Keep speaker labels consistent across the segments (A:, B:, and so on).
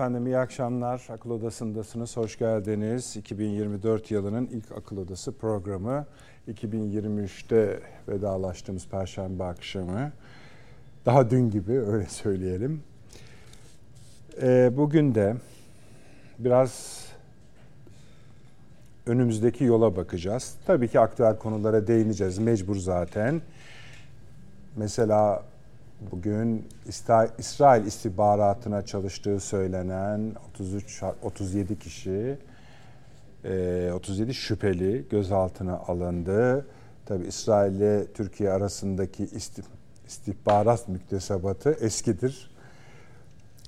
A: Efendim iyi akşamlar. Akıl Odası'ndasınız. Hoş geldiniz. 2024 yılının ilk Akıl Odası programı. 2023'te vedalaştığımız Perşembe akşamı. Daha dün gibi öyle söyleyelim. Ee, bugün de biraz önümüzdeki yola bakacağız. Tabii ki aktüel konulara değineceğiz. Mecbur zaten. Mesela bugün İsrail istihbaratına çalıştığı söylenen 33 37 kişi 37 şüpheli gözaltına alındı. Tabi İsrail ile Türkiye arasındaki istihbarat müktesebatı eskidir.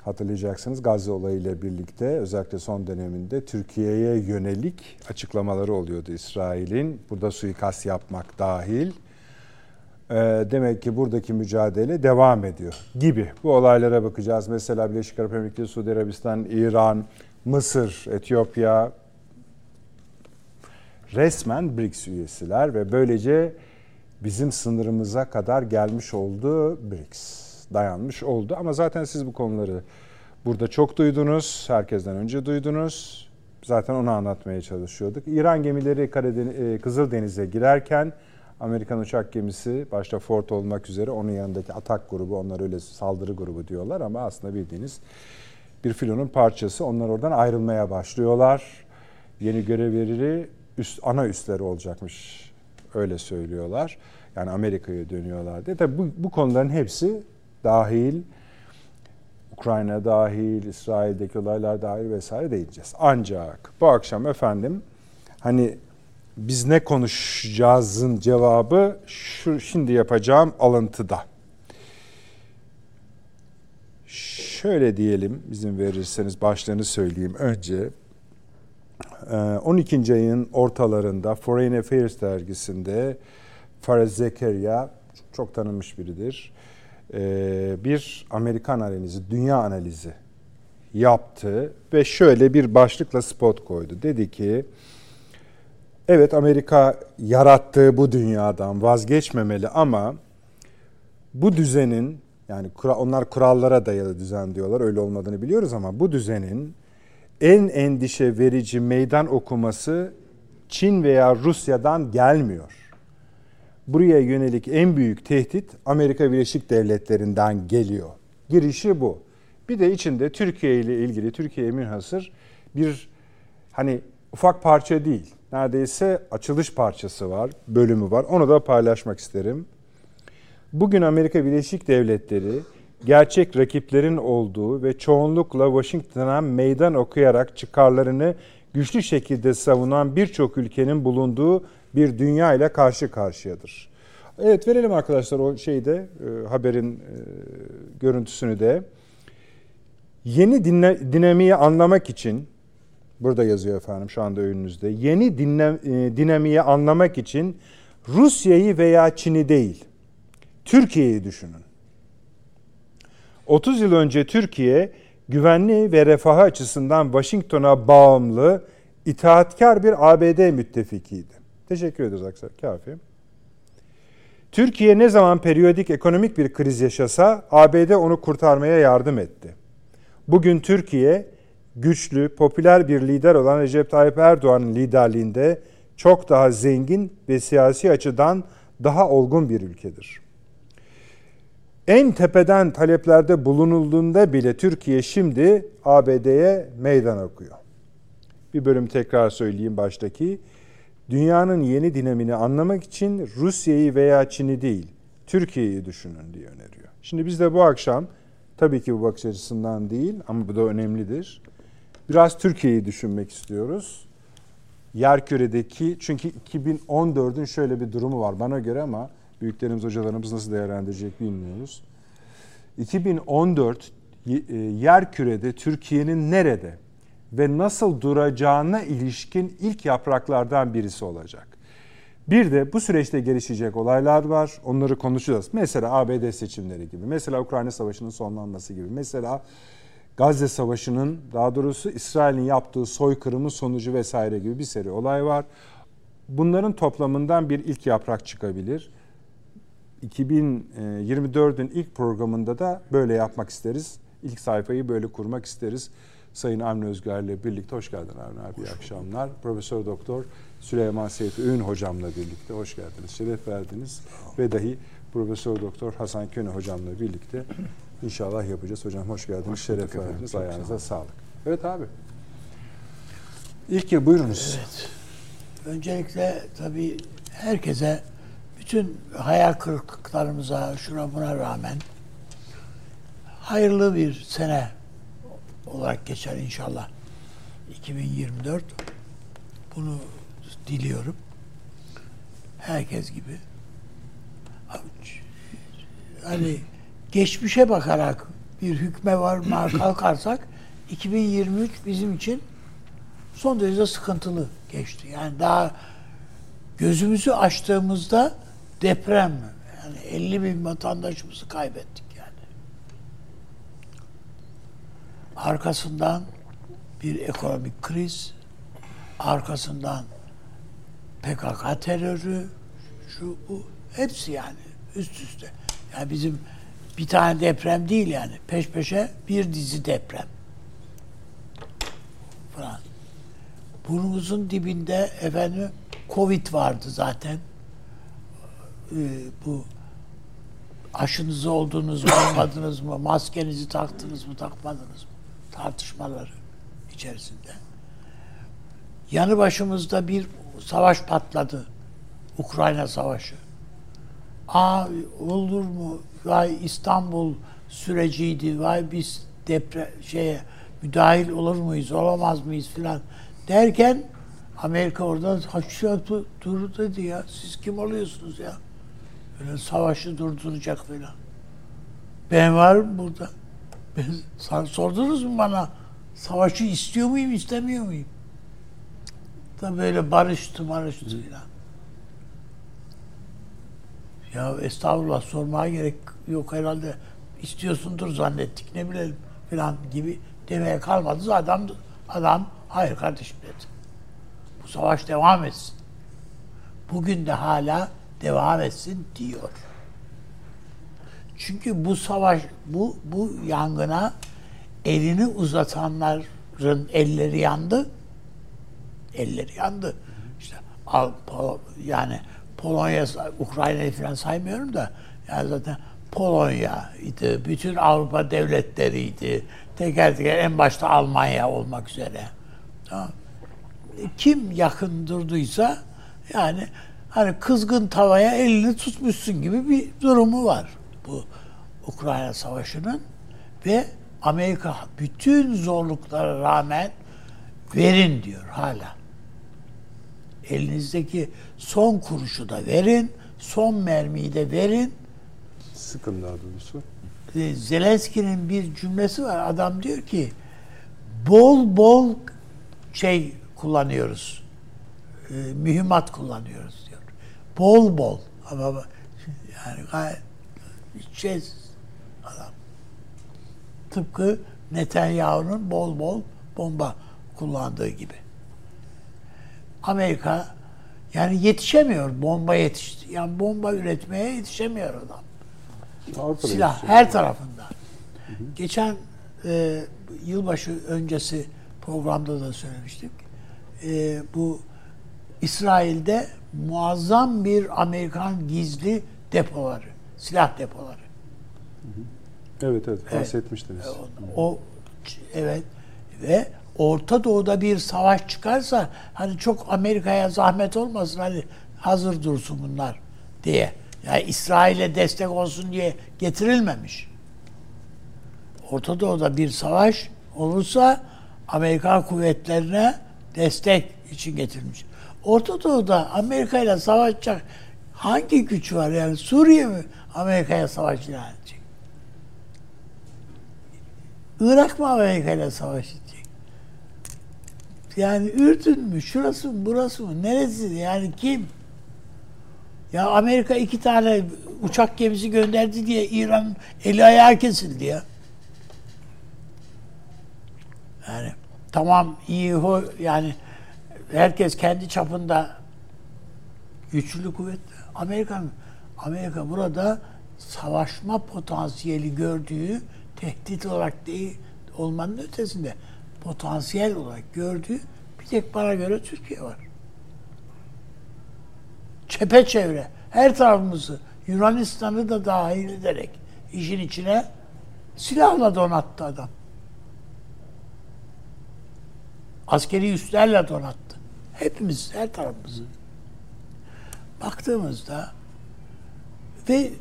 A: Hatırlayacaksınız Gazze olayıyla birlikte özellikle son döneminde Türkiye'ye yönelik açıklamaları oluyordu İsrail'in. Burada suikast yapmak dahil. Ee, demek ki buradaki mücadele devam ediyor gibi. Bu olaylara bakacağız. Mesela Birleşik Arap Emirlikleri, Suudi Arabistan, İran, Mısır, Etiyopya resmen BRICS üyesiler ve böylece bizim sınırımıza kadar gelmiş oldu BRICS. Dayanmış oldu ama zaten siz bu konuları burada çok duydunuz. Herkesten önce duydunuz. Zaten onu anlatmaya çalışıyorduk. İran gemileri Karadeniz, e, Kızıldeniz'e girerken Amerikan uçak gemisi başta Ford olmak üzere onun yanındaki atak grubu onlar öyle saldırı grubu diyorlar ama aslında bildiğiniz bir filonun parçası. Onlar oradan ayrılmaya başlıyorlar. Yeni görevleri üst, ana üstleri olacakmış öyle söylüyorlar. Yani Amerika'ya dönüyorlar diye. Tabii bu, bu konuların hepsi dahil Ukrayna dahil, İsrail'deki olaylar dahil vesaire değineceğiz. Ancak bu akşam efendim hani biz ne konuşacağızın cevabı şu şimdi yapacağım alıntıda. Şöyle diyelim izin verirseniz başlarını söyleyeyim önce. 12. Ee, ayın ortalarında Foreign Affairs dergisinde Faraz Zekeriya çok tanınmış biridir. Ee, bir Amerikan analizi, dünya analizi yaptı ve şöyle bir başlıkla spot koydu. Dedi ki Evet Amerika yarattığı bu dünyadan vazgeçmemeli ama bu düzenin yani onlar kurallara dayalı düzen diyorlar öyle olmadığını biliyoruz ama bu düzenin en endişe verici meydan okuması Çin veya Rusya'dan gelmiyor. Buraya yönelik en büyük tehdit Amerika Birleşik Devletleri'nden geliyor. Girişi bu. Bir de içinde Türkiye ile ilgili Türkiye münhasır bir hani ufak parça değil neredeyse açılış parçası var, bölümü var. Onu da paylaşmak isterim. Bugün Amerika Birleşik Devletleri gerçek rakiplerin olduğu ve çoğunlukla Washington'a meydan okuyarak çıkarlarını güçlü şekilde savunan birçok ülkenin bulunduğu bir dünya ile karşı karşıyadır. Evet verelim arkadaşlar o şeyde e, haberin e, görüntüsünü de. Yeni dinamiği anlamak için Burada yazıyor efendim şu anda önünüzde. Yeni dinle, e, dinamiği anlamak için Rusya'yı veya Çin'i değil, Türkiye'yi düşünün. 30 yıl önce Türkiye güvenli ve refahı açısından Washington'a bağımlı, itaatkar bir ABD müttefikiydi. Teşekkür ederiz Aksar. Kafi. Türkiye ne zaman periyodik ekonomik bir kriz yaşasa ABD onu kurtarmaya yardım etti. Bugün Türkiye güçlü, popüler bir lider olan Recep Tayyip Erdoğan'ın liderliğinde çok daha zengin ve siyasi açıdan daha olgun bir ülkedir. En tepeden taleplerde bulunulduğunda bile Türkiye şimdi ABD'ye meydan okuyor. Bir bölüm tekrar söyleyeyim baştaki. Dünyanın yeni dinamini anlamak için Rusya'yı veya Çin'i değil, Türkiye'yi düşünün diye öneriyor. Şimdi biz de bu akşam tabii ki bu bakış açısından değil ama bu da önemlidir. Biraz Türkiye'yi düşünmek istiyoruz. Yerküre'deki çünkü 2014'ün şöyle bir durumu var bana göre ama büyüklerimiz, hocalarımız nasıl değerlendirecek bilmiyoruz. 2014 e, yerkürede Türkiye'nin nerede ve nasıl duracağına ilişkin ilk yapraklardan birisi olacak. Bir de bu süreçte gelişecek olaylar var. Onları konuşacağız. Mesela ABD seçimleri gibi. Mesela Ukrayna Savaşı'nın sonlanması gibi. Mesela Gazze Savaşı'nın daha doğrusu İsrail'in yaptığı soykırımın sonucu vesaire gibi bir seri olay var. Bunların toplamından bir ilk yaprak çıkabilir. 2024'ün ilk programında da böyle yapmak isteriz. ilk sayfayı böyle kurmak isteriz. Sayın Avni Özgür ile birlikte hoş geldin Avni abi. İyi akşamlar. Profesör Doktor Süleyman Seyfi Öğün hocamla birlikte hoş geldiniz. Şeref verdiniz. Ve dahi Profesör Doktor Hasan Köne hocamla birlikte inşallah yapacağız. Hocam hoş geldiniz. Hoş Şeref verdiniz. Ayağınıza sağlık. Evet abi. İlk yıl buyurunuz.
B: Evet. Öncelikle tabii herkese bütün hayal kırıklıklarımıza şuna buna rağmen hayırlı bir sene olarak geçer inşallah. 2024. Bunu diliyorum. Herkes gibi. Hani geçmişe bakarak bir hükme varmaya kalkarsak 2023 bizim için son derece sıkıntılı geçti. Yani daha gözümüzü açtığımızda deprem yani 50 bin vatandaşımızı kaybettik yani. Arkasından bir ekonomik kriz, arkasından PKK terörü, şu bu hepsi yani üst üste. Yani bizim bir tane deprem değil yani peş peşe bir dizi deprem falan. Burnumuzun dibinde efendim Covid vardı zaten. Ee, bu aşınızı oldunuz mu, olmadınız mı, maskenizi taktınız mı, takmadınız mı tartışmaları içerisinde. Yanı başımızda bir savaş patladı. Ukrayna Savaşı. Aa olur mu? Vay İstanbul süreciydi. Vay biz depre şeye müdahil olur muyuz, olamaz mıyız filan derken Amerika orada haşya dur dedi ya. Siz kim oluyorsunuz ya? Böyle savaşı durduracak filan. Ben varım burada. Ben, sordunuz mu bana savaşı istiyor muyum, istemiyor muyum? Da böyle barıştı, barıştı filan. Ya estağfurullah sormaya gerek yok herhalde. İstiyorsundur zannettik ne bilelim filan gibi demeye kalmadı. Adam adam hayır kardeşim dedi. Bu savaş devam etsin. Bugün de hala devam etsin diyor. Çünkü bu savaş, bu bu yangına elini uzatanların elleri yandı. Elleri yandı. İşte yani Polonya, Ukrayna'yı falan saymıyorum da yani zaten Polonya'ydı, bütün Avrupa devletleriydi, teker teker en başta Almanya olmak üzere. Tamam. Kim yakın durduysa yani hani kızgın tavaya elini tutmuşsun gibi bir durumu var bu Ukrayna Savaşı'nın ve Amerika bütün zorluklara rağmen verin diyor hala. Elinizdeki son kuruşu da verin, son mermiyi de verin.
A: Sıkın daha doğrusu.
B: Zelenski'nin bir cümlesi var. Adam diyor ki bol bol şey kullanıyoruz. E, mühimmat kullanıyoruz diyor. Bol bol. Ama yani gayet şey adam. Tıpkı Netanyahu'nun bol bol bomba kullandığı gibi. Amerika yani yetişemiyor. Bomba yetişti. Yani bomba üretmeye yetişemiyor adam. Avrupa Silah her tarafında. Hı hı. Geçen e, yılbaşı öncesi programda da söylemiştik. E, bu İsrail'de muazzam bir Amerikan gizli depoları, silah depoları.
A: Evet evet bahsetmiştiniz. Evet,
B: o, evet ve Orta Doğu'da bir savaş çıkarsa hani çok Amerika'ya zahmet olmasın hani hazır dursun bunlar diye. Yani İsrail'e destek olsun diye getirilmemiş. Orta Doğu'da bir savaş olursa Amerikan kuvvetlerine destek için getirilmiş. Orta Doğu'da Amerika ile savaşacak hangi güç var yani Suriye mi Amerika'ya savaş ilan edecek? Irak mı Amerika ile savaş? Yani Ürdün mü? Şurası mı? Burası mı? Neresi? Yani kim? Ya Amerika iki tane uçak gemisi gönderdi diye İran eli ayağı kesildi ya. Yani tamam iyi ho yani herkes kendi çapında güçlü kuvvetli. Amerika Amerika burada savaşma potansiyeli gördüğü tehdit olarak değil olmanın ötesinde potansiyel olarak gördüğü bir tek bana göre Türkiye var. Çepeçevre her tarafımızı Yunanistan'ı da dahil ederek işin içine silahla donattı adam. Askeri üslerle donattı. Hepimiz, her tarafımızı. Baktığımızda ve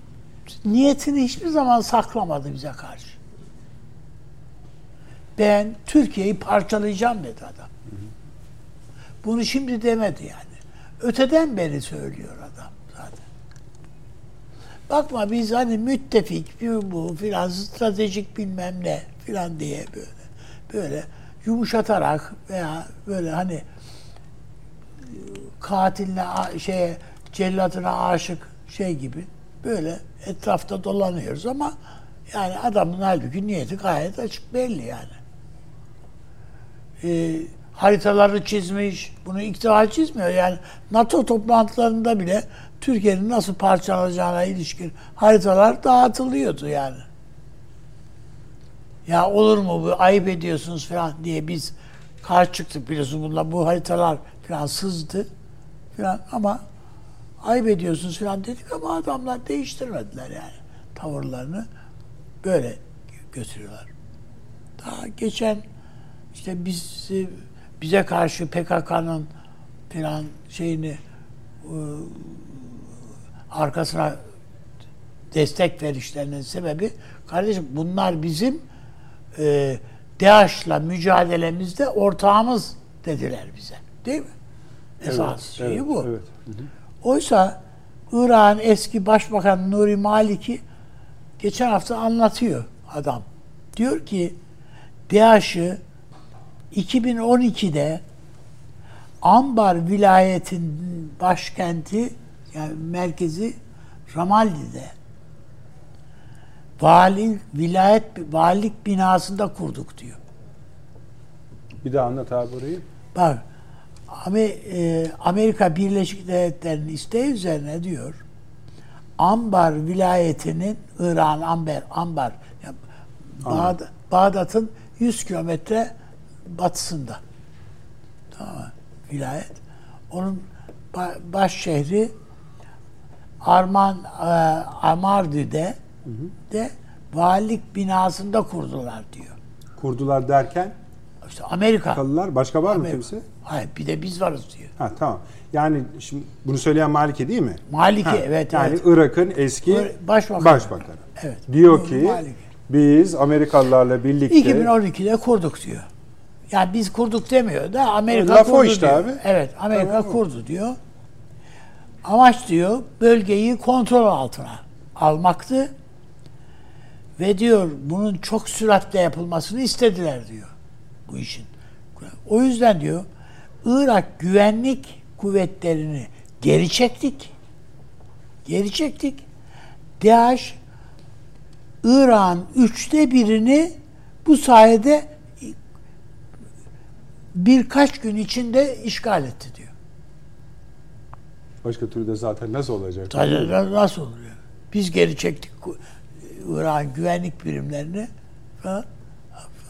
B: niyetini hiçbir zaman saklamadı bize karşı. Ben Türkiye'yi parçalayacağım dedi adam. Bunu şimdi demedi yani. Öteden beri söylüyor adam zaten. Bakma biz hani müttefik bu filan stratejik bilmem ne filan diye böyle böyle yumuşatarak veya böyle hani katiline şeye cellatına aşık şey gibi böyle etrafta dolanıyoruz ama yani adamın halbuki niyeti gayet açık belli yani. Ee, haritaları çizmiş. Bunu defa çizmiyor. Yani NATO toplantılarında bile Türkiye'nin nasıl parçalanacağına ilişkin haritalar dağıtılıyordu yani. Ya olur mu bu ayıp ediyorsunuz falan diye biz karşı çıktık biliyorsunuz bunlar bu haritalar falan sızdı falan ama ayıp ediyorsunuz falan dedik ama adamlar değiştirmediler yani tavırlarını böyle götürüyorlar. Daha geçen işte biz bize karşı PKK'nın falan şeyini ıı, arkasına destek verişlerinin sebebi kardeşim bunlar bizim e, DAEŞ'la mücadelemizde ortağımız dediler bize. Değil mi? Esas
A: evet,
B: şeyi
A: evet,
B: bu.
A: Evet. Hı hı.
B: Oysa Irak'ın eski başbakanı Nuri Maliki geçen hafta anlatıyor adam. Diyor ki DAEŞ'ı 2012'de Ambar vilayetinin başkenti yani merkezi Ramalli'de vali vilayet valilik binasında kurduk diyor.
A: Bir daha anlat abi orayı.
B: Bak e, Amerika Birleşik Devletleri'nin isteği üzerine diyor Ambar vilayetinin İran Amber Ambar yani Bağdat, Bağdat'ın 100 kilometre batısında. Tamam mı? Vilayet. Onun baş şehri Arman e, Amardi'de de valilik binasında kurdular diyor.
A: Kurdular derken?
B: İşte Amerika.
A: Kalılar. Başka var
B: Amerika.
A: mı kimse?
B: Hayır bir de biz varız diyor.
A: Ha tamam. Yani şimdi bunu söyleyen Maliki değil mi?
B: Maliki
A: ha,
B: evet.
A: Yani
B: evet.
A: Irak'ın eski
B: başbakanı.
A: başbakanı.
B: Evet.
A: Diyor ki
B: Maliki.
A: biz Amerikalılarla birlikte
B: 2012'de kurduk diyor. Yani biz kurduk demiyor da Amerika
A: Laf
B: kurdu
A: işte
B: diyor.
A: abi.
B: Evet Amerika
A: Tamam.
B: kurdu diyor. Amaç diyor bölgeyi kontrol altına almaktı. Ve diyor bunun çok süratle yapılmasını istediler diyor bu işin. O yüzden diyor Irak güvenlik kuvvetlerini geri çektik. Geri çektik. DAEŞ İran üçte birini bu sayede birkaç gün içinde işgal etti diyor.
A: Başka türlü de zaten nasıl olacak?
B: Tabii nasıl oluyor? Biz geri çektik İran güvenlik birimlerini falan,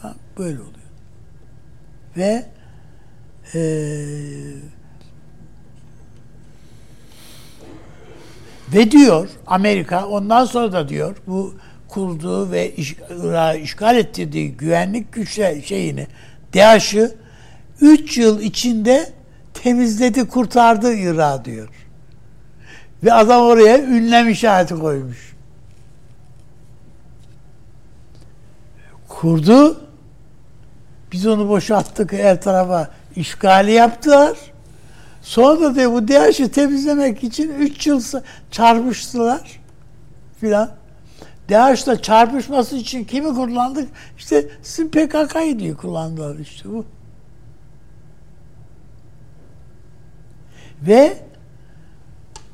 B: falan böyle oluyor. Ve e, ve diyor Amerika ondan sonra da diyor bu kurduğu ve iş, Irak'ı işgal ettirdiği güvenlik güçler şeyini DAEŞ'ı 3 yıl içinde temizledi, kurtardı Irak diyor. Ve adam oraya ünlem işareti koymuş. Kurdu. Biz onu boşalttık her tarafa işgali yaptılar. Sonra da diyor bu DAEŞ'i temizlemek için 3 yıl çarpıştılar filan. DAEŞ'le çarpışması için kimi kullandık? İşte sizin PKK'yı diye kullandılar işte bu. Ve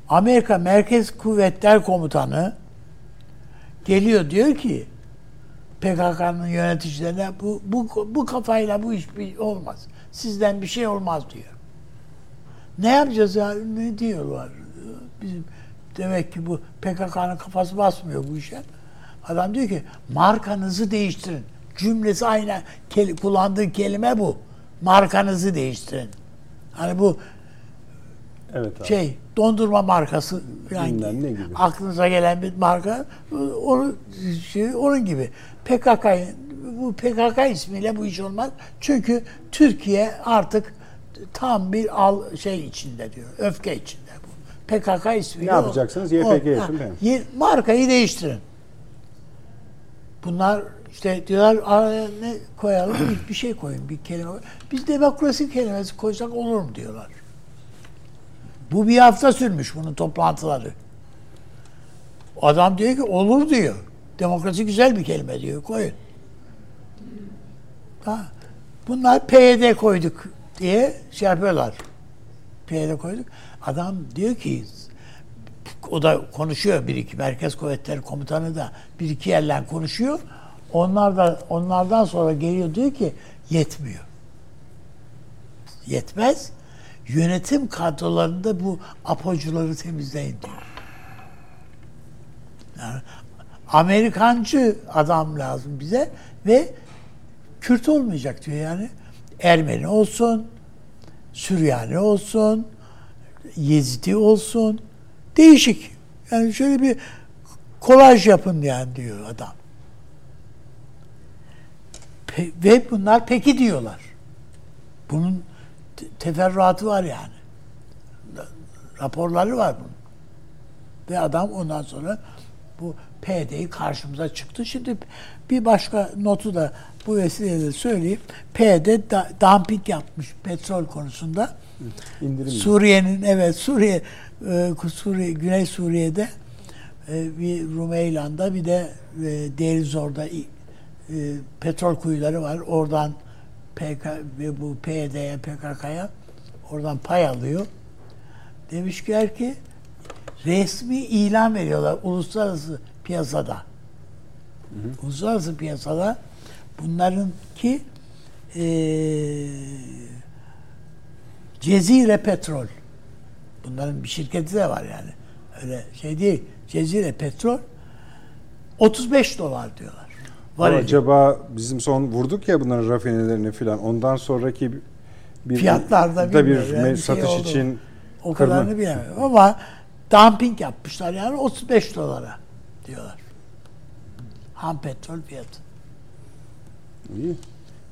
B: Amerika Merkez Kuvvetler Komutanı geliyor diyor ki PKK'nın yöneticilerine bu, bu, bu kafayla bu iş bir olmaz. Sizden bir şey olmaz diyor. Ne yapacağız ya? Ne diyorlar? Bizim demek ki bu PKK'nın kafası basmıyor bu işe. Adam diyor ki markanızı değiştirin. Cümlesi aynı kel- kullandığı kelime bu. Markanızı değiştirin. Hani bu
A: Evet abi.
B: şey dondurma markası falan
A: Bilmem ne gibi.
B: aklınıza gelen bir marka onun şey, onun gibi PKK bu PKK ismiyle bu iş olmaz. Çünkü Türkiye artık tam bir al şey içinde diyor. Öfke içinde bu. PKK ismiyle.
A: Ne yapacaksınız? YPG
B: o-
A: yapın,
B: ha,
A: değil mi?
B: ye- Markayı değiştirin. Bunlar işte diyorlar araya ne koyalım? Bir, şey koyun, bir kelime. Biz demokrasi kelimesi koysak olur mu diyorlar. Bu bir hafta sürmüş bunun toplantıları. Adam diyor ki olur diyor. Demokrasi güzel bir kelime diyor. Koyun. Ha. Bunlar PYD koyduk diye şey yapıyorlar. PYD koyduk. Adam diyor ki o da konuşuyor bir iki Merkez Kuvvetleri Komutanı da bir iki yerden konuşuyor. Onlar da onlardan sonra geliyor diyor ki yetmiyor. Yetmez. Yönetim kadrolarında bu apocuları temizleyin diyor. Yani Amerikancı adam lazım bize ve Kürt olmayacak diyor yani. Ermeni olsun, Süryani olsun, Yezidi olsun. Değişik. Yani şöyle bir kolaj yapın yani diyor adam. Pe- ve bunlar peki diyorlar. Bunun teferruatı var yani. Raporları var bunun. Ve adam ondan sonra bu PD'yi karşımıza çıktı. Şimdi bir başka notu da bu vesileyle söyleyeyim. PD da, dumping yapmış petrol konusunda.
A: İndirim.
B: Suriye'nin evet Suriye e, Suriye Güney Suriye'de e, bir Rumeylan'da bir de e, Derizor'da e, petrol kuyuları var. Oradan PK ve bu PYD'ye PKK'ya oradan pay alıyor. Demişler ki resmi ilan veriyorlar uluslararası piyasada. Uluslararası piyasada bunların ki e, Cezire Petrol. Bunların bir şirketi de var yani. Öyle şey değil. Cezire Petrol 35 dolar diyorlar. Var ediyor.
A: Acaba bizim son vurduk ya bunların rafinelerini filan. Ondan sonraki bir
B: Fiyatlarda
A: da bir
B: yani şey
A: satış
B: oldu.
A: için
B: O
A: kırma-
B: kadarını bilemiyorum ama dumping yapmışlar yani 35 dolara diyorlar. Ham petrol fiyatı.
A: İyi.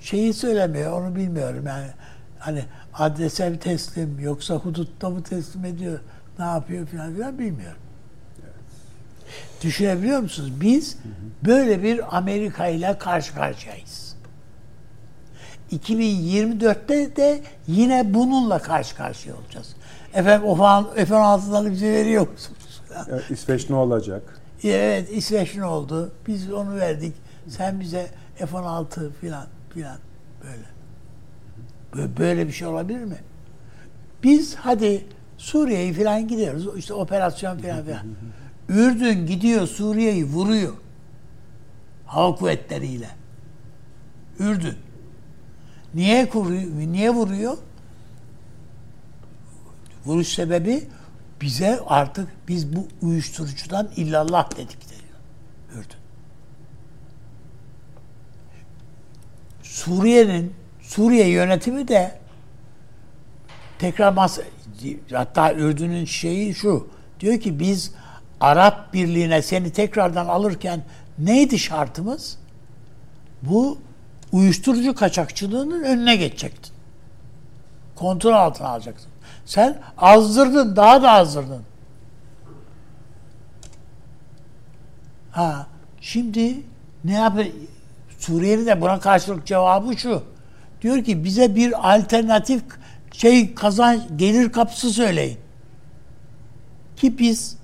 B: Şeyi söylemiyor onu bilmiyorum yani. Hani adrese mi teslim yoksa hudutta mı teslim ediyor ne yapıyor filan filan bilmiyorum. Düşünebiliyor musunuz? Biz böyle bir Amerika ile karşı karşıyayız. 2024'te de yine bununla karşı karşıya olacağız. Efendim o falan F-16'ları bize veriyor musunuz?
A: Ya, İsveç ne olacak?
B: Evet İsveç ne oldu? Biz onu verdik. Sen bize F-16 filan filan böyle. Bö- Böyle bir şey olabilir mi? Biz hadi Suriye'yi filan gidiyoruz. İşte operasyon filan filan. Ürdün gidiyor Suriye'yi vuruyor. Hava kuvvetleriyle. Ürdün. Niye vuruyor? Niye vuruyor? Vuruş sebebi bize artık biz bu uyuşturucudan illallah dedik diyor. Ürdün. Suriye'nin Suriye yönetimi de tekrar mas hatta Ürdün'ün şeyi şu diyor ki biz Arap Birliği'ne seni tekrardan alırken neydi şartımız? Bu uyuşturucu kaçakçılığının önüne geçecektin. Kontrol altına alacaksın. Sen azdırdın, daha da azdırdın. Ha, şimdi ne yapıyor? Suriye'nin de buna karşılık cevabı şu. Diyor ki bize bir alternatif şey kazanç gelir kapısı söyleyin. Ki biz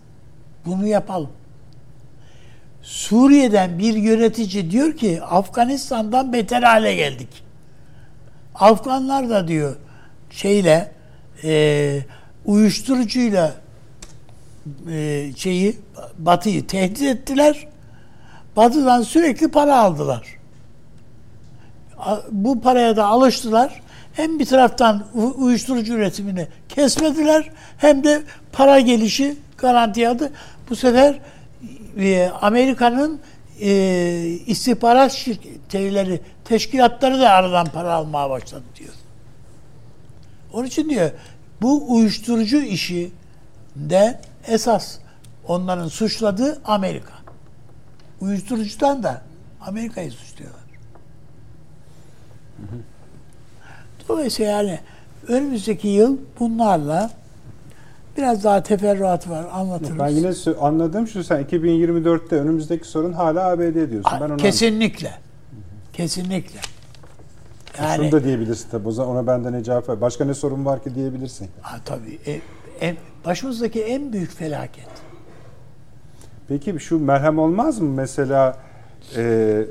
B: bunu yapalım. Suriye'den bir yönetici diyor ki Afganistan'dan beter hale geldik. Afganlar da diyor şeyle e, uyuşturucuyla e, şeyi Batı'yı tehdit ettiler. Batı'dan sürekli para aldılar. Bu paraya da alıştılar. Hem bir taraftan uyuşturucu üretimini kesmediler hem de para gelişi garanti aldı. Bu sefer e, Amerika'nın e, istihbarat şirketleri, teşkilatları da aradan para almaya başladı diyor. Onun için diyor bu uyuşturucu işi de esas onların suçladığı Amerika. Uyuşturucudan da Amerika'yı suçluyorlar. Dolayısıyla yani önümüzdeki yıl bunlarla biraz daha teferruat var anlatırız.
A: Ben yine anladım şu sen 2024'te önümüzdeki sorun hala ABD diyorsun. Ben onu
B: Kesinlikle. Anladım. Kesinlikle.
A: Yani, Şunu da diyebilirsin tabii. O zaman ona benden ne cevap ver. Başka ne sorun var ki diyebilirsin.
B: Ha, tabii. E, e, başımızdaki en büyük felaket.
A: Peki şu merhem olmaz mı? Mesela e,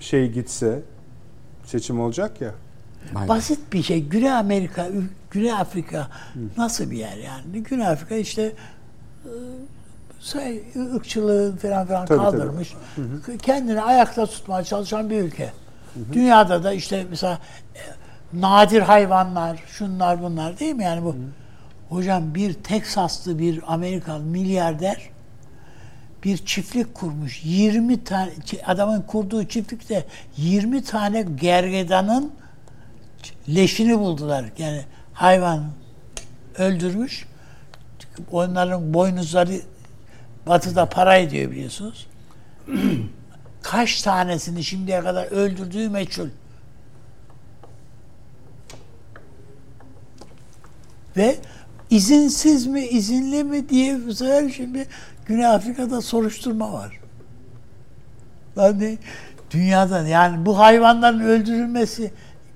A: şey gitse seçim olacak ya.
B: Aynen. Basit bir şey. Güney Amerika, Güney Afrika Hı. nasıl bir yer yani? Güney Afrika işte say, ırkçılığı falan falan tabii, kaldırmış. Tabii. Kendini ayakta tutmaya çalışan bir ülke. Hı hı. Dünyada da işte mesela e, nadir hayvanlar, şunlar bunlar değil mi? Yani bu hı. hocam bir Teksaslı bir Amerikan milyarder bir çiftlik kurmuş. 20 tane adamın kurduğu çiftlikte 20 tane gergedanın leşini buldular. Yani hayvan öldürmüş. Onların boynuzları batıda para ediyor biliyorsunuz. Kaç tanesini şimdiye kadar öldürdüğü meçhul. Ve izinsiz mi, izinli mi diye bu şimdi Güney Afrika'da soruşturma var. Yani dünyadan yani bu hayvanların öldürülmesi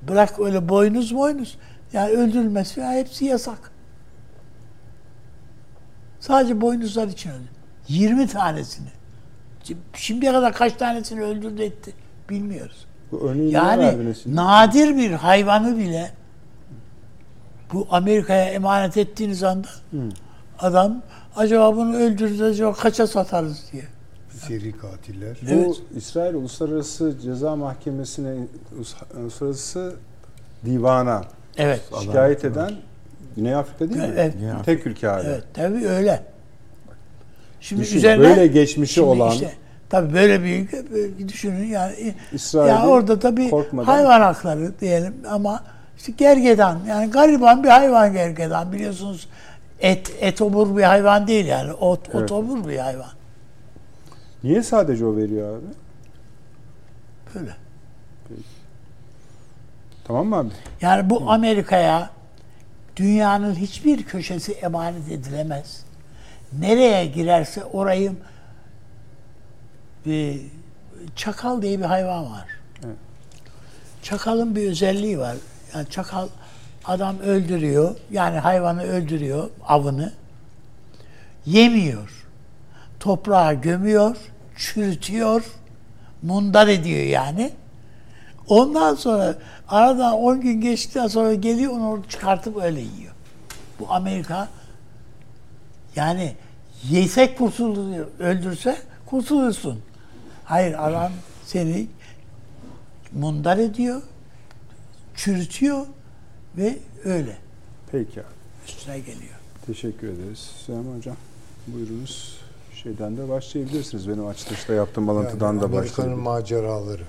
B: bırak öyle boynuz boynuz yani öldürülmesi ya hepsi yasak. Sadece boynuzlar için öldü. 20 tanesini. Şimdiye kadar kaç tanesini öldürdü etti bilmiyoruz. Bu yani nadir bir hayvanı bile bu Amerika'ya emanet ettiğiniz anda Hı. adam acaba bunu öldürürüz acaba kaça satarız diye.
C: Seri katiller.
A: Bu evet. İsrail Uluslararası Ceza Mahkemesi'ne uluslararası divana evet. şikayet eden Güney Afrika değil mi? Evet. Tek ülke hala. Evet,
B: tabii öyle.
A: Şimdi Düşün, üzerine böyle geçmişi şimdi olan işte,
B: tabii böyle bir düşünün yani İsrail'i ya orada tabii korkmadan. hayvan hakları diyelim ama işte gergedan yani gariban bir hayvan gergedan biliyorsunuz et etobur bir hayvan değil yani ot evet. otobur bir hayvan.
A: Niye sadece o veriyor abi?
B: Böyle.
A: Tamam mı abi?
B: Yani bu Amerika'ya dünyanın hiçbir köşesi emanet edilemez. Nereye girerse orayı bir çakal diye bir hayvan var. Evet. Çakalın bir özelliği var. Yani çakal adam öldürüyor. Yani hayvanı öldürüyor, avını. Yemiyor. Toprağa gömüyor, çürütüyor, mundar ediyor yani. Ondan sonra aradan 10 gün geçtikten sonra geliyor onu çıkartıp öyle yiyor. Bu Amerika yani yesek kurtulur, öldürse kurtulursun. Hayır adam seni mundar ediyor, çürütüyor ve öyle.
A: Peki abi.
B: Üstüne geliyor.
A: Teşekkür ederiz. Süleyman Hocam buyurunuz. Şeyden de başlayabilirsiniz. Benim açılışta yaptığım alıntıdan yani da başlayabilirsiniz.
C: Amerika'nın maceraları.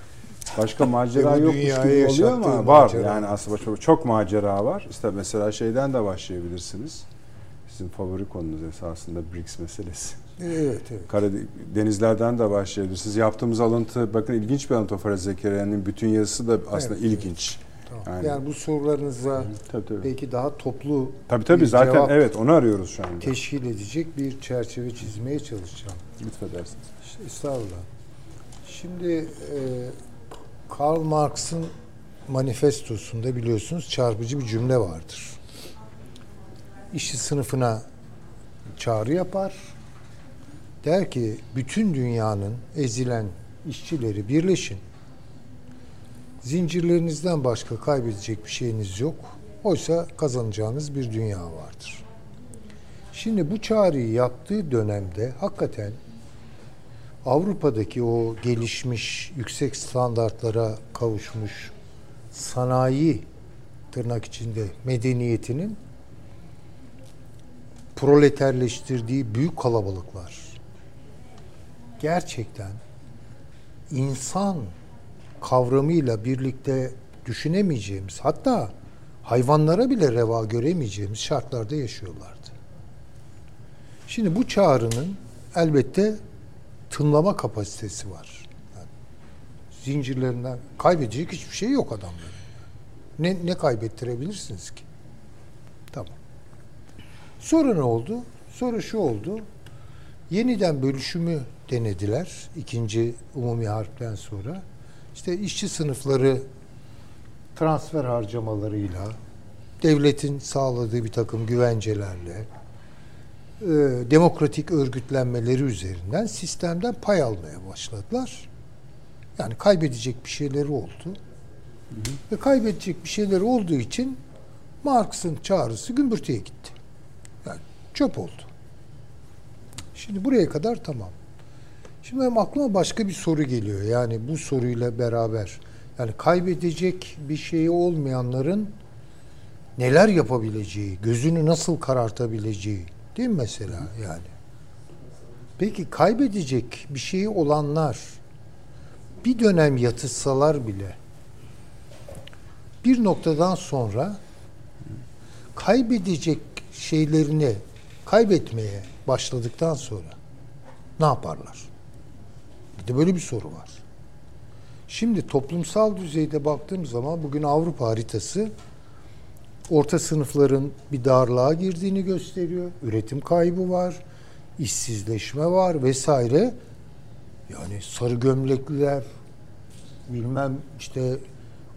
A: Başka macera yokmuş gibi oluyor ama var. Macera. Yani aslında çok, çok macera var. İşte mesela şeyden de başlayabilirsiniz. Sizin favori konunuz esasında BRICS meselesi.
C: Evet, evet.
A: Karadenizlerden de başlayabilirsiniz. Yaptığımız alıntı, bakın ilginç bir alıntı Faraz Zekeriya'nın bütün yazısı da aslında evet, ilginç.
C: Evet. Tamam. Yani, yani bu sorularınıza tabii, tabii. belki daha toplu
A: tabii, tabii, zaten evet onu arıyoruz şu anda.
C: Teşkil edecek bir çerçeve çizmeye çalışacağım.
A: Lütfedersiniz.
C: İşte, estağfurullah. Şimdi e, Karl Marx'ın manifestosunda biliyorsunuz çarpıcı bir cümle vardır. İşçi sınıfına çağrı yapar. Der ki bütün dünyanın ezilen işçileri birleşin. Zincirlerinizden başka kaybedecek bir şeyiniz yok. Oysa kazanacağınız bir dünya vardır. Şimdi bu çağrıyı yaptığı dönemde hakikaten Avrupa'daki o gelişmiş, yüksek standartlara kavuşmuş sanayi tırnak içinde medeniyetinin proleterleştirdiği büyük kalabalıklar gerçekten insan kavramıyla birlikte düşünemeyeceğimiz hatta hayvanlara bile reva göremeyeceğimiz şartlarda yaşıyorlardı. Şimdi bu çağrının elbette tınlama kapasitesi var. Yani zincirlerinden kaybedecek hiçbir şey yok adamların. Ne, ne kaybettirebilirsiniz ki? Tamam. Sonra ne oldu? Sonra şu oldu. Yeniden bölüşümü denediler. ikinci umumi harpten sonra. İşte işçi sınıfları transfer harcamalarıyla, devletin sağladığı bir takım güvencelerle, e, demokratik örgütlenmeleri üzerinden sistemden pay almaya başladılar. Yani kaybedecek bir şeyleri oldu. Hı hı. Ve kaybedecek bir şeyleri olduğu için Marx'ın çağrısı gümbürtüye gitti. Yani çöp oldu. Şimdi buraya kadar tamam. Şimdi benim aklıma başka bir soru geliyor. Yani bu soruyla beraber yani kaybedecek bir şeyi olmayanların neler yapabileceği, gözünü nasıl karartabileceği değil mi mesela yani? Peki kaybedecek bir şeyi olanlar bir dönem yatışsalar bile bir noktadan sonra kaybedecek şeylerini kaybetmeye başladıktan sonra ne yaparlar? Bir de böyle bir soru var. Şimdi toplumsal düzeyde baktığım zaman bugün Avrupa haritası orta sınıfların bir darlığa girdiğini gösteriyor. Üretim kaybı var, işsizleşme var vesaire. Yani sarı gömlekliler, bilmem işte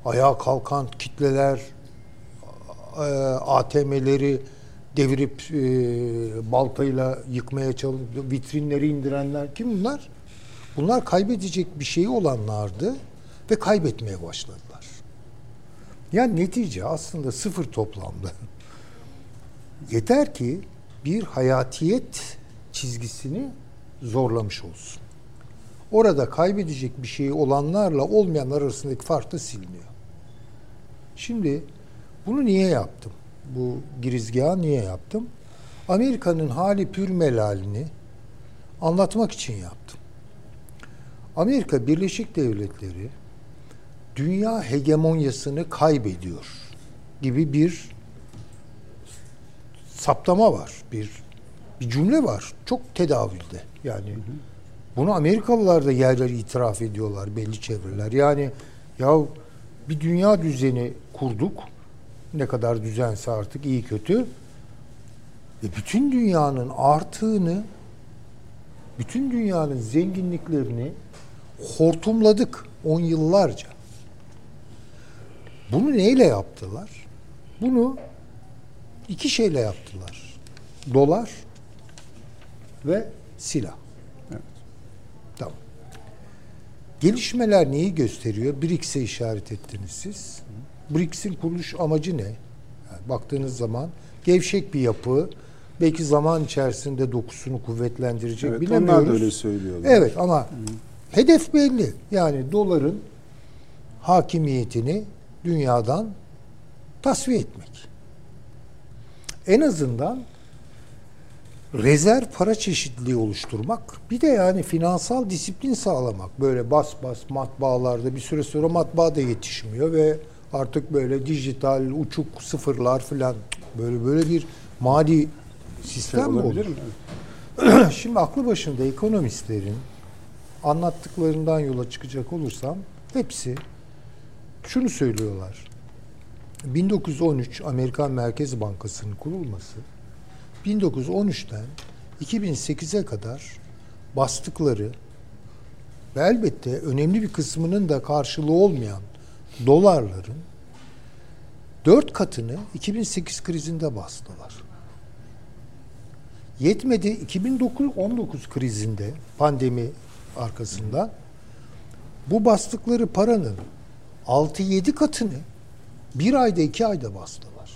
C: ayağa kalkan kitleler, e, ATM'leri devirip e, baltayla yıkmaya çalışıp vitrinleri indirenler kim bunlar? Bunlar kaybedecek bir şeyi olanlardı ve kaybetmeye başladılar. Yani netice aslında sıfır toplamda. Yeter ki bir hayatiyet çizgisini zorlamış olsun. Orada kaybedecek bir şeyi olanlarla olmayanlar arasındaki fark da siliniyor. Şimdi bunu niye yaptım? Bu girizgahı niye yaptım? Amerika'nın hali pür melalini anlatmak için yaptım. Amerika Birleşik Devletleri dünya hegemonyasını kaybediyor gibi bir saptama var. Bir bir cümle var. Çok tedavülde. Yani bunu Amerikalılar da yerler itiraf ediyorlar belli çevreler. Yani ya bir dünya düzeni kurduk. Ne kadar düzense artık iyi kötü. Ve bütün dünyanın artığını bütün dünyanın zenginliklerini hortumladık on yıllarca. Bunu neyle yaptılar? Bunu iki şeyle yaptılar. Dolar ve silah. Evet. Tamam. Gelişmeler neyi gösteriyor? BRICS'e işaret ettiniz siz. BRICS'in kuruluş amacı ne? Yani baktığınız zaman gevşek bir yapı, belki zaman içerisinde dokusunu kuvvetlendirecek evet, bilemiyoruz.
A: Onlar da öyle söylüyorlar.
C: Evet ama Hı. hedef belli. Yani doların hakimiyetini dünyadan tasfiye etmek. En azından rezerv para çeşitliliği oluşturmak, bir de yani finansal disiplin sağlamak. Böyle bas bas matbaalarda bir süre sonra matbaa da yetişmiyor ve artık böyle dijital uçuk sıfırlar falan böyle böyle bir mali sistem şey olur? Mi? Şimdi aklı başında ekonomistlerin anlattıklarından yola çıkacak olursam hepsi şunu söylüyorlar. 1913 Amerikan Merkez Bankası'nın kurulması 1913'ten 2008'e kadar bastıkları ve elbette önemli bir kısmının da karşılığı olmayan dolarların dört katını 2008 krizinde bastılar. Yetmedi 2009-19 krizinde pandemi arkasında bu bastıkları paranın 6-7 katını bir ayda iki ayda bastılar.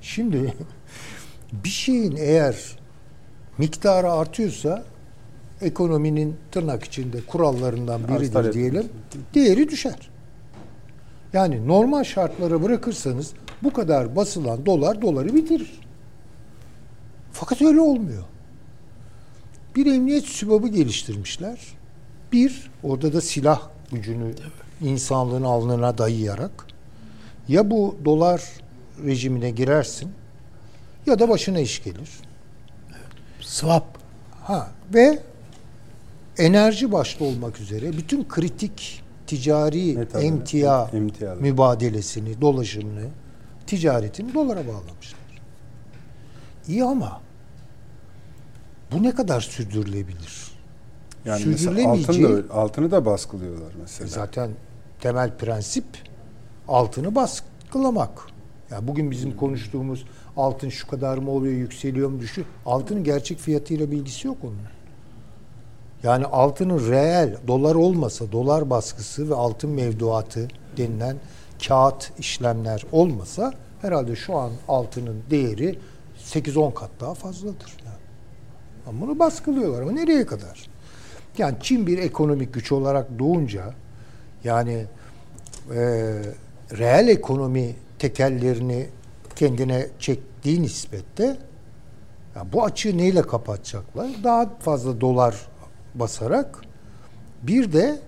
C: Şimdi bir şeyin eğer miktarı artıyorsa ekonominin tırnak içinde kurallarından biridir diyelim. Değeri düşer. Yani normal şartlara bırakırsanız bu kadar basılan dolar doları bitirir. Fakat öyle olmuyor. Bir emniyet sübabı geliştirmişler. Bir, orada da silah gücünü insanlığın alnına dayayarak ya bu dolar rejimine girersin ya da başına iş gelir.
B: Swap.
C: Ha ve enerji başta olmak üzere bütün kritik ticari
A: Metal,
C: emtia
A: emtia.
C: mübadelesini, dolaşımını, ticaretini dolara bağlamışlar. İyi ama bu ne kadar sürdürülebilir?
A: Yani
C: Sürdürülemeyeceği-
A: altın da, öyle- altını da baskılıyorlar mesela.
C: Zaten temel prensip altını baskılamak. Yani bugün bizim konuştuğumuz altın şu kadar mı oluyor, yükseliyor mu, düşüyor. Altının gerçek fiyatıyla bilgisi yok onun. Yani altının reel, dolar olmasa, dolar baskısı ve altın mevduatı denilen kağıt işlemler olmasa herhalde şu an altının değeri 8-10 kat daha fazladır. Yani. Ama bunu baskılıyorlar ama nereye kadar? Yani Çin bir ekonomik güç olarak doğunca yani e, reel ekonomi tekellerini kendine çektiği nispette ya bu açığı neyle kapatacaklar? Daha fazla dolar basarak bir de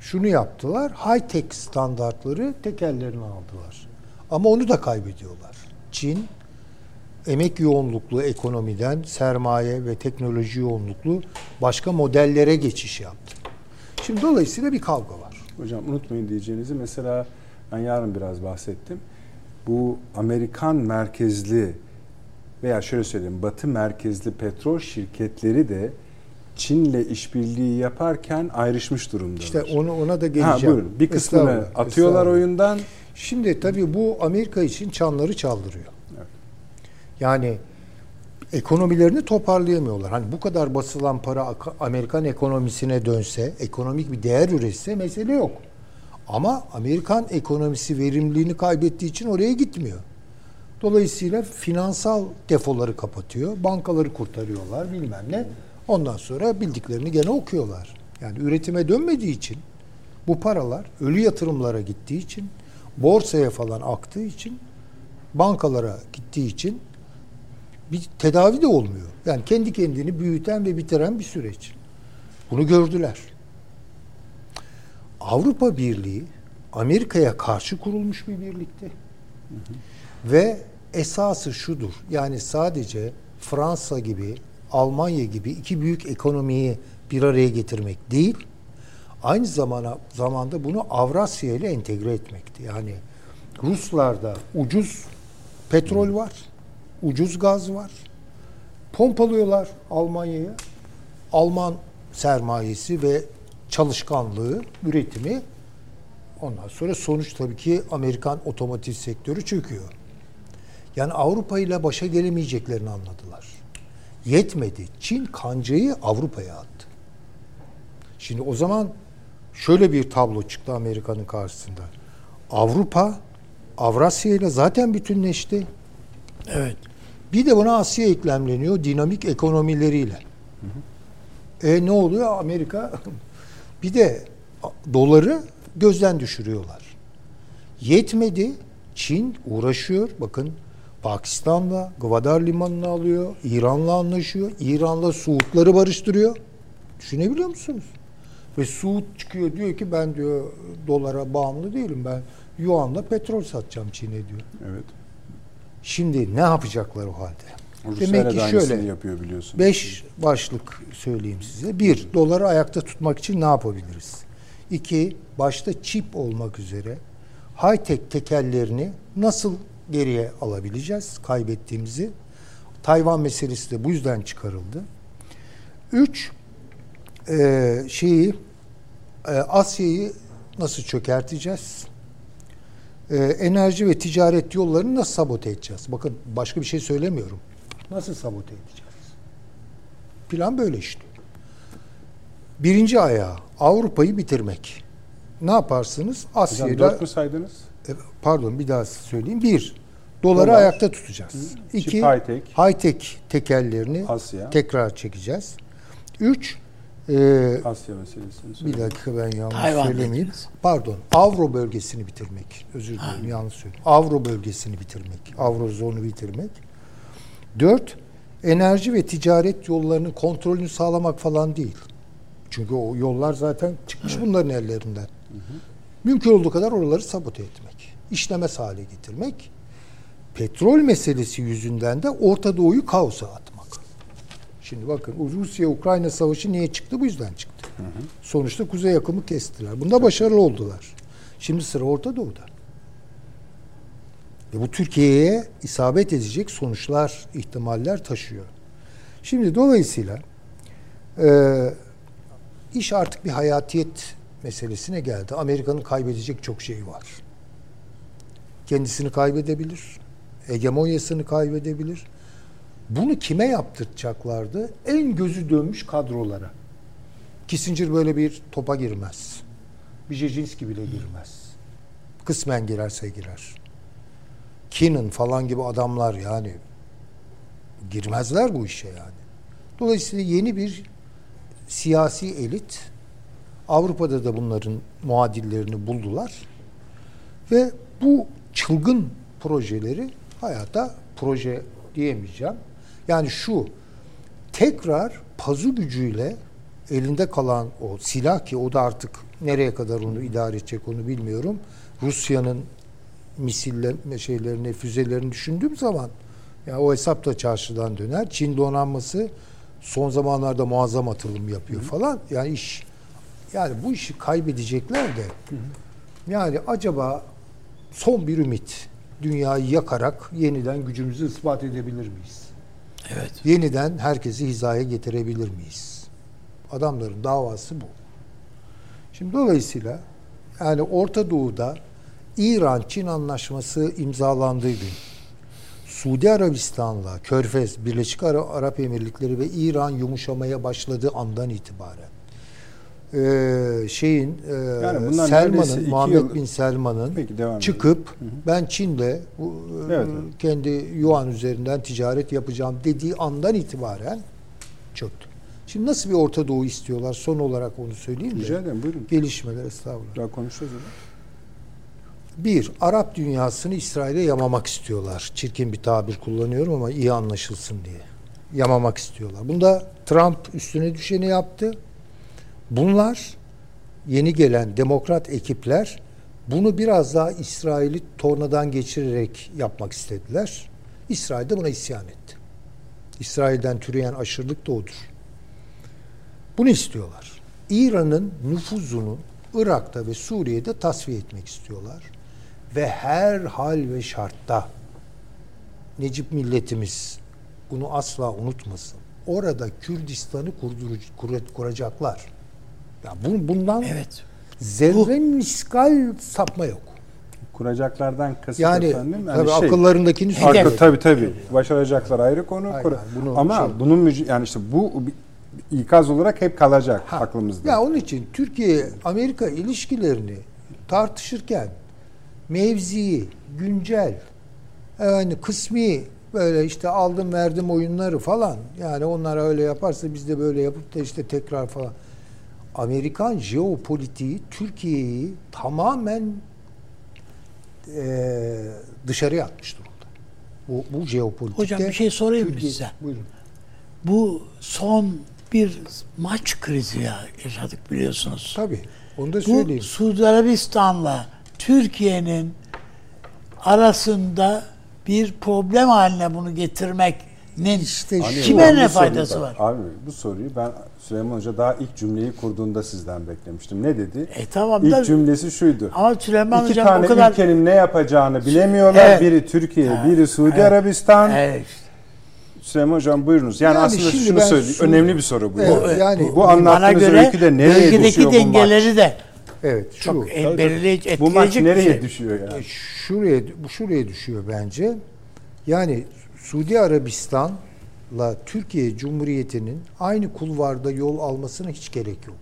C: şunu yaptılar. High tech standartları tekellerine aldılar. Ama onu da kaybediyorlar. Çin emek yoğunluklu ekonomiden sermaye ve teknoloji yoğunluklu başka modellere geçiş yaptı. Şimdi dolayısıyla bir kavga var.
A: Hocam unutmayın diyeceğinizi mesela ben yarın biraz bahsettim. Bu Amerikan merkezli veya şöyle söyleyeyim Batı merkezli petrol şirketleri de Çin'le işbirliği yaparken ayrışmış durumdalar.
C: İşte onu ona da
A: ha,
C: geleceğim.
A: buyurun. Bir kısmını atıyorlar oyundan.
C: Şimdi tabii bu Amerika için çanları çaldırıyor. Yani ekonomilerini toparlayamıyorlar. Hani bu kadar basılan para Amerikan ekonomisine dönse, ekonomik bir değer üretse mesele yok. Ama Amerikan ekonomisi verimliliğini kaybettiği için oraya gitmiyor. Dolayısıyla finansal defoları kapatıyor, bankaları kurtarıyorlar bilmem ne. Ondan sonra bildiklerini gene okuyorlar. Yani üretime dönmediği için bu paralar ölü yatırımlara gittiği için, borsaya falan aktığı için, bankalara gittiği için bir tedavi de olmuyor. Yani kendi kendini büyüten ve bitiren bir süreç. Bunu gördüler. Avrupa Birliği Amerika'ya karşı kurulmuş bir birlikti. Ve esası şudur. Yani sadece Fransa gibi, Almanya gibi iki büyük ekonomiyi bir araya getirmek değil, aynı zamana zamanda bunu Avrasya ile entegre etmekti. Yani Ruslarda ucuz petrol var, ucuz gaz var. Pompalıyorlar Almanya'ya. Alman sermayesi ve çalışkanlığı, üretimi ondan sonra sonuç tabii ki Amerikan otomotiv sektörü çöküyor. Yani Avrupa ile başa gelemeyeceklerini anladılar. Yetmedi. Çin kancayı Avrupa'ya attı. Şimdi o zaman şöyle bir tablo çıktı Amerika'nın karşısında. Avrupa Avrasya ile zaten bütünleşti.
B: Evet.
C: Bir de buna Asya eklemleniyor dinamik ekonomileriyle. E ne oluyor? Amerika bir de doları gözden düşürüyorlar. Yetmedi. Çin uğraşıyor. Bakın Pakistan'la Gwadar limanını alıyor. İran'la anlaşıyor. İran'la Suudları barıştırıyor. Düşünebiliyor musunuz? Ve Suud çıkıyor diyor ki ben diyor dolara bağımlı değilim. Ben Yuan'la petrol satacağım Çin'e diyor.
A: Evet.
C: Şimdi ne yapacaklar o halde?
A: Rusya
C: Demek ki şöyle
A: yapıyor biliyorsunuz.
C: beş başlık söyleyeyim size. Bir, doları ayakta tutmak için ne yapabiliriz? İki, başta çip olmak üzere high-tech tekellerini nasıl geriye alabileceğiz kaybettiğimizi? Tayvan meselesi de bu yüzden çıkarıldı. Üç, e, şeyi e, Asya'yı nasıl çökerteceğiz? E, enerji ve ticaret yollarını nasıl sabote edeceğiz? Bakın başka bir şey söylemiyorum. Nasıl sabote edeceğiz? Plan böyle işliyor. Birinci ayağı Avrupa'yı bitirmek. Ne yaparsınız?
A: Hocam
C: Asya'yla
A: dört mü saydınız?
C: e, pardon bir daha söyleyeyim. Bir, doları
A: Dolar.
C: ayakta tutacağız.
A: Çip
C: İki,
A: high-tech.
C: high-tech tekellerini
A: Asya.
C: tekrar çekeceğiz. Üç, e,
A: Asya meselesini
C: bir dakika ben yanlış
B: Tayvan
C: söylemeyeyim.
B: dediniz.
C: Pardon. Avro bölgesini bitirmek. Özür dilerim yanlış söyledim. Avro bölgesini bitirmek. Avrozonu bitirmek. Dört, enerji ve ticaret yollarının kontrolünü sağlamak falan değil. Çünkü o yollar zaten çıkmış bunların ellerinden. Mümkün olduğu kadar oraları sabote etmek. işlemez hale getirmek. Petrol meselesi yüzünden de Orta Doğu'yu kaosa atmak. Şimdi bakın Rusya-Ukrayna savaşı niye çıktı? Bu yüzden çıktı. Sonuçta kuzey akımı kestiler. Bunda başarılı oldular. Şimdi sıra Orta Doğu'da. Ve bu Türkiye'ye isabet edecek sonuçlar, ihtimaller taşıyor. Şimdi dolayısıyla e, iş artık bir hayatiyet meselesine geldi. Amerika'nın kaybedecek çok şeyi var. Kendisini kaybedebilir, hegemonyasını kaybedebilir. Bunu kime yaptıracaklardı? En gözü dönmüş kadrolara. Kissinger böyle bir topa girmez. Brzezinski bile girmez. Kısmen girerse girer. Keenan falan gibi adamlar yani girmezler bu işe yani. Dolayısıyla yeni bir siyasi elit Avrupa'da da bunların muadillerini buldular ve bu çılgın projeleri hayata proje diyemeyeceğim. Yani şu tekrar pazu gücüyle elinde kalan o silah ki o da artık nereye kadar onu idare edecek onu bilmiyorum. Rusya'nın misille şeylerini, füzelerini düşündüğüm zaman yani o hesap da çarşıdan döner. Çin donanması son zamanlarda muazzam atılım yapıyor Hı. falan. Yani iş yani bu işi kaybedecekler de Hı. yani acaba son bir ümit dünyayı yakarak yeniden gücümüzü ispat edebilir miyiz?
B: Evet.
C: Yeniden herkesi hizaya getirebilir miyiz? Adamların davası bu. Şimdi dolayısıyla yani Orta Doğu'da İran-Çin anlaşması imzalandığı gün Suudi Arabistan'la Körfez, Birleşik Arap Emirlikleri ve İran yumuşamaya başladığı andan itibaren e, şeyin e, yani Selman'ın Muhammed yıl... bin Selman'ın çıkıp hı hı. ben Çin'de bu, e, evet, evet. kendi yuan üzerinden ticaret yapacağım dediği andan itibaren çöktü. Şimdi nasıl bir Orta Doğu istiyorlar? Son olarak onu söyleyeyim
A: Rica ederim buyurun.
C: Gelişmeler estağfurullah.
A: Daha konuşacağız öyle.
C: Bir, Arap dünyasını İsrail'e yamamak istiyorlar. Çirkin bir tabir kullanıyorum ama iyi anlaşılsın diye. Yamamak istiyorlar. Bunda Trump üstüne düşeni yaptı. Bunlar yeni gelen demokrat ekipler bunu biraz daha İsrail'i tornadan geçirerek yapmak istediler. İsrail de buna isyan etti. İsrail'den türeyen aşırılık da odur. Bunu istiyorlar. İran'ın nüfuzunu Irak'ta ve Suriye'de tasfiye etmek istiyorlar. Ve her hal ve şartta Necip milletimiz bunu asla unutmasın. Orada Kürdistan'ı kuracaklar. Ya bu, bundan evet. zerre bu, miskal sapma yok.
A: Kuracaklardan kasıt
C: yani,
A: efendim.
C: Yani tabii şey, akıllarındakini
A: söylüyor. Tabii tabii. Başaracaklar ayrı konu. Hayır, hayır, Ama şey, bunun yani işte bu ikaz olarak hep kalacak ha, aklımızda.
C: Ya onun için Türkiye Amerika ilişkilerini tartışırken mevzi, güncel, yani kısmi böyle işte aldım verdim oyunları falan yani onlar öyle yaparsa biz de böyle yapıp da işte tekrar falan Amerikan jeopolitiği Türkiye'yi tamamen e, dışarıya atmış durumda. Bu, bu jeopolitikte...
B: Hocam bir şey sorayım Türkiye, size? Buyurun. Bu son bir maç krizi ya yaşadık biliyorsunuz.
C: Tabii. Onu da söyleyeyim.
B: Bu Suudi Arabistan'la Türkiye'nin arasında bir problem haline bunu getirmeknin işte kime ne faydası var?
A: Abi bu soruyu ben Süleyman Hoca daha ilk cümleyi kurduğunda sizden beklemiştim. Ne dedi?
B: E tamam
A: ilk
B: da,
A: cümlesi şuydu.
B: Ama Süleyman
A: İki
B: Hocam
A: tane
B: o kadar...
A: ülkenin ne yapacağını bilemiyorlar. Evet. Biri Türkiye, evet. biri Suudi evet. Arabistan. Evet. Süleyman Hocam buyurunuz. Yani, yani aslında şunu söyleyeyim. Su... Önemli bir soru bu. Evet, yani bu, bu anlattığınız göre öyküde nereye düşüyor bu
B: dengeleri maç? de
C: Evet, şu.
B: Çok belirleyici,
A: Bu maç nereye şey. düşüyor yani? E,
C: şuraya bu şuraya düşüyor bence. Yani Suudi Arabistan la Türkiye Cumhuriyeti'nin aynı kulvarda yol almasına hiç gerek yok.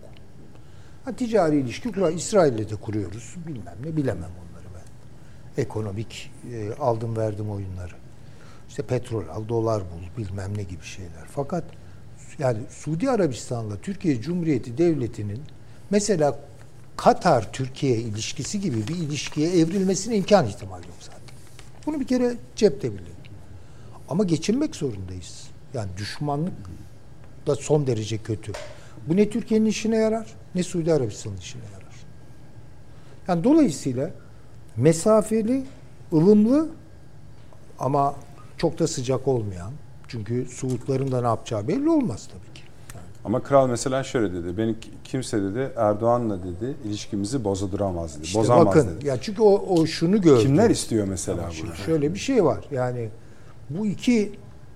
C: Ha, ticari ilişki kurar, İsrail'le de kuruyoruz. Bilmem ne bilemem onları ben. Ekonomik e, aldım verdim oyunları. İşte petrol al, dolar bul, bilmem ne gibi şeyler. Fakat yani Suudi Arabistan'la Türkiye Cumhuriyeti Devleti'nin mesela Katar Türkiye ilişkisi gibi bir ilişkiye evrilmesine imkan ihtimal yok zaten. Bunu bir kere cepte bilin. Ama geçinmek zorundayız. Yani düşmanlık da son derece kötü. Bu ne Türkiye'nin işine yarar ne Suudi Arabistan'ın işine yarar. Yani dolayısıyla mesafeli, ılımlı ama çok da sıcak olmayan. Çünkü Suudların da ne yapacağı belli olmaz tabii ki.
A: Ama kral mesela şöyle dedi. Beni kimse dedi Erdoğan'la dedi ilişkimizi bozadıramaz dedi.
C: İşte
A: Bozamaz
C: bakın
A: dedi.
C: ya çünkü o, o şunu gördü.
A: Kimler istiyor mesela bunu?
C: Şöyle bir şey var. Yani bu iki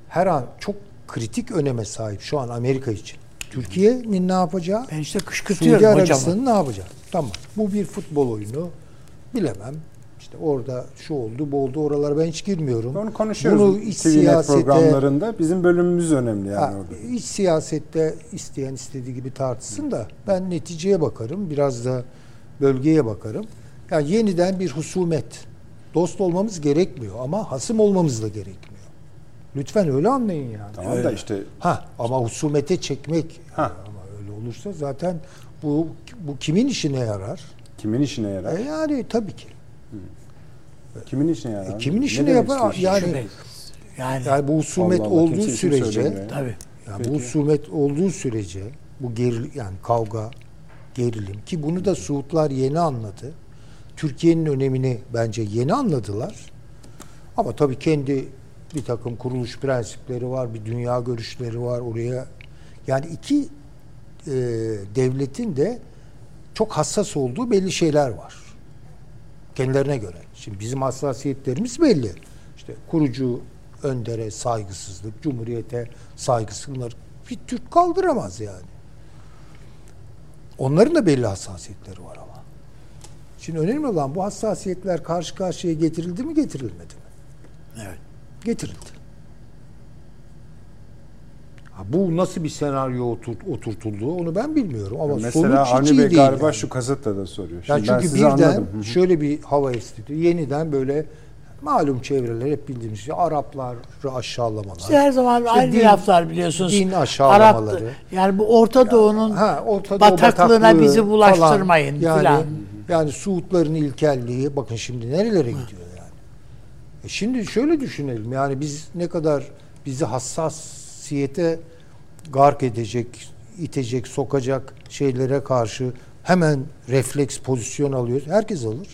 C: her an çok kritik öneme sahip şu an Amerika için. Türkiye'nin ne yapacağı?
B: Ben işte
C: Suudi
B: kışkırtıyorum hocamı.
C: Arabistan'ın ne yapacağı? Tamam. Bu bir futbol oyunu. Bilemem. İşte orada şu oldu, bu oldu. Oralara ben hiç girmiyorum.
A: Onu konuşuyoruz.
C: Bunu iç
A: TVNet
C: siyasete,
A: programlarında bizim bölümümüz önemli yani
C: Ha,
A: orada.
C: iç siyasette isteyen istediği gibi tartışsın da ben neticeye bakarım. Biraz da bölgeye bakarım. Yani yeniden bir husumet. Dost olmamız gerekmiyor ama hasım olmamız da gerekmiyor. Lütfen öyle anlayın yani.
A: Tamam da işte
C: Ha ama husumete çekmek
A: Ha.
C: ama öyle olursa zaten bu bu kimin işine yarar?
A: kimin işine yarar?
C: E yani tabii ki.
A: Kimin işine yarar?
C: E, kimin
A: Ne
C: işine yapar? Yani-
B: Şüphesiz. yani,
C: Yani bu husumet
A: Allah Allah,
C: olduğu sürece
B: tabii.
C: Yani
A: Peki.
C: bu husumet olduğu sürece bu geril yani kavga, gerilim ki bunu da Suudlar yeni anladı. Türkiye'nin önemini bence yeni anladılar. Ama tabii kendi bir takım kuruluş prensipleri var, bir dünya görüşleri var oraya. Yani iki e, devletin de çok hassas olduğu belli şeyler var. Kendilerine göre. Şimdi bizim hassasiyetlerimiz belli. İşte kurucu öndere saygısızlık, cumhuriyete saygısızlık bir Türk kaldıramaz yani. Onların da belli hassasiyetleri var ama. Şimdi önemli olan bu hassasiyetler karşı karşıya getirildi mi getirilmedi mi?
B: Evet.
C: Getirildi. Ha, bu nasıl bir senaryo oturt, oturtuldu onu ben bilmiyorum ama
A: Mesela
C: sonuç hiç
A: Avni
C: iyi
A: Bey
C: değil
A: galiba
C: yani.
A: şu kazıtla da soruyor. Şimdi ben
C: çünkü
A: sizi
C: birden
A: anladım.
C: Şöyle bir hava estidi. Yeniden böyle malum çevreler hep bildiğimiz gibi Arapları aşağılamalar.
B: İşte her zaman
C: İşte
B: aynı
C: din-
B: laflar biliyorsunuz.
C: din aşağılamaları.
B: Arap, yani bu Orta Doğu'nun
C: Ha, Orta Doğu
B: bataklığına
C: bataklığı
B: bizi bulaştırmayın
C: falan.
B: filan.
C: Yani, yani Suudların ilkelliği bakın şimdi nerelere gidiyor yani. E şimdi şöyle düşünelim yani biz ne kadar bizi hassasiyete gark edecek, itecek, sokacak şeylere karşı hemen refleks pozisyon alıyoruz. Herkes alır.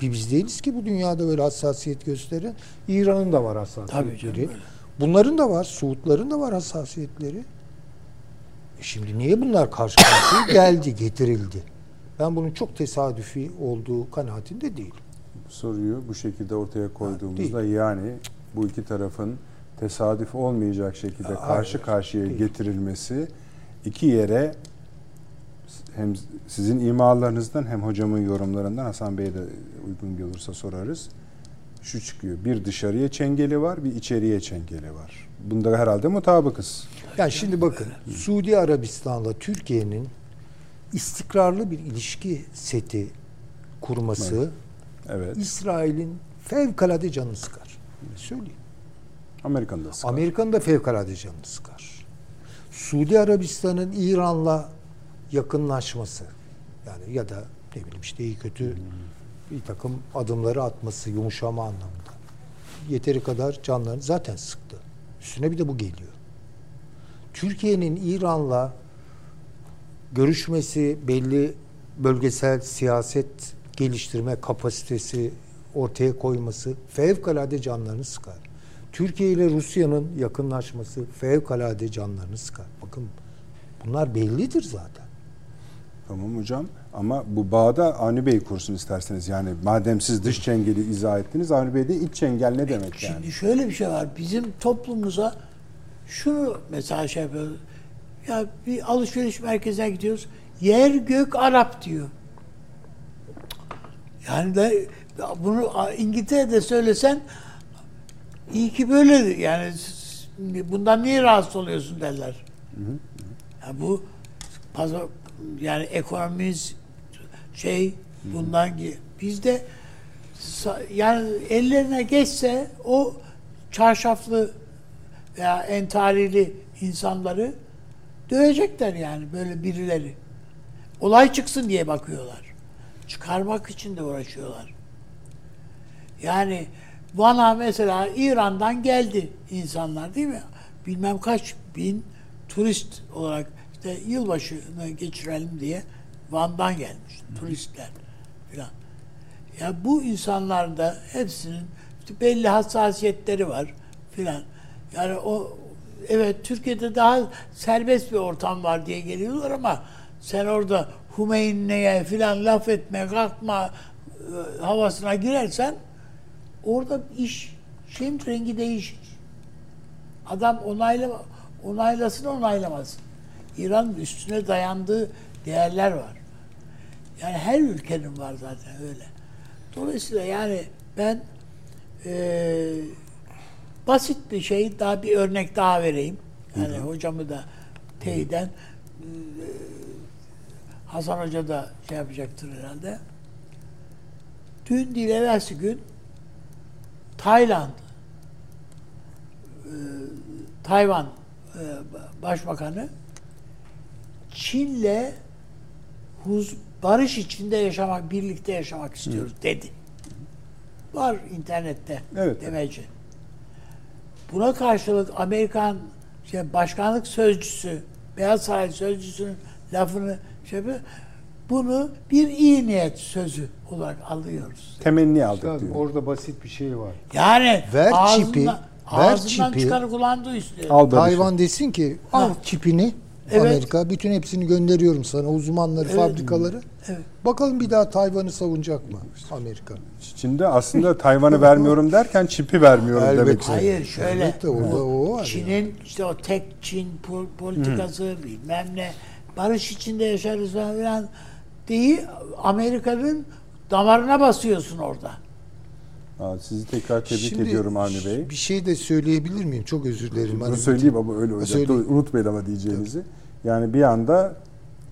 C: Bir biz değiliz ki bu dünyada böyle hassasiyet gösteren. İran'ın da var hassasiyetleri.
B: canım, öyle.
C: Bunların da var, Suudların da var hassasiyetleri. E şimdi niye bunlar karşı karşıya geldi, getirildi? Ben bunun çok tesadüfi olduğu kanaatinde değilim.
A: Soruyu bu şekilde ortaya koyduğumuzda yani bu iki tarafın tesadüf olmayacak şekilde
C: Aa,
A: karşı
C: hayır,
A: karşıya
C: değil.
A: getirilmesi iki yere hem sizin imalarınızdan hem hocamın yorumlarından Hasan Bey'e de uygun olursa sorarız. Şu çıkıyor. Bir dışarıya çengeli var, bir içeriye çengeli var. Bunda herhalde mutabıkız.
C: Yani şimdi bakın Suudi Arabistan'la Türkiye'nin istikrarlı bir ilişki seti kurması
A: Evet.
C: İsrail'in fevkalade canını sıkar. Söyleyeyim.
A: Amerika'nın da sıkar.
C: Amerika'nın da fevkalade canını sıkar. Suudi Arabistan'ın İran'la yakınlaşması yani ya da ne bileyim işte iyi kötü bir takım adımları atması yumuşama anlamında. Yeteri kadar canlarını zaten sıktı. Üstüne bir de bu geliyor. Türkiye'nin İran'la görüşmesi belli bölgesel siyaset geliştirme kapasitesi ortaya koyması fevkalade canlarını sıkar. Türkiye ile Rusya'nın yakınlaşması fevkalade canlarını sıkar. Bakın bunlar bellidir zaten.
A: Tamam hocam ama bu bağda Avni Bey kursun isterseniz. Yani madem siz dış çengeli izah ettiniz Avni Bey de iç çengel ne demek
B: Şimdi
A: yani?
B: şöyle bir şey var. Bizim toplumumuza şunu mesela şey yapıyoruz. Ya bir alışveriş merkezine gidiyoruz. Yer gök Arap diyor. Yani de bunu İngiltere'de söylesen iyi ki böyle yani bundan niye rahatsız oluyorsun derler. Ya bu pazar yani ekonomimiz şey bundan gi- bizde sa- yani ellerine geçse o çarşaflı veya entarili insanları dövecekler yani böyle birileri. Olay çıksın diye bakıyorlar. Çıkarmak için de uğraşıyorlar. Yani bana mesela İran'dan geldi insanlar değil mi? bilmem kaç bin turist olarak işte yılbaşını geçirelim diye Van'dan gelmiş turistler filan. Ya bu insanların da hepsinin işte belli hassasiyetleri var filan. Yani o evet Türkiye'de daha serbest bir ortam var diye geliyorlar ama sen orada Hümeyni'ye filan laf etme, kalkma e, havasına girersen orada iş şeyin rengi değişir. Adam onayla onaylasın onaylamasın. İran'ın üstüne dayandığı değerler var. Yani her ülkenin var zaten öyle. Dolayısıyla yani ben eee basit bir şey daha bir örnek daha vereyim. Yani hocamı da teyiden eee, Hasan Hoca da şey yapacaktır herhalde. Dün değil evvelsi gün Tayland eee, Tayvan eee, Başbakanı Çin'le huz, barış içinde yaşamak, birlikte yaşamak istiyoruz dedi. Var internette
A: Evet.
B: demeci. Buna karşılık Amerikan şey, başkanlık sözcüsü, Beyaz Saray sözcüsünün lafını şey yapıyor. Bunu bir iyi niyet sözü olarak alıyoruz.
A: Temenni aldık
C: Üstadım,
A: diyor.
C: orada basit bir şey var.
B: Yani
C: Ver
B: ağzından,
C: çipi, ver
B: ağzından
C: çipi.
B: çıkanı kulağında istiyor.
A: Al barışı.
C: Tayvan desin ki al
B: Ha.
C: çipini
B: Evet.
C: Amerika bütün hepsini gönderiyorum sana uzmanları
B: Evet.
C: fabrikaları.
B: Evet.
C: Bakalım bir daha Tayvan'ı savunacak mı Amerika?
A: Çin'de aslında Tayvan'ı vermiyorum derken çipi vermiyorum
C: Elbette.
A: demek istiyor.
B: Hayır şöyle.
C: Elbette orada o var.
B: Çin'in işte o tek Çin pol- politikası bilmem ne barış içinde yaşarız falan değil Amerika'nın damarına basıyorsun orada.
A: Aa, sizi tekrar tebrik
C: Şimdi
A: ediyorum Avni Bey.
C: Bir şey de söyleyebilir miyim? Çok özür dilerim.
A: Bunu
C: Hani
A: söyleyeyim ama öyle olacak.
C: Söyle.
A: Unutmayın ama diyeceğinizi. Yani bir anda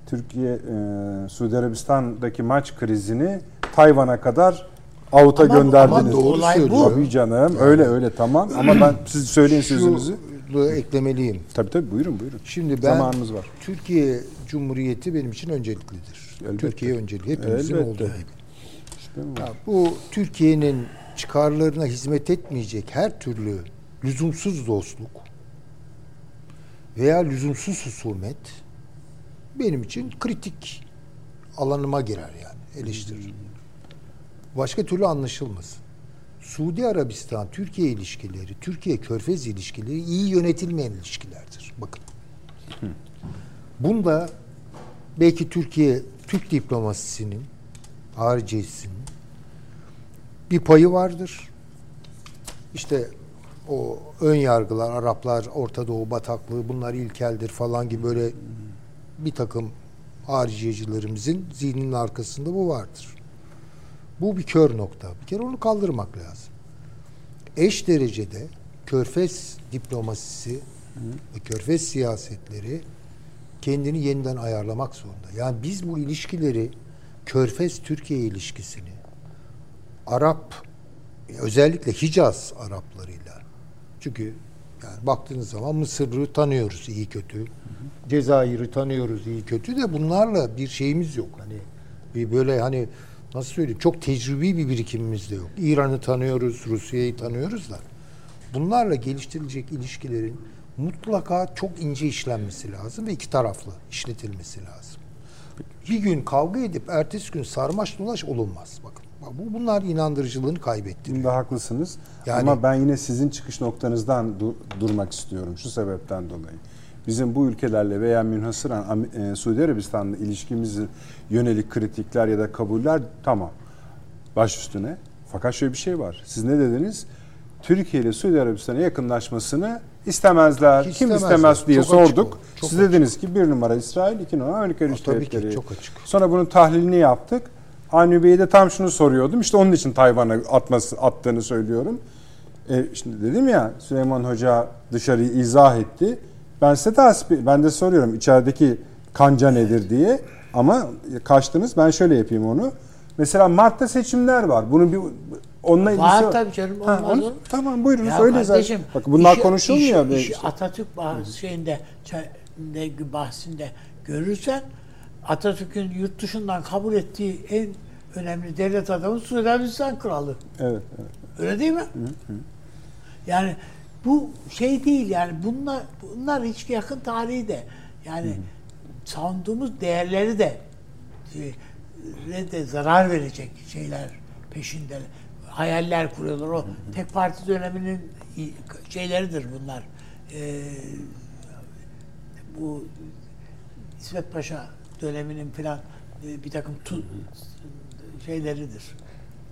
A: Türkiye, e, Suudi Arabistan'daki maç krizini Tayvan'a kadar avuta
B: Ama-
A: gönderdiniz.
B: ama
C: doğru
B: olay
C: söylüyor.
B: bu.
A: Tabii canım. Öyle öyle tamam. Ama ben siz söyleyin sözünüzü.
C: Şunu eklemeliyim.
A: Tabii tabii buyurun buyurun.
C: Şimdi ben
A: Zamanımız var.
C: Türkiye Cumhuriyeti benim için önceliklidir.
A: Elbette.
C: Türkiye önceliği hepimizin
A: Elbette.
C: olduğu gibi. Ya bu Türkiye'nin çıkarlarına hizmet etmeyecek her türlü lüzumsuz dostluk veya lüzumsuz husumet benim için kritik alanıma girer yani eleştiririm. Başka türlü anlaşılmaz. Suudi Arabistan Türkiye ilişkileri, Türkiye Körfez ilişkileri iyi yönetilmeyen ilişkilerdir. Bakın. Bunda belki Türkiye Türk diplomasisinin hariciyesinin bir payı vardır. İşte o ön yargılar, Araplar, Orta Doğu bataklığı bunlar ilkeldir falan gibi böyle bir takım hariciyecilerimizin zihninin arkasında bu vardır. Bu bir kör nokta. Bir kere onu kaldırmak lazım. Eş derecede körfez diplomasisi ve körfez siyasetleri kendini yeniden ayarlamak zorunda. Yani biz bu ilişkileri Körfez-Türkiye ilişkisini Arap özellikle Hicaz Araplarıyla çünkü yani baktığınız zaman Mısır'ı tanıyoruz iyi kötü. Cezayir'i tanıyoruz iyi kötü de bunlarla bir şeyimiz yok. Hani bir böyle hani nasıl söyleyeyim çok tecrübi bir birikimimiz de yok. İran'ı tanıyoruz, Rusya'yı tanıyoruz da bunlarla geliştirilecek ilişkilerin mutlaka çok ince işlenmesi lazım ve iki taraflı işletilmesi lazım. Bir gün kavga edip ertesi gün sarmaş dolaş olunmaz. Bakın bu bunlar inandırıcılığını kaybettiriyor.
A: Bunda haklısınız.
C: Yani-
A: Ama ben yine sizin çıkış noktanızdan du- durmak istiyorum şu sebepten dolayı. Bizim bu ülkelerle veya münhasıran e, Suudi Arabistan'la ilişkimizi yönelik kritikler ya da kabuller tamam. Baş üstüne. Fakat şöyle bir şey var. Siz ne dediniz? Türkiye ile Suudi Arabistan'a yakınlaşmasını istemezler.
C: Hiç
A: Kim
C: istemezler.
A: istemez diye
C: Çok açık
A: sorduk.
C: o, çok
A: Siz dediniz ki bir numara İsrail, iki numara Amerika Birleşik
C: tabii ki,
A: Devletleri.
C: çok açık.
A: Sonra bunun tahlilini yaptık. Avni Bey'e de tam şunu soruyordum. İşte onun için Tayvan'a atması attığını söylüyorum. E, şimdi dedim ya Süleyman Hoca dışarıyı izah etti. Ben size tasvip, ben de soruyorum içerideki kanca nedir diye. Ama kaçtınız. Ben şöyle yapayım onu. Mesela Mart'ta seçimler var. Bunun bir onunla ilgisi
B: Var tabii canım,
A: Ha,
B: olmaz
A: onu-
B: olur.
A: tamam buyurunuz
B: Ya
A: öyle
B: kardeşim,
A: zaten. Bak bunlar
B: işi-
A: konuşulmuyor.
B: işi- işi
A: işte.
B: Atatürk bahs- şeyinde çe- bahsinde görürsen Atatürk'ün yurt dışından kabul ettiği en önemli devlet adamı Suudi Arabistan kralı.
A: Evet, evet.
B: Öyle değil mi? Yani Bu şey değil yani bunlar bunlar hiç yakın tarihi de yani savunduğumuz değerleri de e, de zarar verecek şeyler peşinde hayaller kuruyorlar. O tek parti döneminin şeyleridir bunlar. Ee, bu İsmet Paşa döneminin filan e, bir takım tu, şeyleridir.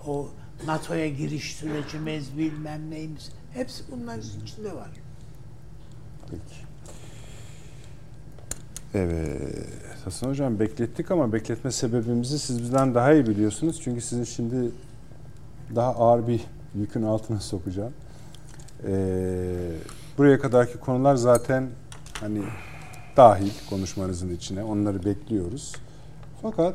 B: O NATO'ya giriş sürecimiz bilmem neyimiz hepsi bunların içinde var.
A: Peki. Evet. Hasan Hocam beklettik ama bekletme sebebimizi siz bizden daha iyi biliyorsunuz. Çünkü sizin şimdi daha ağır bir yükün altına sokacağım. Ee, buraya kadarki konular zaten hani dahil konuşmanızın içine. Onları bekliyoruz. Fakat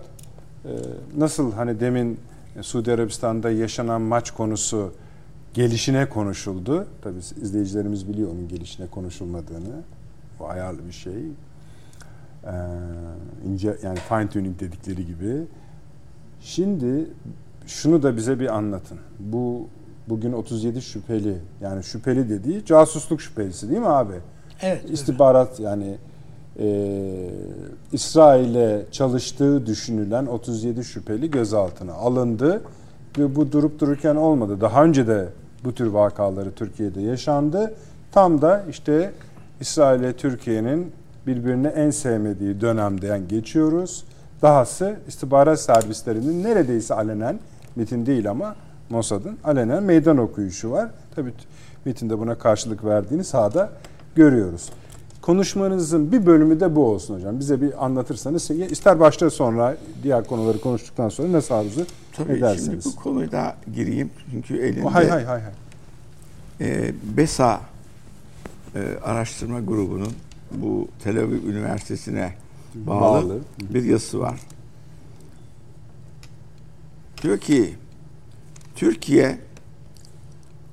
A: e, nasıl hani demin Suudi Arabistan'da yaşanan maç konusu gelişine konuşuldu. Tabii izleyicilerimiz biliyor onun gelişine konuşulmadığını. O ayarlı bir şey. Ee, ince yani fine tuning dedikleri gibi. Şimdi şunu da bize bir anlatın. Bu bugün 37 şüpheli yani şüpheli dediği casusluk şüphelisi değil mi abi?
B: Evet.
A: İstihbarat evet. yani e, İsrail'e çalıştığı düşünülen 37 şüpheli gözaltına alındı ve bu durup dururken olmadı. Daha önce de bu tür vakaları Türkiye'de yaşandı. Tam da işte İsrail ile Türkiye'nin birbirini en sevmediği dönemden geçiyoruz. Dahası istihbarat servislerinin neredeyse alenen, Metin değil ama Mossad'ın alenen meydan okuyuşu var. Tabii Metin de buna karşılık verdiğini sahada görüyoruz. Konuşmanızın bir bölümü de bu olsun hocam. Bize bir anlatırsanız ister başta sonra diğer konuları konuştuktan sonra ne arzu
D: Tabii ederseniz. Şimdi bu konuyu da gireyim çünkü elinde
A: hay hay hay. hay.
D: E, BESA e, araştırma grubunun bu Tel Aviv Üniversitesi'ne bağlı, bağlı bir yazısı var. Diyor ki Türkiye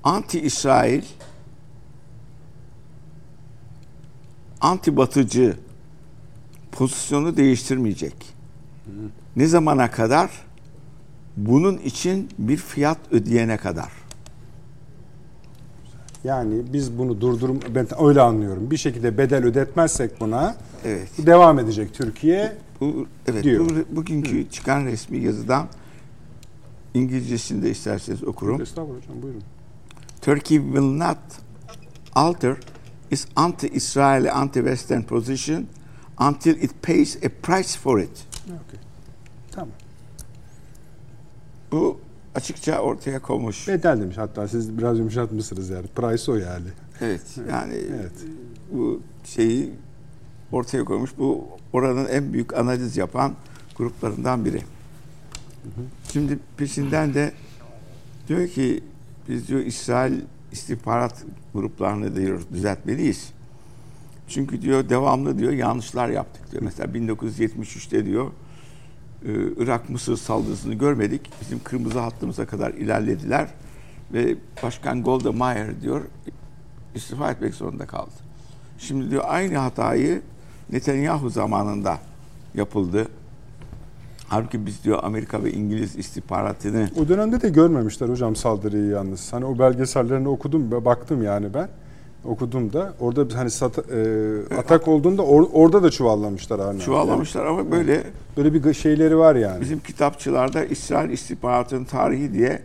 D: anti-İsrail anti-batıcı pozisyonu değiştirmeyecek. Ne zamana kadar? Bunun için bir fiyat ödeyene kadar.
A: Yani biz bunu durdurum ben öyle anlıyorum. Bir şekilde bedel ödetmezsek buna
D: evet.
A: devam edecek Türkiye.
D: Bu evet diyor. Bu, bugünkü Hı. çıkan resmi yazıdan İngilizcesini de isterseniz okurum.
A: Estağfurullah hocam buyurun.
D: Turkey will not alter its anti-Israel, anti-Western position until it pays a price for it.
A: Okay. Tamam.
D: Bu açıkça ortaya konmuş.
A: Bedel demiş hatta siz biraz yumuşatmışsınız yani. Price o yani.
D: Evet yani evet. bu şeyi ortaya koymuş. Bu oranın en büyük analiz yapan gruplarından biri. Hı hı. Şimdi peşinden de diyor ki biz diyor İsrail istihbarat gruplarını diyor düzeltmeliyiz. Çünkü diyor devamlı diyor yanlışlar yaptık diyor. Mesela 1973'te diyor e, Irak-Mısır saldırısını görmedik. Bizim kırmızı hattımıza kadar ilerlediler ve Başkan Golda Meir diyor istifa etmek zorunda kaldı. Şimdi diyor aynı hatayı Netanyahu zamanında yapıldı. Halbuki biz diyor Amerika ve İngiliz istihbaratını...
A: O dönemde de görmemişler hocam saldırıyı yalnız. Hani o belgesellerini okudum ve baktım yani ben. Okudum da orada hani sat, e, atak olduğunda or, orada da çuvallamışlar hani.
D: Çuvallamışlar yani. ama böyle
A: böyle bir şeyleri var yani.
D: Bizim kitapçılarda İsrail istihbaratının tarihi diye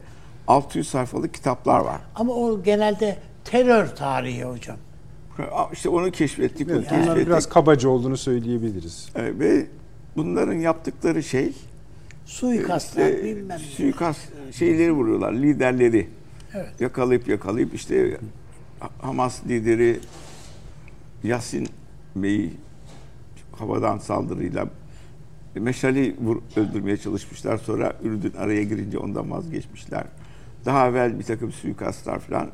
D: 600 sayfalık kitaplar var.
B: Ama o genelde terör tarihi hocam.
D: İşte onu keşfettik.
A: Evet, onu keşfettik. biraz kabaca olduğunu söyleyebiliriz.
D: Evet, ve bunların yaptıkları şey
B: suikastlar işte, bilmem
D: suikast şeyleri vuruyorlar liderleri. Evet. Yakalayıp yakalayıp işte Hamas lideri Yasin Bey'i havadan saldırıyla Meşali vur, öldürmeye çalışmışlar. Sonra Ürdün araya girince ondan vazgeçmişler. Daha evvel bir takım suikastlar falan.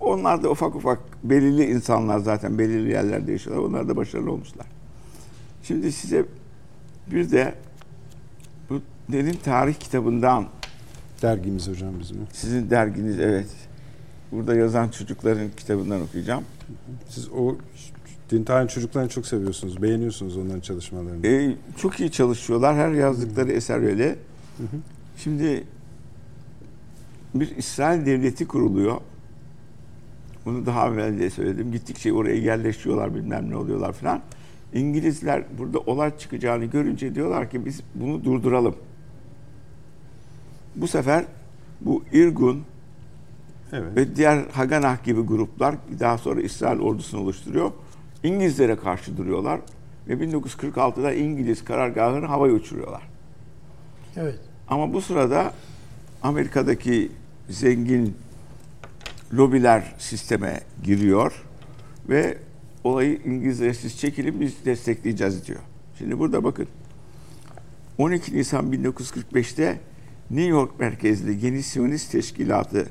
D: Onlar da ufak ufak belirli insanlar zaten belirli yerlerde yaşıyorlar. Onlar da başarılı olmuşlar. Şimdi size bir de bu derin tarih kitabından
A: dergimiz hocam bizim.
D: Sizin derginiz evet. Burada yazan çocukların kitabından okuyacağım.
A: Siz o din tarih çocuklarını çok seviyorsunuz. Beğeniyorsunuz onların çalışmalarını.
D: Ee, çok iyi çalışıyorlar. Her yazdıkları Hı-hı. eser öyle. Hı-hı. Şimdi bir İsrail devleti kuruluyor. Bunu daha evvel de söyledim. Gittikçe oraya yerleşiyorlar bilmem ne oluyorlar falan. İngilizler burada olay çıkacağını görünce diyorlar ki biz bunu durduralım. Bu sefer bu İrgun
A: Evet.
D: ve diğer Haganah gibi gruplar daha sonra İsrail ordusunu oluşturuyor. İngilizlere karşı duruyorlar ve 1946'da İngiliz karargahını havaya uçuruyorlar.
B: Evet.
D: Ama bu sırada Amerika'daki zengin lobiler sisteme giriyor ve olayı İngilizlere siz çekilin biz destekleyeceğiz diyor. Şimdi burada bakın 12 Nisan 1945'te New York merkezli Yeni Siyonist Teşkilatı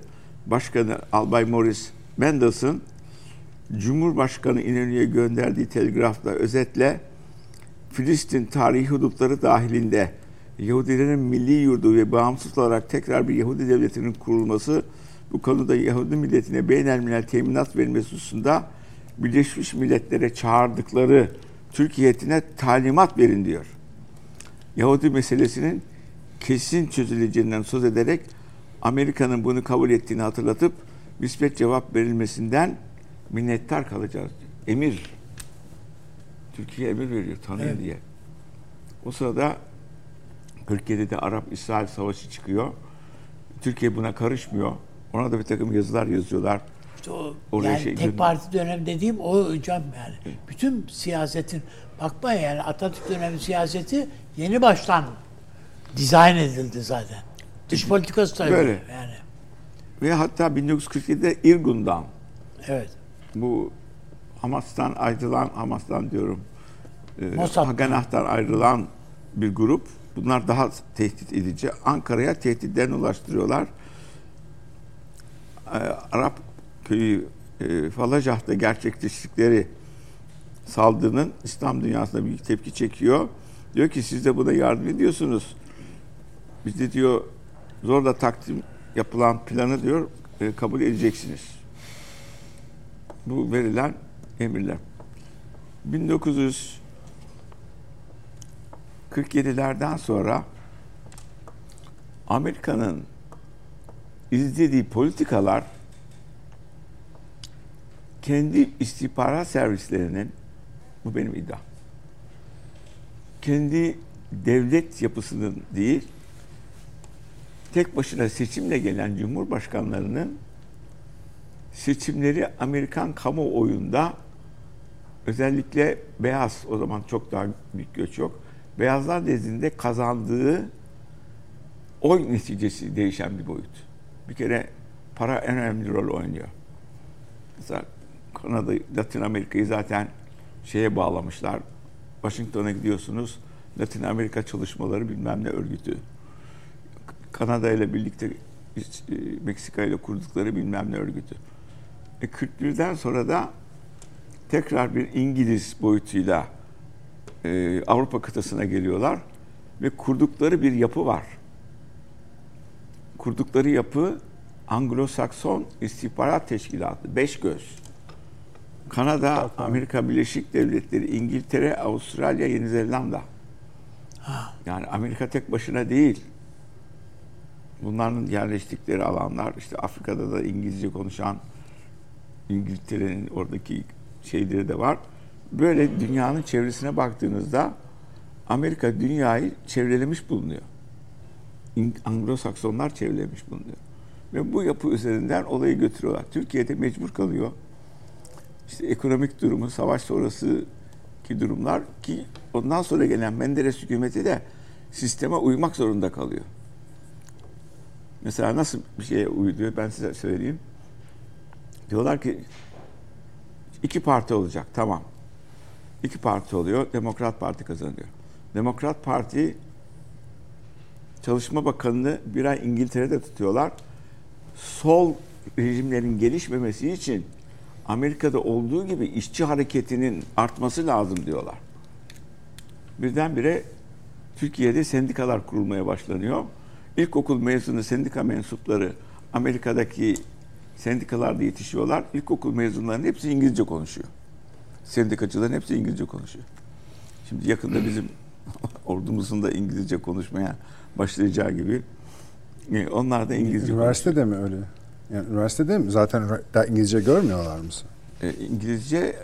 D: Başkanı Albay Morris Mendelssohn Cumhurbaşkanı İnönü'ye gönderdiği telgrafla özetle Filistin tarihi hudutları dahilinde Yahudilerin milli yurdu ve bağımsız olarak tekrar bir Yahudi devletinin kurulması bu konuda Yahudi milletine beynelmilel teminat verilmesi hususunda Birleşmiş Milletler'e çağırdıkları Türk heyetine talimat verin diyor. Yahudi meselesinin kesin çözüleceğinden söz ederek Amerika'nın bunu kabul ettiğini hatırlatıp müspet cevap verilmesinden minnettar kalacağız. Emir. Türkiye emir veriyor tanıyın
B: Evet.
D: diye. O sırada 47'de Arap-İsrail savaşı çıkıyor. Türkiye buna karışmıyor. Ona da bir takım yazılar yazıyorlar.
B: İşte o,
D: Oraya
B: yani
D: şey-
B: tek parti dönem dediğim o hocam yani. Bütün siyasetin bakma yani Atatürk dönemi siyaseti yeni baştan dizayn edildi zaten. Dış politikası da öyle.
D: Böyle.
B: Yani.
D: Ve hatta 1947'de İrgun'dan
B: Evet.
D: bu Hamas'tan ayrılan, Hamas'tan diyorum, e. Haganah'tan ayrılan bir grup. Bunlar daha tehdit edici. Ankara'ya tehditlerini ulaştırıyorlar. E, Arap köyü e, Falacah'ta gerçekleştikleri saldırının İslam dünyasında büyük tepki çekiyor. Diyor ki siz de buna yardım ediyorsunuz. Biz de diyor zorla takdim yapılan planı diyor e, kabul edeceksiniz. Bu verilen emirler. 1947'lerden sonra Amerika'nın izlediği politikalar kendi istihbarat servislerinin bu benim iddiam. Kendi devlet yapısının değil tek başına seçimle gelen cumhurbaşkanlarının seçimleri Amerikan kamuoyunda özellikle beyaz o zaman çok daha büyük göç yok. Beyazlar nezdinde kazandığı oy neticesi değişen bir boyut. Bir kere para en önemli rol oynuyor. Mesela Kanada, Latin Amerika'yı zaten şeye bağlamışlar. Washington'a gidiyorsunuz. Latin Amerika çalışmaları bilmem ne örgütü. Kanada ile birlikte e, Meksika ile kurdukları bilmem ne örgütü. E 41'den sonra da tekrar bir İngiliz boyutuyla e, Avrupa kıtasına geliyorlar ve kurdukları bir yapı var. Kurdukları yapı Anglo-Sakson İstihbarat Teşkilatı, beş göz. Kanada, Amerika Birleşik Devletleri, İngiltere, Avustralya, Yeni Zelanda. Yani Amerika tek başına değil. Bunların yerleştikleri alanlar, işte Afrika'da da İngilizce konuşan İngiltere'nin oradaki şeyleri de var. Böyle dünyanın çevresine baktığınızda Amerika dünyayı çevrelemiş bulunuyor. Anglo-Saksonlar çevrelemiş bulunuyor. Ve bu yapı üzerinden olayı götürüyorlar. Türkiye'de mecbur kalıyor. İşte ekonomik durumu, savaş sonrası ki durumlar ki ondan sonra gelen Menderes hükümeti de sisteme uymak zorunda kalıyor. Mesela nasıl bir şeye uyuyor ben size söyleyeyim. Diyorlar ki iki parti olacak tamam. İki parti oluyor. Demokrat Parti kazanıyor. Demokrat Parti Çalışma Bakanı'nı bir ay İngiltere'de tutuyorlar. Sol rejimlerin gelişmemesi için Amerika'da olduğu gibi işçi hareketinin artması lazım diyorlar. Birdenbire Türkiye'de sendikalar kurulmaya başlanıyor. İlkokul mezunu sendika mensupları Amerika'daki sendikalarda yetişiyorlar. İlkokul mezunlarının hepsi İngilizce konuşuyor. Sendikacıların hepsi İngilizce konuşuyor. Şimdi yakında bizim ordumuzun da İngilizce konuşmaya başlayacağı gibi e, onlar da İngilizce konuşuyor.
A: Üniversitede mi öyle? Yani üniversitede mi? Zaten İngilizce görmüyorlar mısın?
D: E, İngilizce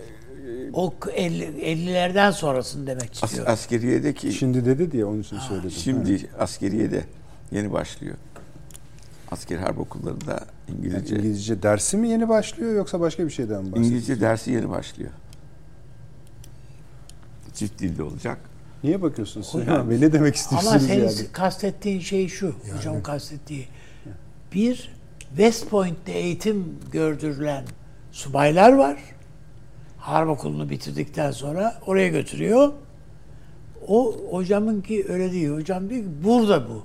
B: O 50 50'lerden sonrasını demek
D: as,
B: istiyor.
D: askeriyedeki
A: Şimdi dedi diye onun için söyledim.
D: şimdi askeriyede yeni başlıyor. Asker harp okullarında
A: Yani
D: İngilizce
A: İngilizce dersi mi yeni başlıyor yoksa başka bir şeyden mi bahsediyorsun?
D: İngilizce dersi yeni başlıyor. Çift dilde olacak.
A: Niye bakıyorsun Bey? Ne demek
B: Ama
A: istiyorsunuz
B: senin
A: yani?
B: kastettiğin şey şu. Hocam kastettiği. Bir West Point'te eğitim gördürülen subaylar var. Harp okulunu bitirdikten sonra oraya götürüyor. O hocamın ki öyle değil. Hocam diyor ki burada bu.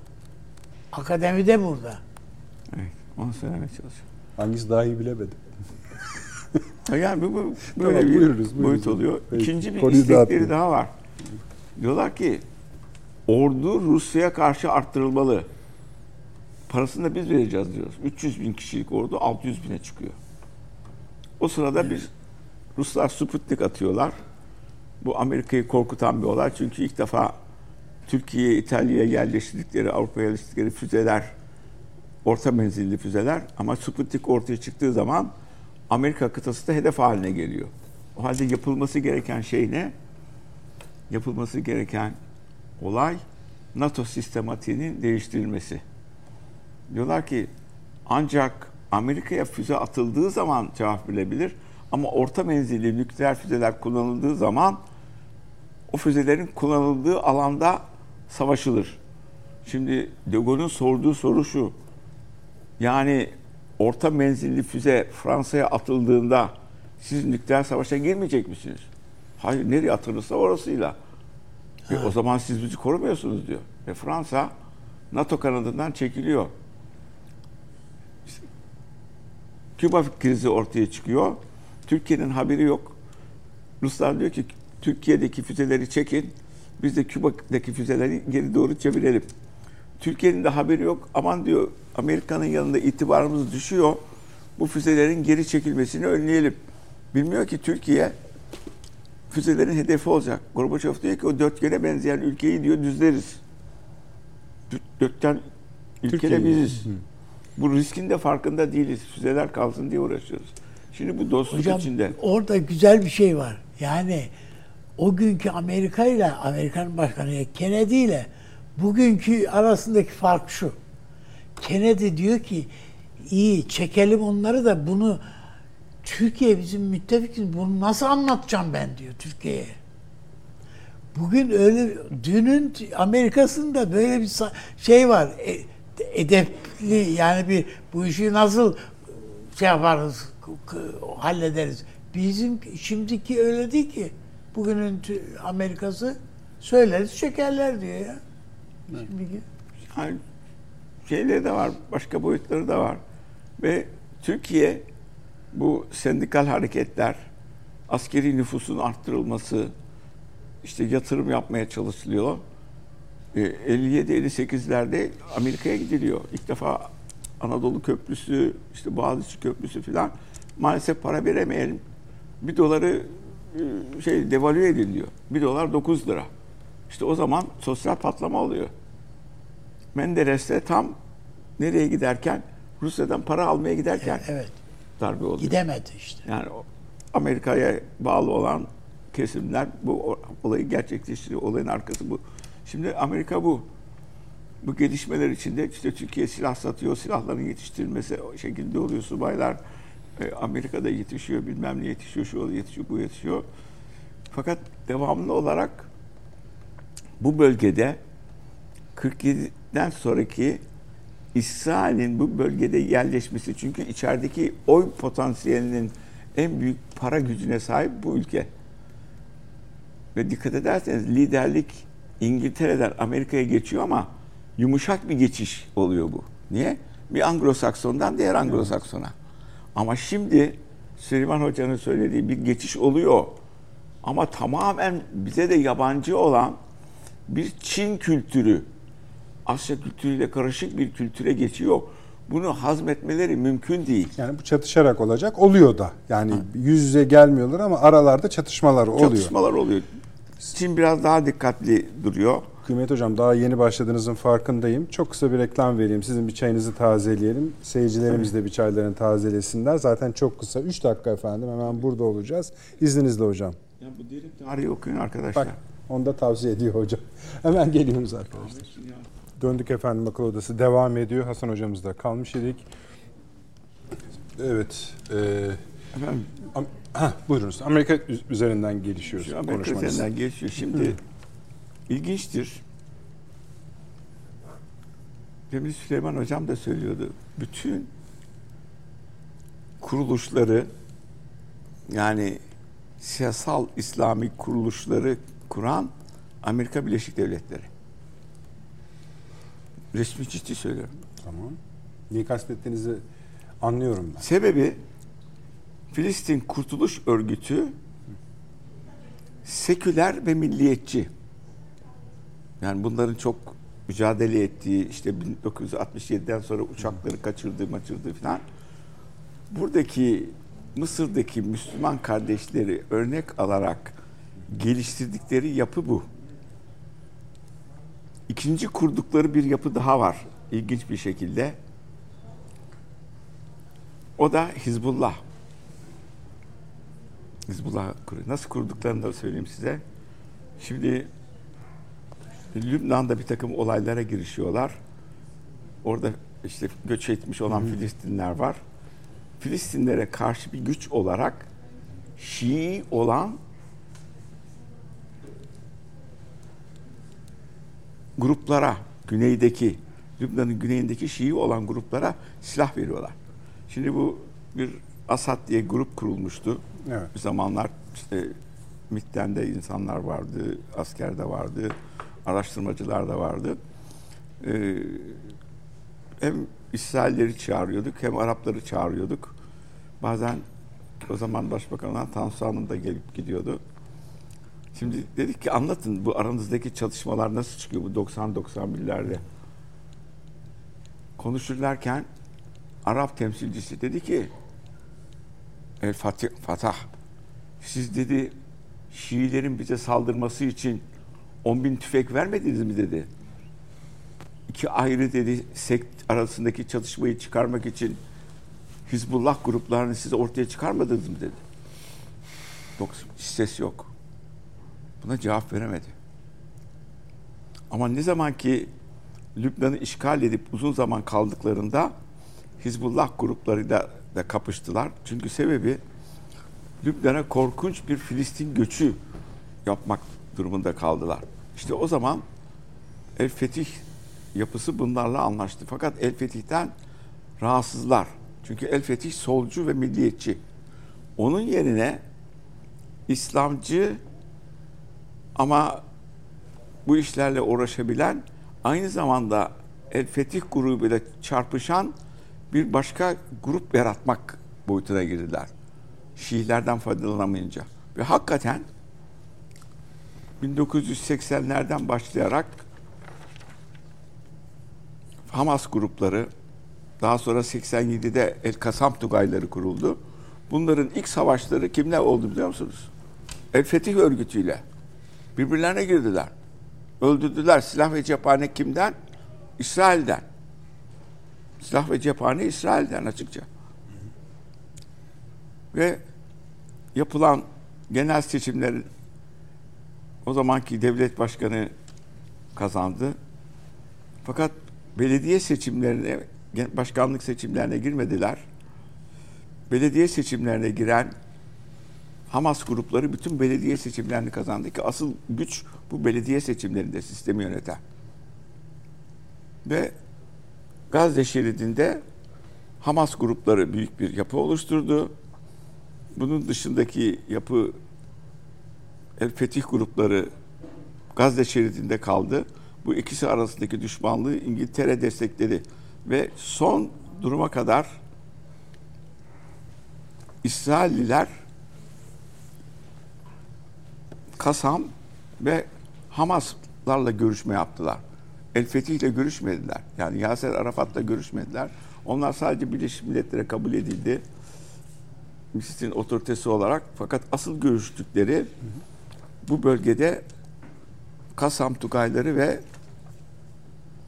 B: Akademide burada.
D: Evet. Onu söylemeye çalışıyorum.
A: Hangisi daha iyi bilemedim.
D: Yani bu, bu böyle
A: Tamam,
D: bir
A: buyurunuz,
D: boyut oluyor.
A: Peki,
D: İkinci bir
A: konuyu
D: istekleri
A: dağıtmayın.
D: daha var. Diyorlar ki ordu Rusya'ya karşı arttırılmalı. Parasını da biz vereceğiz diyoruz. 300 bin kişilik ordu 600 bine çıkıyor. O sırada bir Ruslar Sputnik atıyorlar. Bu Amerika'yı korkutan bir olay. Çünkü ilk defa Türkiye'ye, İtalya'ya yerleştirdikleri, Avrupa'ya yerleştirdikleri füzeler orta menzilli füzeler ama Sputnik ortaya çıktığı zaman Amerika kıtası da hedef haline geliyor. O halde yapılması gereken şey ne? Yapılması gereken olay NATO sistematiğinin değiştirilmesi. Diyorlar ki ancak Amerika'ya füze atıldığı zaman cevap verilebilir ama orta menzilli nükleer füzeler kullanıldığı zaman o füzelerin kullanıldığı alanda savaşılır. Şimdi De Gaulle'ün sorduğu soru şu. Yani orta menzilli füze Fransa'ya atıldığında siz nükleer savaşa girmeyecek misiniz? Hayır nereye atılırsa orasıyla. E, o zaman siz bizi korumuyorsunuz diyor. Ve Fransa NATO kanadından çekiliyor. İşte, Küba krizi ortaya çıkıyor. Türkiye'nin haberi yok. Ruslar diyor ki Türkiye'deki füzeleri çekin. Biz de Küba'daki füzeleri geri doğru çevirelim. Türkiye'nin de haberi yok. Aman diyor Amerika'nın yanında itibarımız düşüyor. Bu füzelerin geri çekilmesini önleyelim. Bilmiyor ki Türkiye füzelerin hedefi olacak. Gorbaçov diyor ki o dörtgene benzeyen ülkeyi diyor düzleriz. Dö- Dörtten ülke de
A: Türkiye'yi.
D: Bu riskin de farkında değiliz. Füzeler kalsın diye uğraşıyoruz. Şimdi bu dostluk
B: Hocam
D: içinde.
B: orada güzel bir şey var. Yani o günkü Amerika ile Amerikan Başkanı Kennedy ile bugünkü arasındaki fark şu. Kennedy diyor ki iyi çekelim onları da bunu Türkiye bizim müttefikimiz bunu nasıl anlatacağım ben diyor Türkiye'ye. Bugün öyle dünün Amerika'sında böyle bir şey var. E, edepli yani bir bu işi nasıl şey yaparız, hallederiz. Bizim şimdiki öyle değil ki. Bugünün Amerikası söyleriz çekerler diyor ya. Şimdiki.
D: Yani şeyleri de var, başka boyutları da var. Ve Türkiye bu sendikal hareketler, askeri nüfusun arttırılması, işte yatırım yapmaya çalışılıyor. E, 57-58'lerde Amerika'ya gidiliyor. İlk defa Anadolu Köprüsü, işte Boğaziçi Köprüsü falan maalesef para veremeyelim. Bir doları e, şey devalüe ediliyor. Bir dolar 9 lira. İşte o zaman sosyal patlama oluyor. Menderes de tam nereye giderken Rusya'dan para almaya giderken
B: Evet.
D: darbe oluyor.
B: Gidemedi işte.
D: Yani Amerika'ya bağlı olan kesimler bu olayı gerçekleştiriyor. Olayın arkası bu. Şimdi Amerika bu. Bu gelişmeler içinde işte Türkiye silah satıyor, silahların yetiştirilmesi şekilde oluyor. Subaylar e, Amerika'da yetişiyor, bilmem ne yetişiyor, şu yetişiyor, bu yetişiyor. Fakat devamlı olarak bu bölgede 47'den sonraki İsrail'in bu bölgede yerleşmesi çünkü içerideki oy potansiyelinin en büyük para gücüne sahip bu ülke. Ve dikkat ederseniz liderlik İngiltere'den Amerika'ya geçiyor ama yumuşak bir geçiş oluyor bu. Niye? Bir Anglo-Sakson'dan diğer Anglo-Sakson'a. Ama şimdi Süleyman Hoca'nın söylediği bir geçiş oluyor. Ama tamamen bize de yabancı olan bir Çin kültürü, Asya kültürüyle karışık bir kültüre geçiyor. Bunu hazmetmeleri mümkün değil.
A: Yani bu çatışarak olacak. Oluyor da. Yani yüz yüze gelmiyorlar ama aralarda çatışmalar oluyor.
D: Çatışmalar oluyor. Çin biraz daha dikkatli duruyor.
A: Kıymet Hocam daha yeni başladığınızın farkındayım. Çok kısa bir reklam vereyim. Sizin bir çayınızı tazeleyelim. Seyircilerimiz de bir çaylarını tazelesinler. Zaten çok kısa. 3 dakika efendim. Hemen burada olacağız. İzninizle hocam.
D: Ya bu derin tarihi okuyun arkadaşlar.
A: Bak onu da tavsiye ediyor hocam. Hemen geliyoruz arkadaşlar. Döndük efendim akıl odası devam ediyor. Hasan hocamızda kalmış idik. Evet. E,
D: Efendim,
A: ha, buyurunuz. Amerika üz- üzerinden gelişiyoruz
D: Şu Amerika
A: konuşmanız.
D: üzerinden geçiyor. Şimdi ilginçtir. Demin Süleyman Hocam da söylüyordu. Bütün kuruluşları yani siyasal İslami kuruluşları kuran Amerika Birleşik Devletleri. Resmi ciddi söylüyorum.
A: Tamam. Neyi kastettiğinizi anlıyorum ben.
D: Sebebi Filistin Kurtuluş Örgütü seküler ve milliyetçi. Yani bunların çok mücadele ettiği işte 1967'den sonra uçakları kaçırdığı maçırdığı falan. Buradaki Mısır'daki Müslüman kardeşleri örnek alarak geliştirdikleri yapı bu. İkinci kurdukları bir yapı daha var. İlginç bir şekilde. O da Hizbullah. Hizbullah kuruyor. Nasıl kurduklarını da söyleyeyim size. Şimdi Lübnan'da bir takım olaylara girişiyorlar. Orada işte göç etmiş olan Filistinler var. Filistinlere karşı bir güç olarak Şii olan gruplara, güneydeki, Lübnan'ın güneyindeki Şii olan gruplara silah veriyorlar. Şimdi bu bir Asad diye grup kurulmuştu.
A: Evet.
D: Bir zamanlar işte MİT'ten de insanlar vardı, asker de vardı, araştırmacılar da vardı. Ee, hem İsrailleri çağırıyorduk hem Arapları çağırıyorduk. Bazen o zaman Başbakan olan Tansu Hanım da gelip gidiyordu. Şimdi dedik ki anlatın bu aranızdaki çalışmalar nasıl çıkıyor bu 90-91'lerde. Konuşurlarken Arap temsilcisi dedi ki El Fatih, Fatah siz dedi Şiilerin bize saldırması için 10 bin tüfek vermediniz mi dedi. İki ayrı dedi sekt arasındaki çatışmayı çıkarmak için Hizbullah gruplarını siz ortaya çıkarmadınız mı dedi. Yok ses yok. Buna cevap veremedi. Ama ne zaman ki Lübnan'ı işgal edip uzun zaman kaldıklarında Hizbullah gruplarıyla da kapıştılar. Çünkü sebebi Lübnan'a korkunç bir Filistin göçü yapmak durumunda kaldılar. İşte o zaman El Fetih yapısı bunlarla anlaştı. Fakat El Fetih'ten rahatsızlar. Çünkü El Fetih solcu ve milliyetçi. Onun yerine İslamcı ama bu işlerle uğraşabilen aynı zamanda El Fetih grubuyla çarpışan bir başka grup yaratmak boyutuna girdiler. Şiilerden faydalanamayınca. Ve hakikaten 1980'lerden başlayarak Hamas grupları daha sonra 87'de El Kasam Tugayları kuruldu. Bunların ilk savaşları kimle oldu biliyor musunuz? El Fetih örgütüyle. Birbirlerine girdiler. Öldürdüler. Silah ve cephane kimden? İsrail'den. Silah ve cephane İsrail'den açıkça. Ve yapılan genel seçimlerin o zamanki devlet başkanı kazandı. Fakat belediye seçimlerine, başkanlık seçimlerine girmediler. Belediye seçimlerine giren Hamas grupları bütün belediye seçimlerini kazandı ki asıl güç bu belediye seçimlerinde sistemi yöneten. Ve Gazze şeridinde Hamas grupları büyük bir yapı oluşturdu. Bunun dışındaki yapı El Fetih grupları Gazze şeridinde kaldı. Bu ikisi arasındaki düşmanlığı İngiltere destekledi ve son duruma kadar İsrailliler Kasam ve Hamaslarla görüşme yaptılar. El Fetih ile görüşmediler. Yani Yaser Arafat'la görüşmediler. Onlar sadece Birleşmiş Milletler'e kabul edildi. Mısır'ın otoritesi olarak. Fakat asıl görüştükleri bu bölgede Kasam Tugayları ve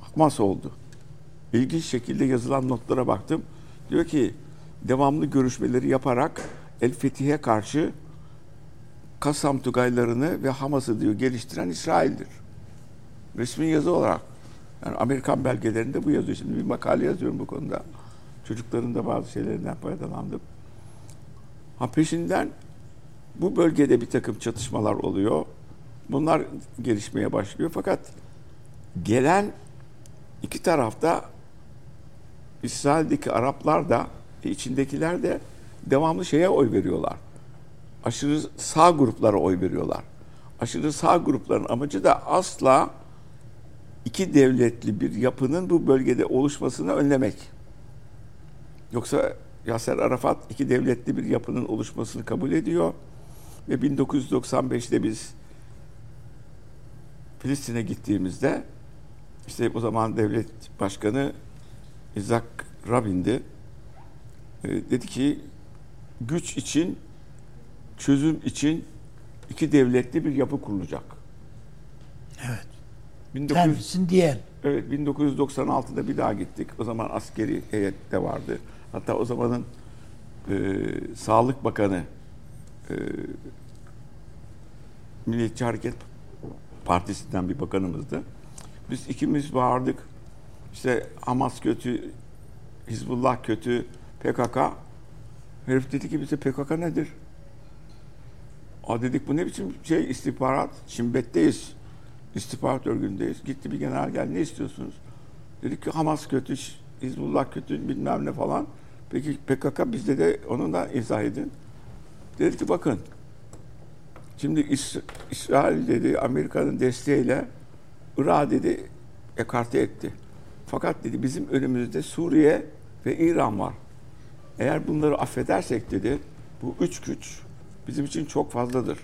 D: Hamas oldu. İlginç şekilde yazılan notlara baktım. Diyor ki devamlı görüşmeleri yaparak El Fetih'e karşı Kasam Tugaylarını ve Hamas'ı diyor geliştiren İsrail'dir. Resmi yazı olarak. Yani Amerikan belgelerinde bu yazıyor. Şimdi bir makale yazıyorum bu konuda. Çocukların da bazı şeylerinden faydalandım. Ha peşinden bu bölgede bir takım çatışmalar oluyor. Bunlar gelişmeye başlıyor. Fakat gelen iki tarafta İsrail'deki Araplar da içindekiler de devamlı şeye oy veriyorlar. Aşırı sağ gruplara oy veriyorlar. Aşırı sağ grupların amacı da asla iki devletli bir yapının bu bölgede oluşmasını önlemek. Yoksa Yasser Arafat iki devletli bir yapının oluşmasını kabul ediyor ve 1995'te biz Filistin'e gittiğimizde işte o zaman devlet başkanı Isaac Rabin'di. E, dedi ki güç için, çözüm için iki devletli bir yapı kurulacak.
B: Evet.
D: 1900,
B: Kendisini diyen.
D: evet 1996'da bir daha gittik. O zaman askeri heyet de vardı. Hatta o zamanın e, Sağlık Bakanı e, Milliyetçi Hareket Partisi'nden bir bakanımızdı. Biz ikimiz vardık. İşte Hamas kötü, Hizbullah kötü, PKK. Herif dedi ki bize PKK nedir? Aa dedik bu ne biçim şey istihbarat? Şimbetteyiz. İstihbarat örgündeyiz. Gitti bir general geldi ne istiyorsunuz? Dedik ki Hamas kötü, Hizbullah kötü bilmem ne falan. Peki PKK bizde de onu da izah edin. Dedi ki bakın şimdi İs- İsrail dedi Amerika'nın desteğiyle Irak dedi ekarte etti. Fakat dedi bizim önümüzde Suriye ve İran var. Eğer bunları affedersek dedi bu üç güç bizim için çok fazladır.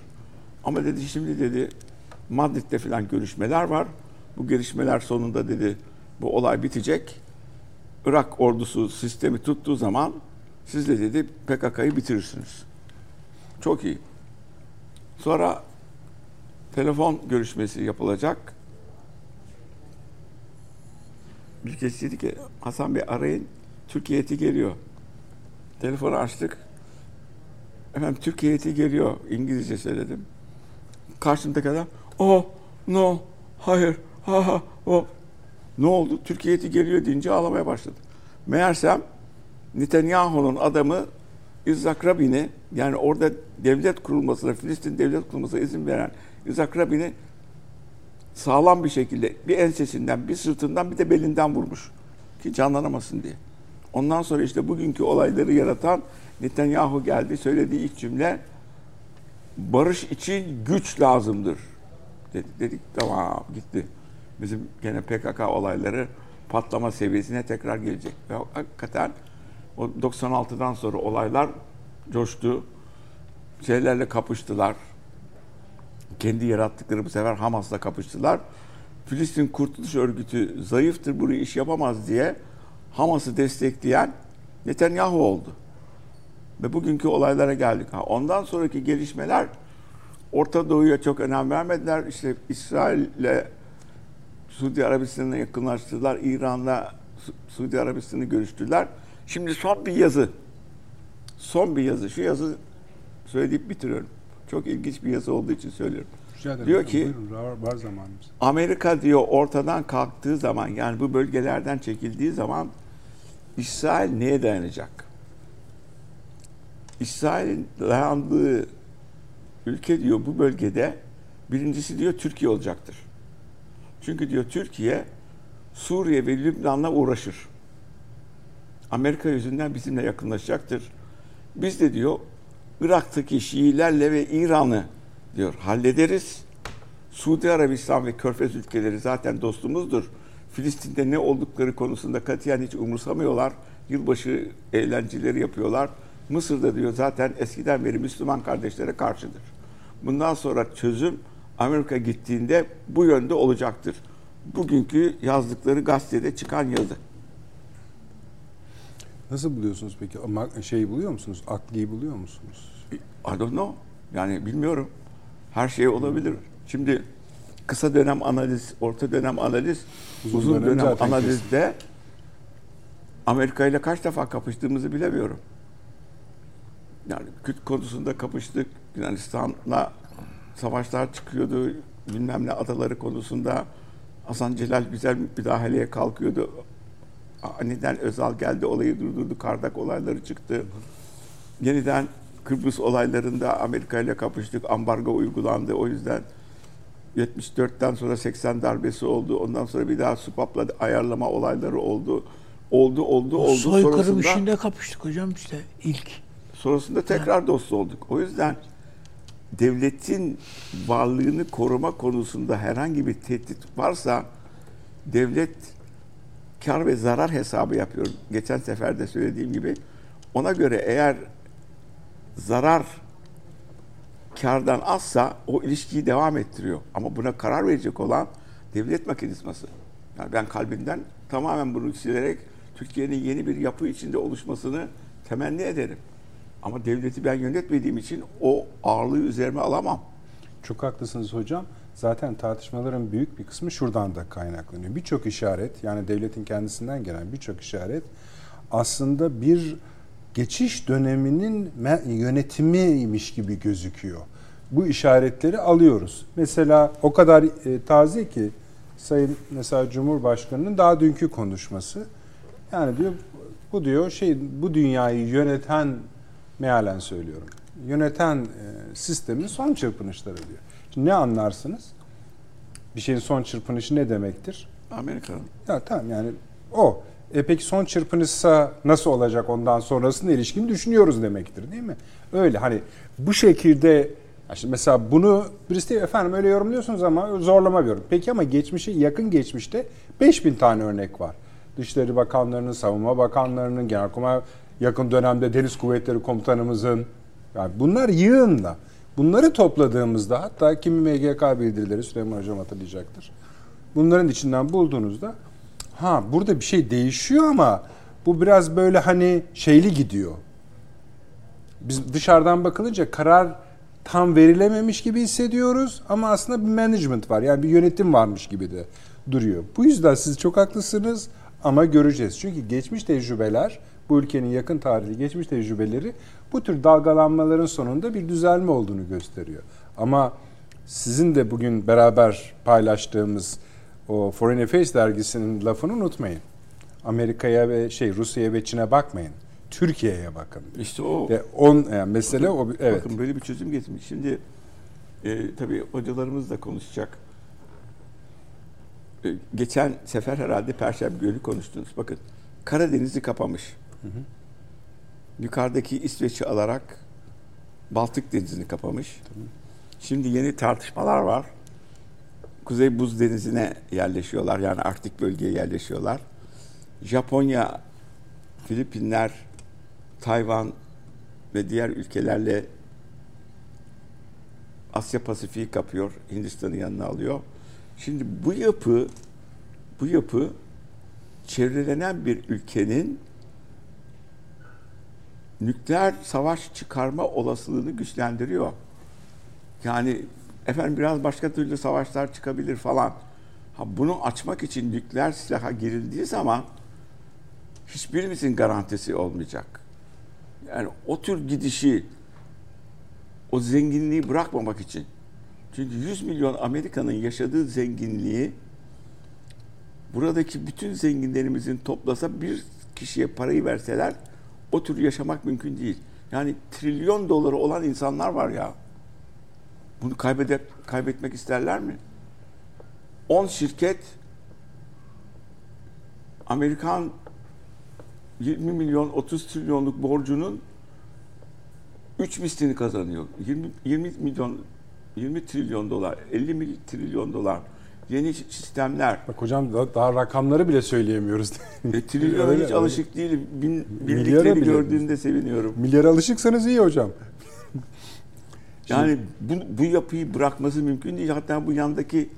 D: Ama dedi şimdi dedi Madrid'de falan görüşmeler var. Bu görüşmeler sonunda dedi bu olay bitecek. Irak ordusu sistemi tuttuğu zaman siz de dedi PKK'yı bitirirsiniz. Çok iyi. Sonra telefon görüşmesi yapılacak. Bir kez dedi ki Hasan Bey arayın. Türkiye heyeti geliyor. Telefonu açtık. Efendim Türkiye heyeti geliyor. İngilizce söyledim. Karşımdaki adam oh no hayır ha ha o ne oldu? Türkiye heyeti geliyor deyince ağlamaya başladı. Meğersem Netanyahu'nun adamı İzzak Rabin'i yani orada devlet kurulmasına, Filistin devlet kurulmasına izin veren İzzak Rabin'i sağlam bir şekilde bir ensesinden, bir sırtından bir de belinden vurmuş. Ki canlanamasın diye. Ondan sonra işte bugünkü olayları yaratan Netanyahu geldi. Söylediği ilk cümle barış için güç lazımdır. Dedi, dedik tamam gitti. Bizim gene PKK olayları patlama seviyesine tekrar gelecek. Ve hakikaten o 96'dan sonra olaylar coştu. Şeylerle kapıştılar. Kendi yarattıkları bu sefer Hamas'la kapıştılar. Filistin Kurtuluş Örgütü zayıftır, burayı iş yapamaz diye Hamas'ı destekleyen Netanyahu oldu. Ve bugünkü olaylara geldik. Ha, ondan sonraki gelişmeler Orta Doğu'ya çok önem vermediler. İşte İsrail'le Suudi Arabistan'a yakınlaştılar. İran'la Su- Suudi Arabistan'ı görüştüler. Şimdi son bir yazı. Son bir yazı. Şu yazı söyleyip bitiriyorum. Çok ilginç bir yazı olduğu için söylüyorum.
A: Rica.
D: Diyor ki-
A: Buyurun, var, var zamanımız.
D: Amerika diyor ortadan kalktığı zaman yani bu bölgelerden çekildiği zaman İsrail neye dayanacak? İsrail'in dayandığı ülke diyor bu bölgede birincisi diyor Türkiye olacaktır. Çünkü diyor Türkiye Suriye ve Lübnan'la uğraşır. Amerika yüzünden bizimle yakınlaşacaktır. Biz de diyor Irak'taki Şiilerle ve İran'ı diyor hallederiz. Suudi Arabistan ve Körfez ülkeleri zaten dostumuzdur. Filistin'de ne oldukları konusunda katiyen hiç umursamıyorlar. Yılbaşı eğlenceleri yapıyorlar. Mısır'da diyor zaten eskiden beri Müslüman kardeşlere karşıdır. Bundan sonra çözüm Amerika gittiğinde bu yönde olacaktır. Bugünkü yazdıkları gazetede çıkan yazı.
A: Nasıl buluyorsunuz peki? Şeyi buluyor musunuz? Akliyi buluyor musunuz?
D: I don't know. Yani bilmiyorum. Her şey olabilir. Şimdi kısa dönem analiz, orta dönem analiz,
A: Uzun
D: uzun,
A: dönem
D: dönem, analizde Amerika ile kaç defa kapıştığımızı bilemiyorum. Yani Kürt konusunda kapıştık. Yunanistan'la savaşlar çıkıyordu. Bilmem ne adaları konusunda Hasan Celal güzel müdahaleye kalkıyordu. Aniden Özal geldi olayı durdurdu. Kardak olayları çıktı. Yeniden Kıbrıs olaylarında Amerika ile kapıştık. Ambargo uygulandı. O yüzden 74'ten sonra 80 darbesi oldu. Ondan sonra bir daha SUPAP'la ayarlama olayları oldu. Oldu, oldu, oldu.
B: Soykırım işinde kapıştık hocam işte ilk.
D: Sonrasında tekrar dost olduk. O yüzden devletin varlığını koruma konusunda herhangi bir tehdit varsa devlet kar ve zarar hesabı yapıyor. Geçen sefer de söylediğim gibi ona göre eğer zarar kardan azsa o ilişkiyi devam ettiriyor. Ama buna karar verecek olan devlet mekanizması. Yani ben kalbimden tamamen bunu silerek Türkiye'nin yeni bir yapı içinde oluşmasını temenni ederim. Ama devleti ben yönetmediğim için o ağırlığı üzerime alamam.
A: Çok haklısınız hocam. Zaten tartışmaların büyük bir kısmı şuradan da kaynaklanıyor. Birçok işaret yani devletin kendisinden gelen birçok işaret aslında bir geçiş döneminin yönetimiymiş gibi gözüküyor. Bu işaretleri alıyoruz. Mesela o kadar e, taze ki Sayın mesela Cumhurbaşkanı'nın daha dünkü konuşması. Yani diyor bu diyor şey bu dünyayı yöneten mealen söylüyorum. Yöneten e, sistemin son çırpınışları diyor. Şimdi ne anlarsınız? Bir şeyin son çırpınışı ne demektir?
D: Amerika'nın.
A: Ya tamam yani o. E peki son çırpınışsa nasıl olacak ondan sonrasına ilişkin düşünüyoruz demektir değil mi? Öyle hani bu şekilde şimdi mesela bunu birisi diyor efendim öyle yorumluyorsunuz ama zorlama bir yorum. Peki ama geçmişe yakın geçmişte 5000 tane örnek var. Dışişleri Bakanlarının, Savunma Bakanlarının, Genelkurmay yakın dönemde Deniz Kuvvetleri Komutanımızın yani bunlar yığınla. Bunları topladığımızda hatta kimi MGK bildirileri Süleyman Hocam hatırlayacaktır. Bunların içinden bulduğunuzda ha burada bir şey değişiyor ama bu biraz böyle hani şeyli gidiyor. Biz dışarıdan bakılınca karar tam verilememiş gibi hissediyoruz ama aslında bir management var. Yani bir yönetim varmış gibi de duruyor. Bu yüzden siz çok haklısınız ama göreceğiz. Çünkü geçmiş tecrübeler, bu ülkenin yakın tarihli geçmiş tecrübeleri bu tür dalgalanmaların sonunda bir düzelme olduğunu gösteriyor. Ama sizin de bugün beraber paylaştığımız o Foreign Affairs dergisinin lafını unutmayın. Amerika'ya ve şey Rusya'ya ve Çin'e bakmayın. Türkiye'ye bakın.
D: İşte o.
A: Ve on yani mesele
D: Bakın-
A: o evet.
D: Bakın böyle bir çözüm getirmiş. Şimdi e, tabii hocalarımız da konuşacak. E, geçen sefer herhalde Perşembe günü konuştunuz. Bakın Karadeniz'i kapamış. Yukarıdaki İsveç'i alarak Baltık Denizi'ni kapamış. Şimdi yeni tartışmalar var. Kuzey Buz Denizi'ne yerleşiyorlar. Yani Arktik bölgeye yerleşiyorlar. Japonya, Filipinler, Tayvan ve diğer ülkelerle Asya Pasifik'i kapıyor. Hindistan'ı yanına alıyor. Şimdi bu yapı bu yapı çevrelenen bir ülkenin nükleer savaş çıkarma olasılığını güçlendiriyor. Yani efendim biraz başka türlü savaşlar çıkabilir falan. Ha bunu açmak için nükleer silaha girildiği zaman hiçbirimizin garantisi olmayacak. Yani o tür gidişi o zenginliği bırakmamak için. Çünkü 100 milyon Amerika'nın yaşadığı zenginliği buradaki bütün zenginlerimizin toplasa bir kişiye parayı verseler o tür yaşamak mümkün değil. Yani trilyon doları olan insanlar var ya. Bunu kaybeder, kaybetmek isterler mi? 10 şirket Amerikan 20 milyon 30 trilyonluk borcunun 3 mislini kazanıyor. 20, 20 milyon 20 trilyon dolar, 50 mil trilyon dolar. Yeni sistemler.
A: Bak hocam da- daha rakamları bile söyleyemiyoruz.
D: E, trilyona
A: Öyle,
D: hiç
A: öyle.
D: alışık değilim. Bin, bildikleri gördüğümde seviniyorum.
A: Milyara alışıksanız iyi hocam.
D: Yani bu, bu yapıyı bırakması mümkün değil. Hatta bu yandaki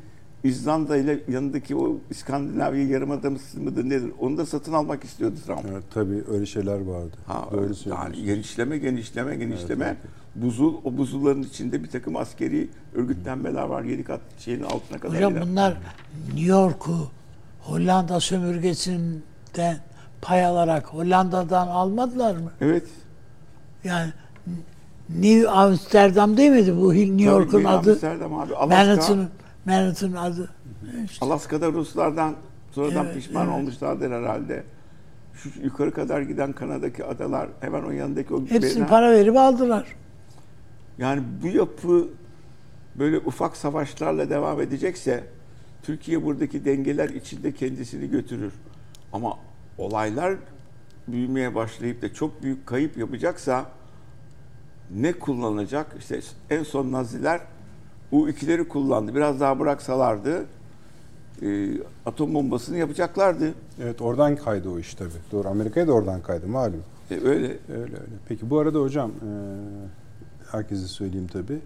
D: İzlanda ile yanındaki o İskandinavya yarımadası mıdır nedir? Onu da satın almak istiyordu Trump.
A: Evet, tabii öyle şeyler vardı.
D: Ha,
A: Doğru
D: yani genişleme, genişleme, genişleme.
A: Evet,
D: Buzul, o buzulların içinde bir takım askeri örgütlenmeler var. Yedi kat şeyin altına kadar.
B: Hocam
D: inen.
B: bunlar New York'u Hollanda sömürgesinden pay alarak Hollanda'dan almadılar mı?
D: Evet.
B: Yani New Amsterdam değil miydi bu New York'un adı?
D: Amsterdam abi.
B: Manhattan, Manhattan adı. İşte
D: Alaska'da Ruslardan sonradan
B: Evet,
D: pişman
B: evet.
D: olmuşlardır herhalde. Şu yukarı kadar giden Kanada'daki adalar hemen o yanındaki o
B: hepsini
D: verilen-
B: para verip aldılar.
D: Yani bu yapı böyle ufak savaşlarla devam edecekse Türkiye buradaki dengeler içinde kendisini götürür. Ama olaylar büyümeye başlayıp da çok büyük kayıp yapacaksa ne kullanacak? İşte en son Naziler U-2'leri kullandı. Biraz daha bıraksalardı e, atom bombasını yapacaklardı.
A: Evet oradan kaydı o iş tabii. Doğru Amerika'ya da oradan kaydı malum.
D: E, öyle.
A: Öyle öyle. Peki bu arada hocam e, herkese söyleyeyim tabii.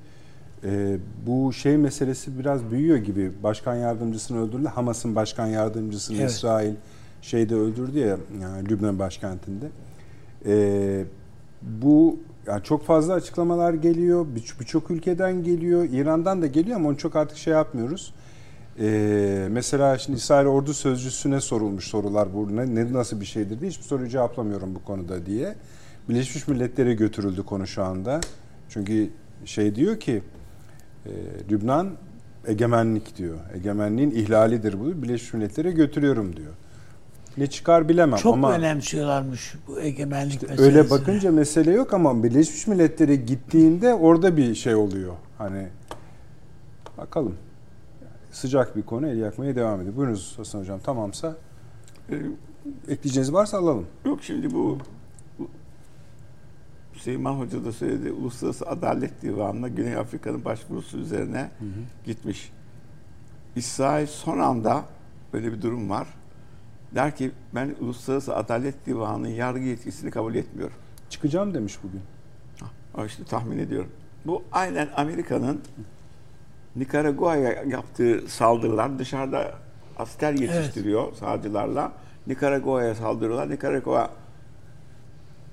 A: E, bu şey meselesi biraz büyüyor gibi. Başkan yardımcısını öldürdü. Hamas'ın başkan yardımcısını
B: Evet.
A: İsrail şeyde öldürdü ya yani Lübnan başkentinde. E, bu yani çok fazla açıklamalar geliyor. Bir- Birçok ülkeden geliyor. İran'dan da geliyor ama onu çok artık şey yapmıyoruz. Ee, mesela şimdi İsrail ordu sözcüsüne sorulmuş sorular bu ne, ne nasıl bir şeydir diye hiçbir soruyu cevaplamıyorum bu konuda diye. Birleşmiş Milletler'e götürüldü konu şu anda. Çünkü şey diyor ki e, Lübnan egemenlik diyor. Egemenliğin ihlalidir bu. Birleşmiş Milletler'e götürüyorum diyor. Ne çıkar bilemem
B: Çok
A: ama
B: önemsiyorlarmış bu egemenlik meselesini.
A: öyle bakınca mesele yok ama Birleşmiş Milletler'e gittiğinde orada bir şey oluyor. Hani bakalım. Sıcak bir konu el yakmaya devam ediyor. Buyurunuz Hasan Hocam tamamsa
D: E,
A: ekleyeceğiniz varsa alalım.
D: Yok şimdi bu Süleyman Hoca da söyledi. Uluslararası Adalet Divanı'na Güney Afrika'nın başvurusu üzerine gitmiş. İsrail son anda böyle bir durum var. Der ki ben Uluslararası Adalet Divanı'nın yargı yetkisini kabul etmiyorum.
A: Çıkacağım demiş bugün.
D: Ha, işte tahmin ediyorum. Bu aynen Amerika'nın Nikaragua'ya yaptığı saldırılar dışarıda asker yetiştiriyor savcılarla. Nikaragua'ya saldırıyorlar. Nikaragua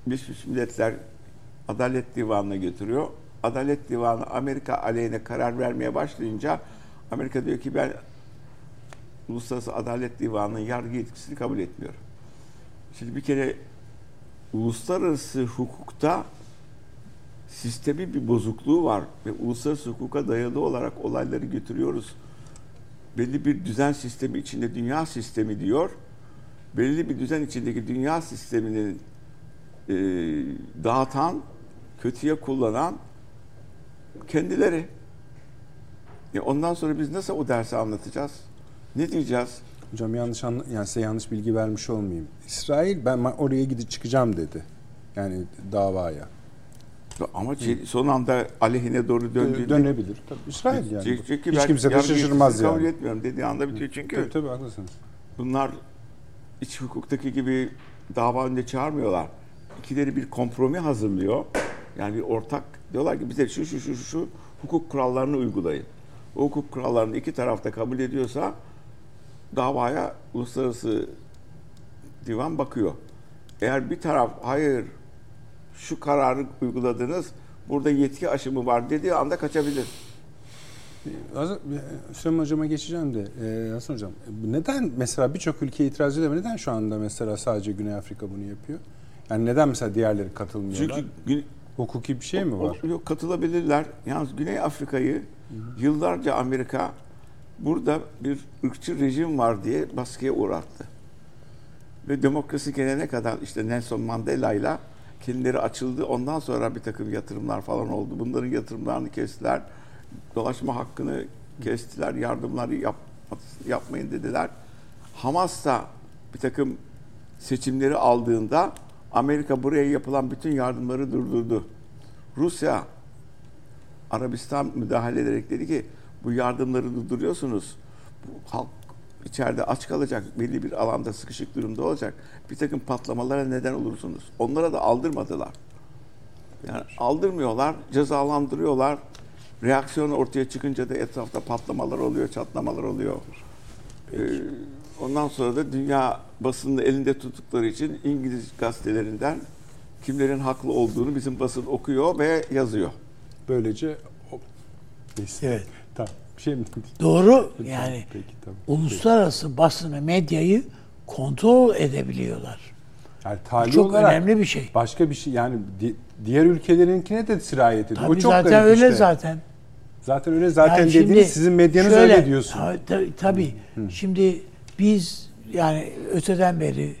D: Birleşmiş Milletler Adalet Divanı'na götürüyor. Adalet Divanı Amerika aleyhine karar vermeye başlayınca Amerika diyor ki ben Uluslararası Adalet Divanı'nın yargı yetkisini kabul etmiyorum. Şimdi bir kere uluslararası hukukta sistemi bir bozukluğu var ve uluslararası hukuka dayalı olarak olayları götürüyoruz. Belli bir düzen sistemi içinde dünya sistemi diyor. Belli bir düzen içindeki dünya sistemini e, dağıtan, kötüye kullanan kendileri. E ondan sonra biz nasıl o dersi anlatacağız? Ne diyeceğiz?
A: Hocam yanlış anla, yani size yanlış bilgi vermiş olmayayım. İsrail ben oraya gidip çıkacağım dedi. Yani davaya.
D: Ama son anda aleyhine doğru döndüğünde
A: Dönebilir. Tabii İsrail yani.
D: Çünkü
A: Hiç
D: ben
A: kimse de şaşırmaz
D: yetkisini kabul
A: yani.
D: etmiyorum dediği anda bitiyor çünkü.
A: Tabii tabii haklısınız.
D: Bunlar iç hukuktaki gibi dava önünde çağırmıyorlar. İkileri bir kompromi hazırlıyor. Yani bir ortak diyorlar ki bize şu şu şu şu, hukuk kurallarını uygulayın. O hukuk kurallarını iki tarafta kabul ediyorsa davaya uluslararası divan bakıyor. Eğer bir taraf hayır şu kararı uyguladınız burada yetki aşımı var dediği anda kaçabilir.
A: Az- Süleyman Hocam'a geçeceğim de e, Hasan Hocam neden mesela birçok ülke itiraz ediyor neden şu anda mesela sadece Güney Afrika bunu yapıyor? Yani neden mesela diğerleri katılmıyorlar?
D: Çünkü
A: Hukuki bir şey mi var?
D: Yok katılabilirler. Yalnız Güney Afrika'yı yıllarca Amerika burada bir ırkçı rejim var diye baskıya uğrattı. Ve demokrasi gelene kadar işte Nelson Mandela ile kendileri açıldı. Ondan sonra bir takım yatırımlar falan oldu. Bunların yatırımlarını kestiler. Dolaşma hakkını kestiler. Yardımları yap, yapmayın dediler. Hamas da bir takım seçimleri aldığında Amerika buraya yapılan bütün yardımları durdurdu. Rusya Arabistan müdahale ederek dedi ki bu yardımları durduruyorsunuz. Bu halk içeride aç kalacak, belli bir alanda sıkışık durumda olacak. Bir takım patlamalara neden olursunuz. Onlara da aldırmadılar. Yani aldırmıyorlar, cezalandırıyorlar. reaksiyonu ortaya çıkınca da etrafta patlamalar oluyor, çatlamalar oluyor. Ee, ondan sonra da dünya basını elinde tuttukları için İngiliz gazetelerinden kimlerin haklı olduğunu bizim basın okuyor ve yazıyor.
A: Böylece o- neyse.
B: Evet.
A: Tamam. Bir şey mi?
B: Doğru yani
A: Peki tamam.
B: uluslararası basını, medyayı kontrol edebiliyorlar.
A: Yani tali
B: çok
A: olarak
B: önemli bir şey.
A: Başka bir şey yani di- diğer ülkelerinkine de sirayet ediyor.
B: Tabii
A: o çok
B: zaten
A: garip
B: öyle
A: işte.
B: zaten.
A: Zaten öyle zaten
B: Yani
A: dediğiniz
B: şimdi
A: sizin medyanız
B: şöyle,
A: öyle diyorsun.
B: Tabii, tabii. Şimdi biz yani öteden beri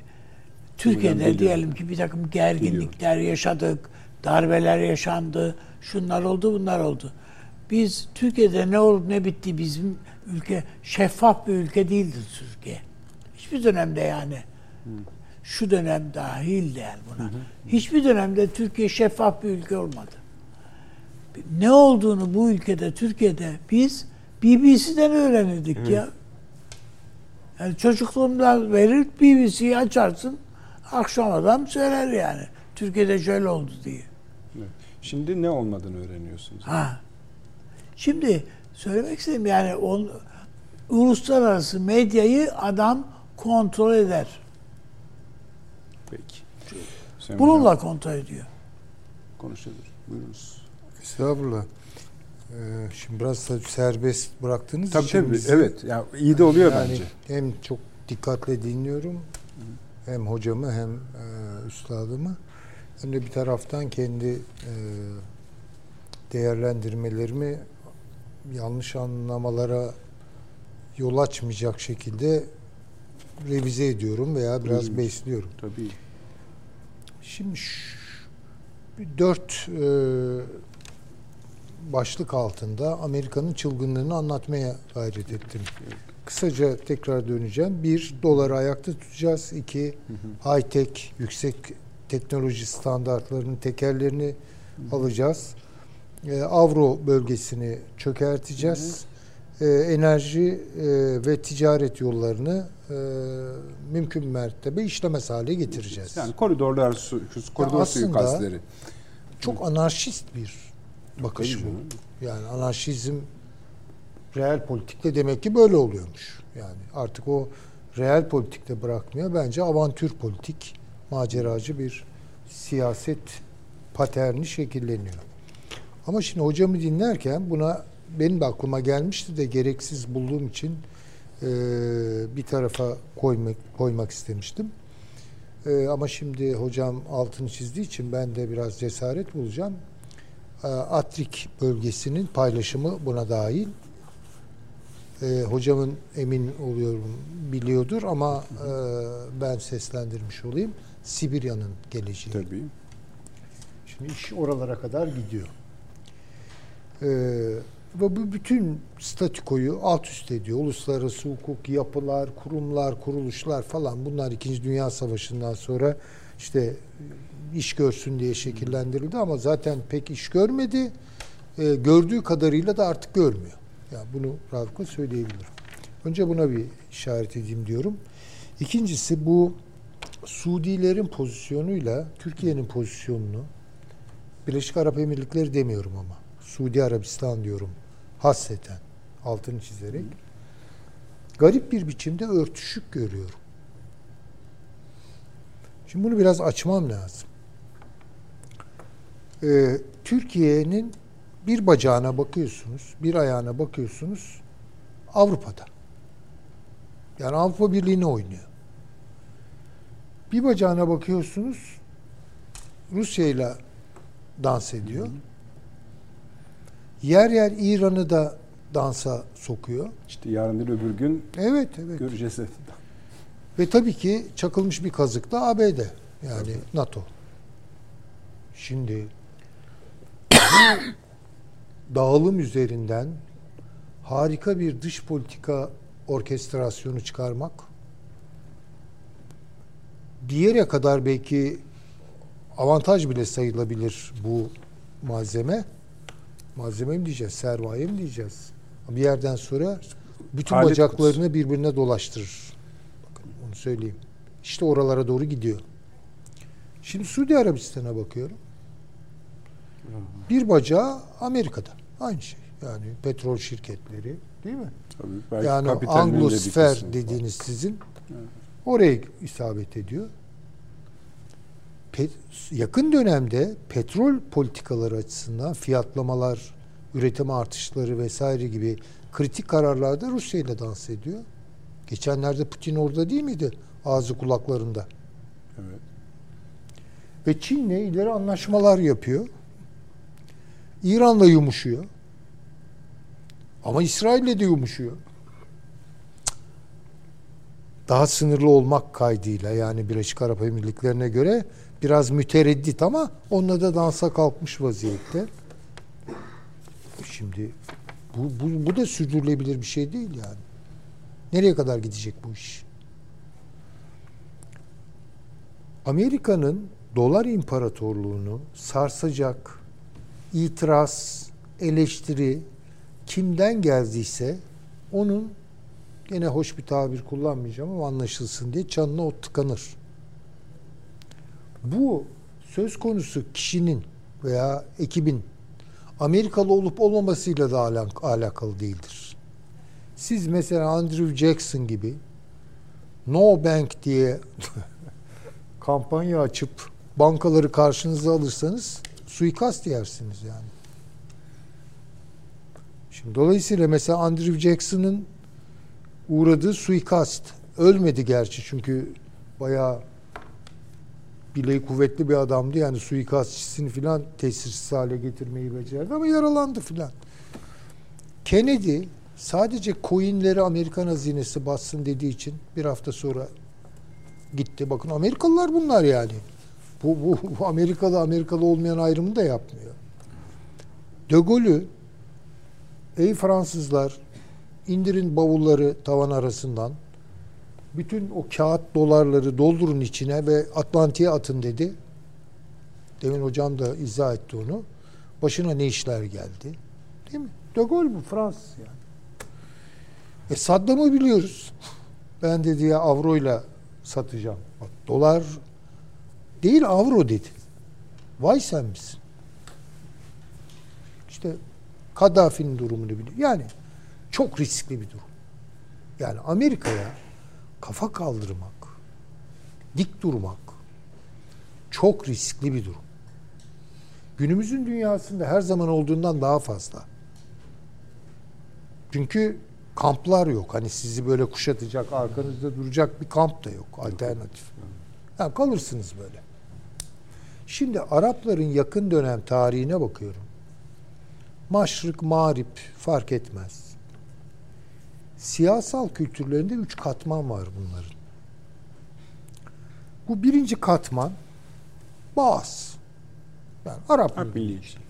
B: Türkiye'de diyelim ki bir takım gerginlikler yaşadık, darbeler yaşandı, şunlar oldu, bunlar oldu. Biz Türkiye'de ne olup ne bitti bizim ülke şeffaf bir ülke değildir Türkiye. Hiçbir dönemde yani. Şu dönem dahil de yani buna. Hiçbir dönemde Türkiye şeffaf bir ülke olmadı ne olduğunu bu ülkede, Türkiye'de biz BBC'den öğrenirdik ya. Yani çocukluğumdan beri BBC'yi açarsın, akşam adam söyler yani. Türkiye'de şöyle oldu diye.
A: Evet. Şimdi ne olmadığını öğreniyorsunuz.
B: Ha. Şimdi söylemek istedim yani on, uluslararası medyayı adam kontrol eder.
A: Peki.
B: Bununla kontrol ediyor.
A: konuşabilir. Buyurunuz.
C: Estağfurullah. Ee, şimdi biraz da serbest bıraktığınız
A: Tabii
C: için
A: tabii.
C: bizi-
A: Evet. Ya iyi de oluyor
C: yani
A: bence.
C: Hem çok dikkatle dinliyorum hem hocamı hem e, üstadımı hem de bir taraftan kendi e, değerlendirmelerimi yanlış anlamalara yol açmayacak şekilde revize ediyorum veya biraz
A: Buyurunuz.
C: besliyorum.
A: Tabii.
C: Şimdi şu- dört e, başlık altında Amerika'nın çılgınlığını anlatmaya gayret ettim. Kısaca tekrar döneceğim. Bir, doları ayakta tutacağız. İki, high tech, yüksek teknoloji standartlarının tekerlerini alacağız. E, Avro bölgesini çökerteceğiz. E, enerji e, ve ticaret yollarını e, mümkün mertebe işlemez hale getireceğiz.
A: Yani koridorlar su, koridor
C: aslında-
A: suikastleri.
C: Çok anarşist bir bakış bu. Yani anarşizm reel politikte demek ki böyle oluyormuş. Yani artık o reel politikte bırakmıyor. Bence avantür politik, maceracı bir siyaset paterni şekilleniyor. Ama şimdi hocamı dinlerken buna benim de aklıma gelmişti de gereksiz bulduğum için e, bir tarafa koymak koymak istemiştim. E, ama şimdi hocam altını çizdiği için ben de biraz cesaret bulacağım. E, Atrik bölgesinin paylaşımı buna dahil. E, hocamın emin oluyorum biliyordur ama e, ben seslendirmiş olayım. Sibirya'nın geleceği.
A: Tabii.
C: Şimdi iş oralara kadar gidiyor. Ee, ve bu bütün statükoyu alt üst ediyor. Uluslararası hukuk, yapılar, kurumlar, kuruluşlar falan bunlar İkinci Dünya Savaşı'ndan sonra işte iş görsün diye şekillendirildi ama zaten pek iş görmedi. Ee, gördüğü kadarıyla da artık görmüyor. Yani bunu rahatlıkla söyleyebilirim. Önce buna bir işaret edeyim diyorum. İkincisi bu Suudilerin pozisyonuyla Türkiye'nin pozisyonunu Birleşik Arap Emirlikleri demiyorum ama Suudi Arabistan diyorum hasreten altını çizerek garip bir biçimde örtüşük görüyorum. Şimdi bunu biraz açmam lazım. Ee, Türkiye'nin bir bacağına bakıyorsunuz, bir ayağına bakıyorsunuz Avrupa'da. Yani Avrupa Birliği'ne oynuyor. Bir bacağına bakıyorsunuz Rusya ile dans ediyor. Yer yer İran'ı da dansa sokuyor.
A: İşte yarın değil öbür gün
C: Evet, evet.
A: göreceğiz.
C: Ve tabii ki çakılmış bir kazık da ABD. Yani NATO. Şimdi dağılım üzerinden harika bir dış politika orkestrasyonu çıkarmak bir yere kadar belki avantaj bile sayılabilir bu malzeme. Malzeme mi diyeceğiz, sermaye mi diyeceğiz? Bir yerden sonra bütün
A: Alet
C: bacaklarını birbirine dolaştırır. Bakın onu söyleyeyim. İşte oralara doğru gidiyor. Şimdi Suudi Arabistan'a bakıyorum. Bir bacağı Amerika'da. Aynı şey. Yani petrol şirketleri değil mi?
A: Tabii, belki
C: yani Anglosfer dediğiniz sizin oraya isabet ediyor. Pet- yakın dönemde petrol politikaları açısından fiyatlamalar, üretim artışları vesaire gibi kritik kararlarda Rusya ile dans ediyor. Geçenlerde Putin orada değil miydi? Ağzı kulaklarında.
A: Evet.
C: Ve Çin'le ileri anlaşmalar yapıyor. İran'la yumuşuyor. Ama İsrail'le de yumuşuyor. Daha sınırlı olmak kaydıyla yani Birleşik Arap Emirlikleri'ne göre biraz mütereddit ama onunla da dansa kalkmış vaziyette. Şimdi bu, bu, bu da sürdürülebilir bir şey değil yani. Nereye kadar gidecek bu iş? Amerika'nın dolar imparatorluğunu sarsacak itiraz, eleştiri kimden geldiyse onun gene hoş bir tabir kullanmayacağım ama anlaşılsın diye çanına o tıkanır. Bu söz konusu kişinin veya ekibin Amerikalı olup olmamasıyla da alak- alakalı değildir. Siz mesela Andrew Jackson gibi No Bank diye kampanya açıp bankaları karşınıza alırsanız suikast yersiniz yani. Şimdi dolayısıyla mesela Andrew Jackson'ın uğradığı suikast ölmedi gerçi çünkü bayağı bileği kuvvetli bir adamdı yani suikastçisini filan tesirsiz hale getirmeyi becerdi ama yaralandı filan. Kennedy sadece coinleri Amerikan hazinesi bassın dediği için bir hafta sonra gitti. Bakın Amerikalılar bunlar yani. Bu, bu, bu Amerikalı Amerikalı olmayan ayrımı da yapmıyor. De Gaulle'ü ey Fransızlar indirin bavulları tavan arasından bütün o kağıt dolarları doldurun içine ve Atlantik'e atın dedi. Demin hocam da izah etti onu. Başına ne işler geldi. Değil mi? De Gaulle bu Fransız yani. E Saddam'ı biliyoruz. Ben dedi ya avroyla satacağım. Bak, dolar değil avro dedi. Vay sen misin? İşte Kaddafi'nin durumunu biliyor. Yani çok riskli bir durum. Yani Amerika'ya kafa kaldırmak, dik durmak çok riskli bir durum. Günümüzün dünyasında her zaman olduğundan daha fazla. Çünkü kamplar yok. Hani sizi böyle kuşatacak, arkanızda duracak bir kamp da yok. Alternatif. Yani kalırsınız böyle. Şimdi Arapların yakın dönem tarihine bakıyorum. Maşrık, mağrip fark etmez. Siyasal kültürlerinde üç katman var bunların. Bu birinci katman Bağız. Yani Arap
A: Arap
C: milliyetçiliği.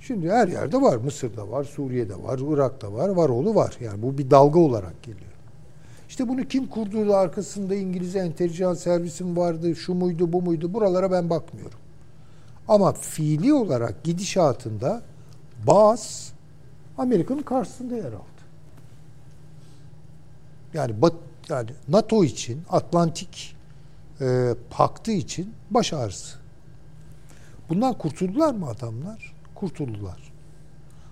C: Şimdi her yerde var. Mısır'da var, Suriye'de var, Irak'ta var, var oğlu var. Yani bu bir dalga olarak geliyor. İşte bunu kim kurduğu da arkasında İngiliz entelijan servisim vardı, şu muydu, bu muydu. Buralara ben bakmıyorum. Ama fiili olarak gidişatında Bağız Amerika'nın karşısında yer aldı. Yani bat, yani NATO için, Atlantik e, paktı için baş ağrısı. Bundan kurtuldular mı adamlar? Kurtuldular.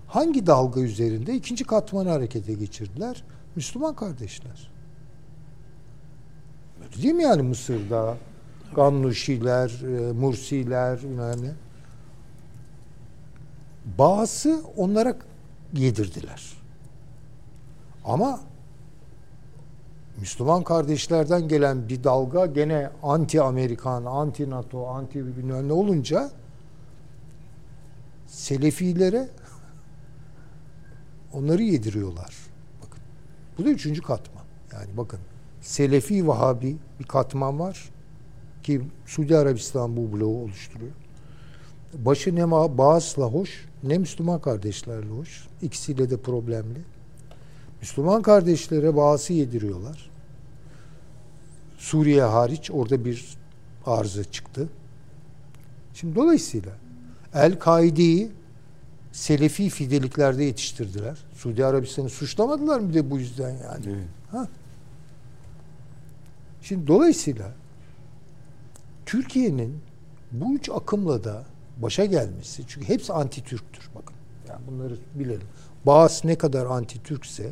C: Hangi dalga üzerinde? ikinci katmanı harekete geçirdiler. Müslüman kardeşler. Değil mi yani Mısır'da? Gannuşiler, e, Mursiler, yani. Bazı onlara yedirdiler. Ama Müslüman kardeşlerden gelen bir dalga gene anti Amerikan, anti NATO, anti bilmem ne olunca Selefilere onları yediriyorlar. Bakın. Bu da üçüncü katman. Yani bakın Selefi Vahabi bir katman var ki Suudi Arabistan bu bloğu oluşturuyor. Başı ne Bağız'la hoş ne Müslüman kardeşlerle hoş. İkisiyle de problemli. Müslüman kardeşlere Bağız'ı yediriyorlar. Suriye hariç orada bir arıza çıktı. Şimdi dolayısıyla El-Kaide'yi Selefi fideliklerde yetiştirdiler. Suudi Arabistan'ı suçlamadılar mı de bu yüzden yani.
A: Evet.
C: Ha? Şimdi dolayısıyla Türkiye'nin bu üç akımla da başa gelmesi çünkü hepsi anti-Türktür bakın. Yani bunları bilelim. Bağız ne kadar anti-Türkse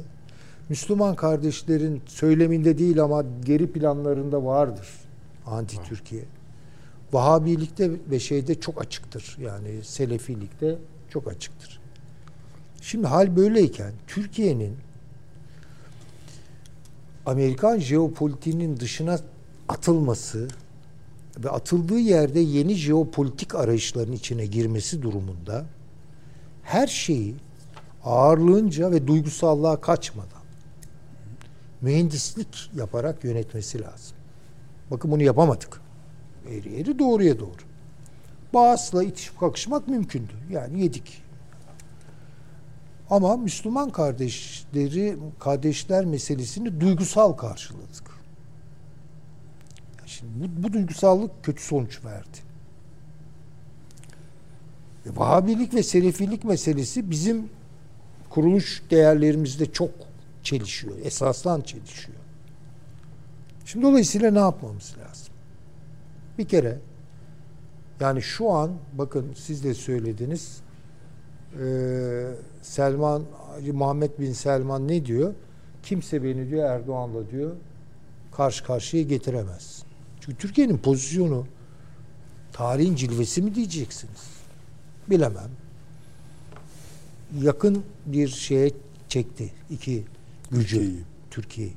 C: Müslüman kardeşlerin söyleminde değil ama geri planlarında vardır anti-Türkiye. Vahabilikte ve şeyde çok açıktır. Yani Selefilikte çok açıktır. Şimdi hal böyleyken Türkiye'nin Amerikan jeopolitiğinin dışına atılması ve atıldığı yerde yeni jeopolitik arayışların içine girmesi durumunda her şeyi ağırlığınca ve duygusallığa kaçmadan mühendislik yaparak yönetmesi lazım. Bakın bunu yapamadık. Eğri eğri doğruya doğru. Bağızla itişip kakışmak mümkündü. Yani yedik. Ama Müslüman kardeşleri, kardeşler meselesini duygusal karşıladık. Şimdi bu, bu duygusallık kötü sonuç verdi. E, Vahabilik ve Selefilik meselesi bizim kuruluş değerlerimizde çok çelişiyor. Esaslan çelişiyor. Şimdi dolayısıyla ne yapmamız lazım? Bir kere yani şu an bakın siz de söylediniz Selman Muhammed bin Selman ne diyor? Kimse beni diyor Erdoğan'la diyor karşı karşıya getiremez. Çünkü Türkiye'nin pozisyonu tarihin cilvesi mi diyeceksiniz? Bilemem. Yakın bir şeye çekti iki gücü Türkiye'yi. Türkiye.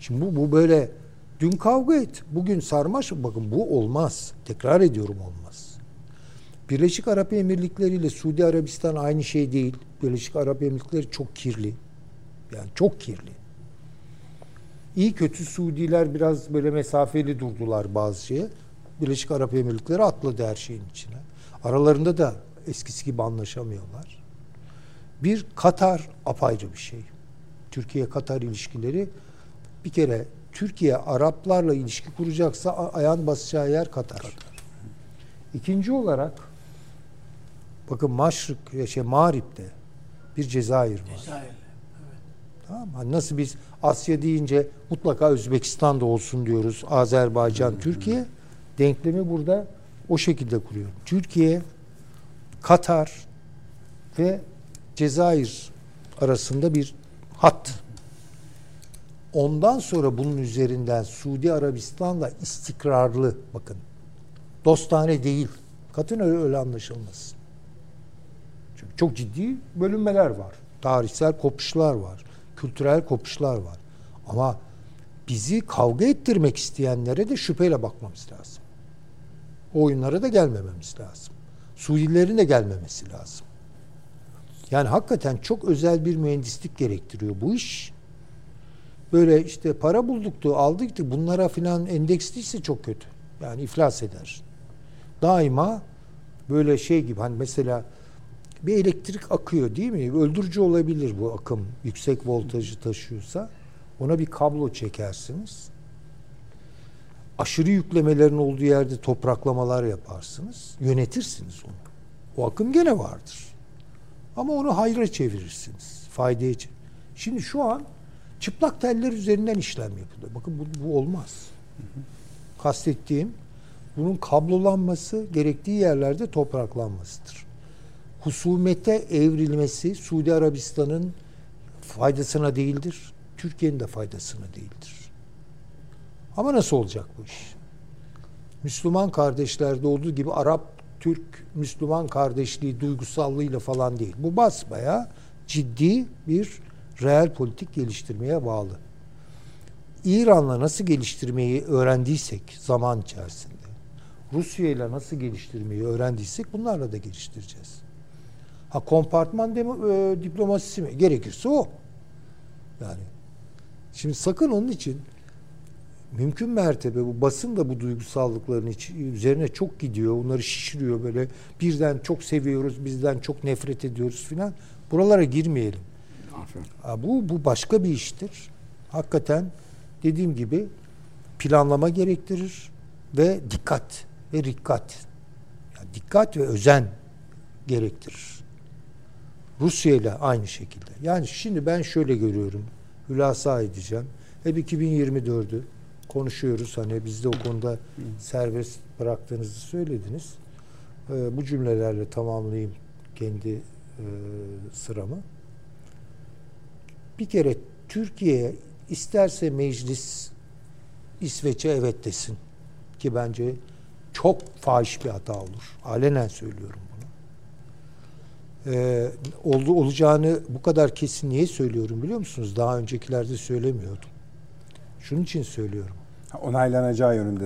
C: Şimdi bu, bu böyle dün kavga et, bugün sarmaş. Bakın bu olmaz. Tekrar ediyorum olmaz. Birleşik Arap Emirlikleri ile Suudi Arabistan aynı şey değil. Birleşik Arap Emirlikleri çok kirli. Yani çok kirli. İyi kötü Suudiler biraz böyle mesafeli durdular bazı şeye. Birleşik Arap Emirlikleri atladı her şeyin içine. Aralarında da eskisi gibi anlaşamıyorlar. Bir Katar apayrı bir şey. Türkiye-Katar ilişkileri bir kere Türkiye Araplarla ilişki kuracaksa ayağın basacağı yer Katar. Katar. İkinci olarak bakın Maşrık, şey Mağrip'te bir Cezayir var. Cezayir. Evet. Tamam mı? Nasıl biz Asya deyince mutlaka Özbekistan'da olsun diyoruz. Azerbaycan, hmm. Türkiye denklemi burada o şekilde kuruyor. Türkiye, Katar ve Cezayir arasında bir hat. Ondan sonra bunun üzerinden Suudi Arabistan'la istikrarlı bakın dostane değil. Katın öyle, öyle anlaşılmasın. Çok ciddi bölünmeler var. Tarihsel kopuşlar var. Kültürel kopuşlar var. Ama bizi kavga ettirmek isteyenlere de şüpheyle bakmamız lazım. O oyunlara da gelmememiz lazım. Suudilerin de gelmemesi lazım. Yani hakikaten çok özel bir mühendislik gerektiriyor bu iş. Böyle işte para bulduktu, aldıktı bunlara filan endeksliyse çok kötü. Yani iflas eder. Daima böyle şey gibi hani mesela bir elektrik akıyor değil mi? Öldürücü olabilir bu akım yüksek voltajı taşıyorsa. Ona bir kablo çekersiniz. Aşırı yüklemelerin olduğu yerde topraklamalar yaparsınız. Yönetirsiniz onu. O akım gene vardır. Ama onu hayra çevirirsiniz. Faydaya çevir. Şimdi şu an çıplak teller üzerinden işlem yapılıyor. Bakın bu, bu olmaz. Kastettiğim bunun kablolanması gerektiği yerlerde topraklanmasıdır. Husumete evrilmesi Suudi Arabistan'ın faydasına değildir. Türkiye'nin de faydasına değildir. Ama nasıl olacak bu iş? Müslüman kardeşlerde olduğu gibi Arap Türk-Müslüman kardeşliği duygusallığıyla falan değil. Bu basbaya ciddi bir reel politik geliştirmeye bağlı. İran'la nasıl geliştirmeyi öğrendiysek zaman içerisinde, Rusya ile nasıl geliştirmeyi öğrendiysek bunlarla da geliştireceğiz. Ha kompartman demo, e, diplomasisi mi? Gerekirse o. Yani şimdi sakın onun için mümkün mertebe bu basın da bu duygusallıkların iç, üzerine çok gidiyor. Onları şişiriyor böyle. Birden çok seviyoruz, bizden çok nefret ediyoruz filan. Buralara girmeyelim. Aferin. Bu, bu başka bir iştir. Hakikaten dediğim gibi planlama gerektirir ve dikkat ve dikkat. Yani dikkat ve özen gerektirir. Rusya ile aynı şekilde. Yani şimdi ben şöyle görüyorum. Hülasa edeceğim. Hep 2024'ü konuşuyoruz. Hani biz de o konuda serbest bıraktığınızı söylediniz. Ee, bu cümlelerle tamamlayayım kendi e, sıramı. Bir kere Türkiye isterse meclis İsveç'e evet desin ki bence çok fahiş bir hata olur. Alenen söylüyorum Ee, oldu olacağını bu kadar kesin niye söylüyorum biliyor musunuz? Daha öncekilerde söylemiyordum. Şunun için söylüyorum.
A: Onaylanacağı yönünde.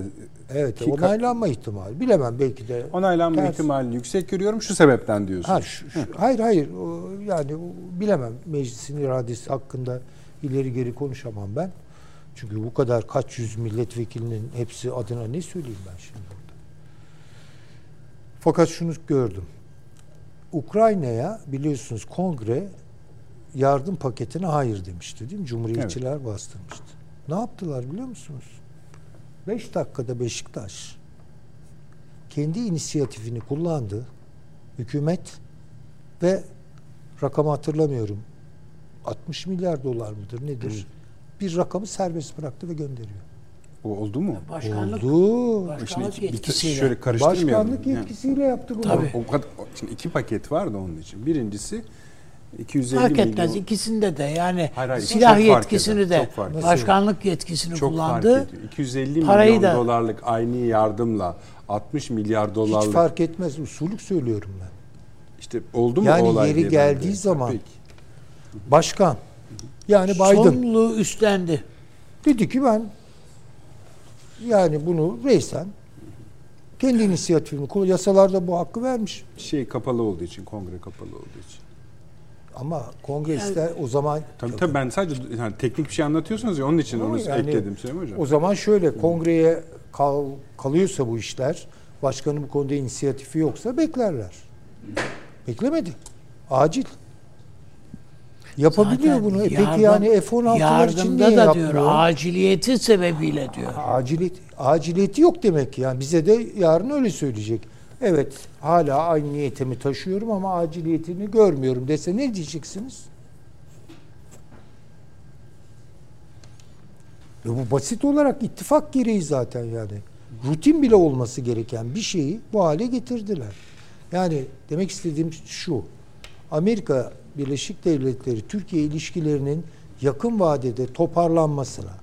C: Evet,
A: Ki-
C: onaylanma ihtimali. Bilemem belki de.
A: Onaylanma
C: Ters.
A: ihtimalini yüksek görüyorum şu sebepten diyorsun.
C: Ha, şu- şu- hayır hayır o, yani o, bilemem meclisin iradesi hakkında ileri geri konuşamam ben. Çünkü bu kadar kaç yüz milletvekilinin hepsi adına ne söyleyeyim ben şimdi burada. Fakat şunu gördüm. Ukrayna'ya biliyorsunuz kongre yardım paketine hayır demişti değil mi? Cumhuriyetçiler bastırmıştı. Ne yaptılar biliyor musunuz? Beş dakikada Beşiktaş kendi inisiyatifini kullandı hükümet ve rakamı hatırlamıyorum. 60 milyar dolar mıdır nedir? Bir rakamı serbest bıraktı ve gönderiyor.
A: O oldu mu?
B: Başkanlık,
C: Oldu.
B: başkanlık
A: Şimdi
B: yetkisiyle.
A: şöyle karıştırmayalım.
C: Başkanlık
A: Yani
C: yetkisiyle yaptı bunu.
B: Tabii.
A: O kadar, şimdi iki paket vardı onun için. Birincisi 250
B: Fark
A: milyon.
B: etmez ikisinde de yani
A: Hayır, hayır,
B: silah yetkisini
A: eder,
B: de başkanlık yetkisini
A: çok
B: kullandı.
A: fark ediyor. 250
B: Parayı
A: milyon
B: da-
A: dolarlık aynı yardımla 60 milyar
C: Hiç
A: dolarlık
C: fark etmez. Usulük söylüyorum ben.
A: işte oldu mu
C: Yani
A: o olay
C: yeri
A: diye ben
C: geldiği
A: de-
C: zaman-
A: Peki.
C: Başkan yani Biden
B: Sorumluluğu üstlendi.
C: dedi ki ben yani bunu reysen kendi inisiyatifini yasalarda bu hakkı vermiş.
A: şey kapalı olduğu için, kongre kapalı olduğu için.
C: Ama kongre ister o zaman
A: Tabii tabii ben sadece yani teknik bir şey anlatıyorsunuz ya onun için onu
C: yani
A: ekledim Süleyman Hocam.
C: O zaman şöyle kongreye kal, kalıyorsa bu işler, başkanın bu konuda inisiyatifi yoksa beklerler. Beklemedi. Acil. Yapabiliyor
B: Zaten
C: bunu. E
B: yardım-
C: Peki yani F-16'lar için niye
B: da
C: yapmıyor?
B: diyor aciliyeti sebebiyle diyor.
C: Aciliyet, aciliyeti yok demek ki. Yani bize de yarın öyle söyleyecek. Evet hala aynı niyetimi taşıyorum ama aciliyetini görmüyorum dese ne diyeceksiniz? E bu basit olarak ittifak gereği zaten yani. Rutin bile olması gereken bir şeyi bu hale getirdiler. Yani demek istediğim şu. Amerika Birleşik Devletleri Türkiye ilişkilerinin yakın vadede toparlanmasına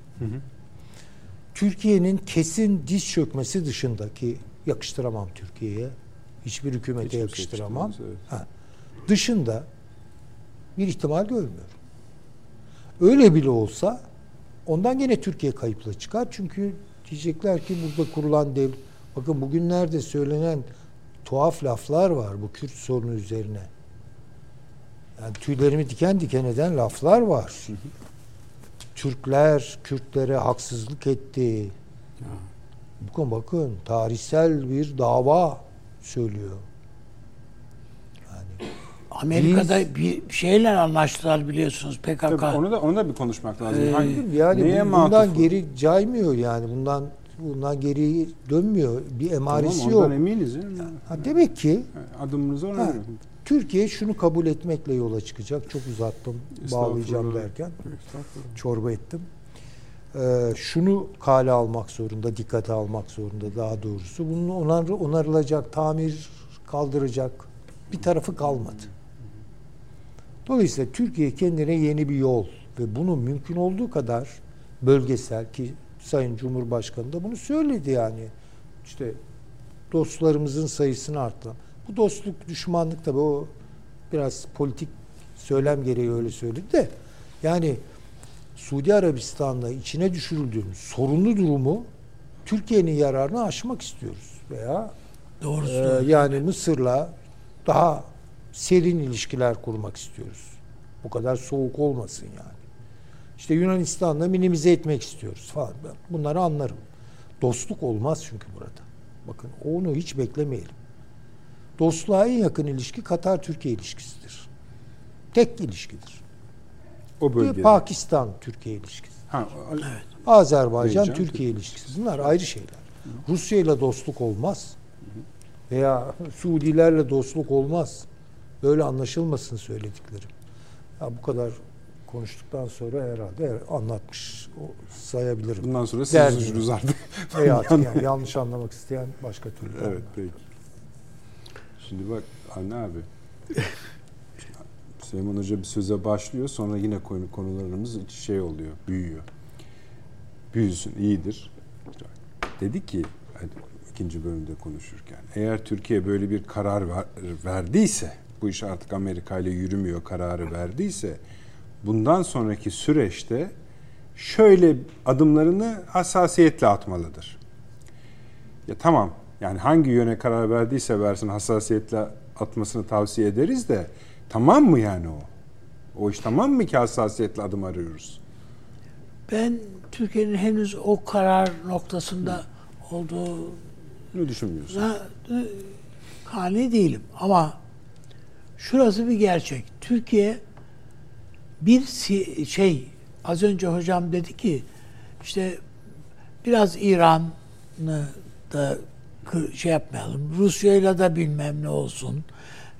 C: Türkiye'nin kesin diz çökmesi dışındaki yakıştıramam Türkiye'ye. Hiçbir hükümete
A: Hiçbir şey
C: yakıştıramam.
A: yakıştıramaz, evet.
C: Ha. Dışında bir ihtimal görmüyorum. Öyle bile olsa ondan gene Türkiye kayıpla çıkar. Çünkü diyecekler ki burada kurulan dev bakın bugünlerde söylenen tuhaf laflar var bu Kürt sorunu üzerine. Yani tüylerimi diken diken eden laflar var. Türkler Kürtlere haksızlık etti. Bakın bakın tarihsel bir dava söylüyor. Yani
B: Amerika'da bir şeyle anlaştılar biliyorsunuz PKK.
A: Tabii onu da onu da bir konuşmak lazım.
B: Ee,
A: Hangi,
C: yani
A: neye
C: bundan
A: bu?
C: geri caymıyor yani bundan bundan geri dönmüyor. Bir emaresi
A: tamam,
C: yok.
A: ondan eminiz. ya.
C: Ha, demek ki
A: Adımınızı ona
C: Ha. Türkiye şunu kabul etmekle yola çıkacak. Çok uzattım bağlayacağım derken çorba ettim. Ee, şunu kale almak zorunda, dikkate almak zorunda daha doğrusu. Bunun onar, onarılacak, tamir kaldıracak bir tarafı kalmadı. Dolayısıyla Türkiye kendine yeni bir yol ve bunu mümkün olduğu kadar bölgesel ki Sayın Cumhurbaşkanı da bunu söyledi yani. İşte dostlarımızın sayısını arttıralım. Bu dostluk, düşmanlık tabii o biraz politik söylem gereği öyle söyledi de yani Suudi Arabistan'la içine düşürüldüğümüz sorunlu durumu Türkiye'nin yararına aşmak istiyoruz veya
B: Doğrusu.
C: ee, yani Mısır'la daha serin ilişkiler kurmak istiyoruz. Bu kadar soğuk olmasın yani. İşte Yunanistan'la minimize etmek istiyoruz falan. Ben bunları anlarım. Dostluk olmaz çünkü burada. Bakın onu hiç beklemeyelim. Dostluğa en yakın ilişki Katar-Türkiye ilişkisidir. Tek ilişkidir.
A: O bölgede.
C: Pakistan-Türkiye ilişkisi.
A: Ha,
C: Azerbaycan
A: Azerbaycan,
C: Türkiye
A: Türkiye.
C: ilişkisi. Bunlar ayrı şeyler. Rusya ile dostluk olmaz. Veya Suudilerle dostluk olmaz. Böyle anlaşılmasın söylediklerim. Ya bu kadar konuştuktan sonra herhalde anlatmış o- sayabilirim.
A: bundan sonra siz artık.
C: Artık yani yanlış anlamak isteyen başka türlü.
A: Evet peki. Şimdi bak anne abi. Süleyman Hoca bir söze başlıyor sonra yine konu konularımız şey oluyor, büyüyor. Büyüsün, iyidir. Dedi ki ikinci bölümde konuşurken eğer Türkiye böyle bir karar ver, verdiyse bu iş artık Amerika ile yürümüyor kararı verdiyse bundan sonraki süreçte şöyle adımlarını hassasiyetle atmalıdır. Ya tamam yani hangi yöne karar verdiyse versin hassasiyetle atmasını tavsiye ederiz de tamam mı yani o? O iş tamam mı ki hassasiyetle adım arıyoruz?
B: Ben Türkiye'nin henüz o karar noktasında olduğu
A: ne düşünmüyorsun?
B: Kani değilim ama şurası bir gerçek. Türkiye bir şey az önce hocam dedi ki işte biraz İran'ı da şey yapmayalım. Rusya'yla da bilmem ne olsun.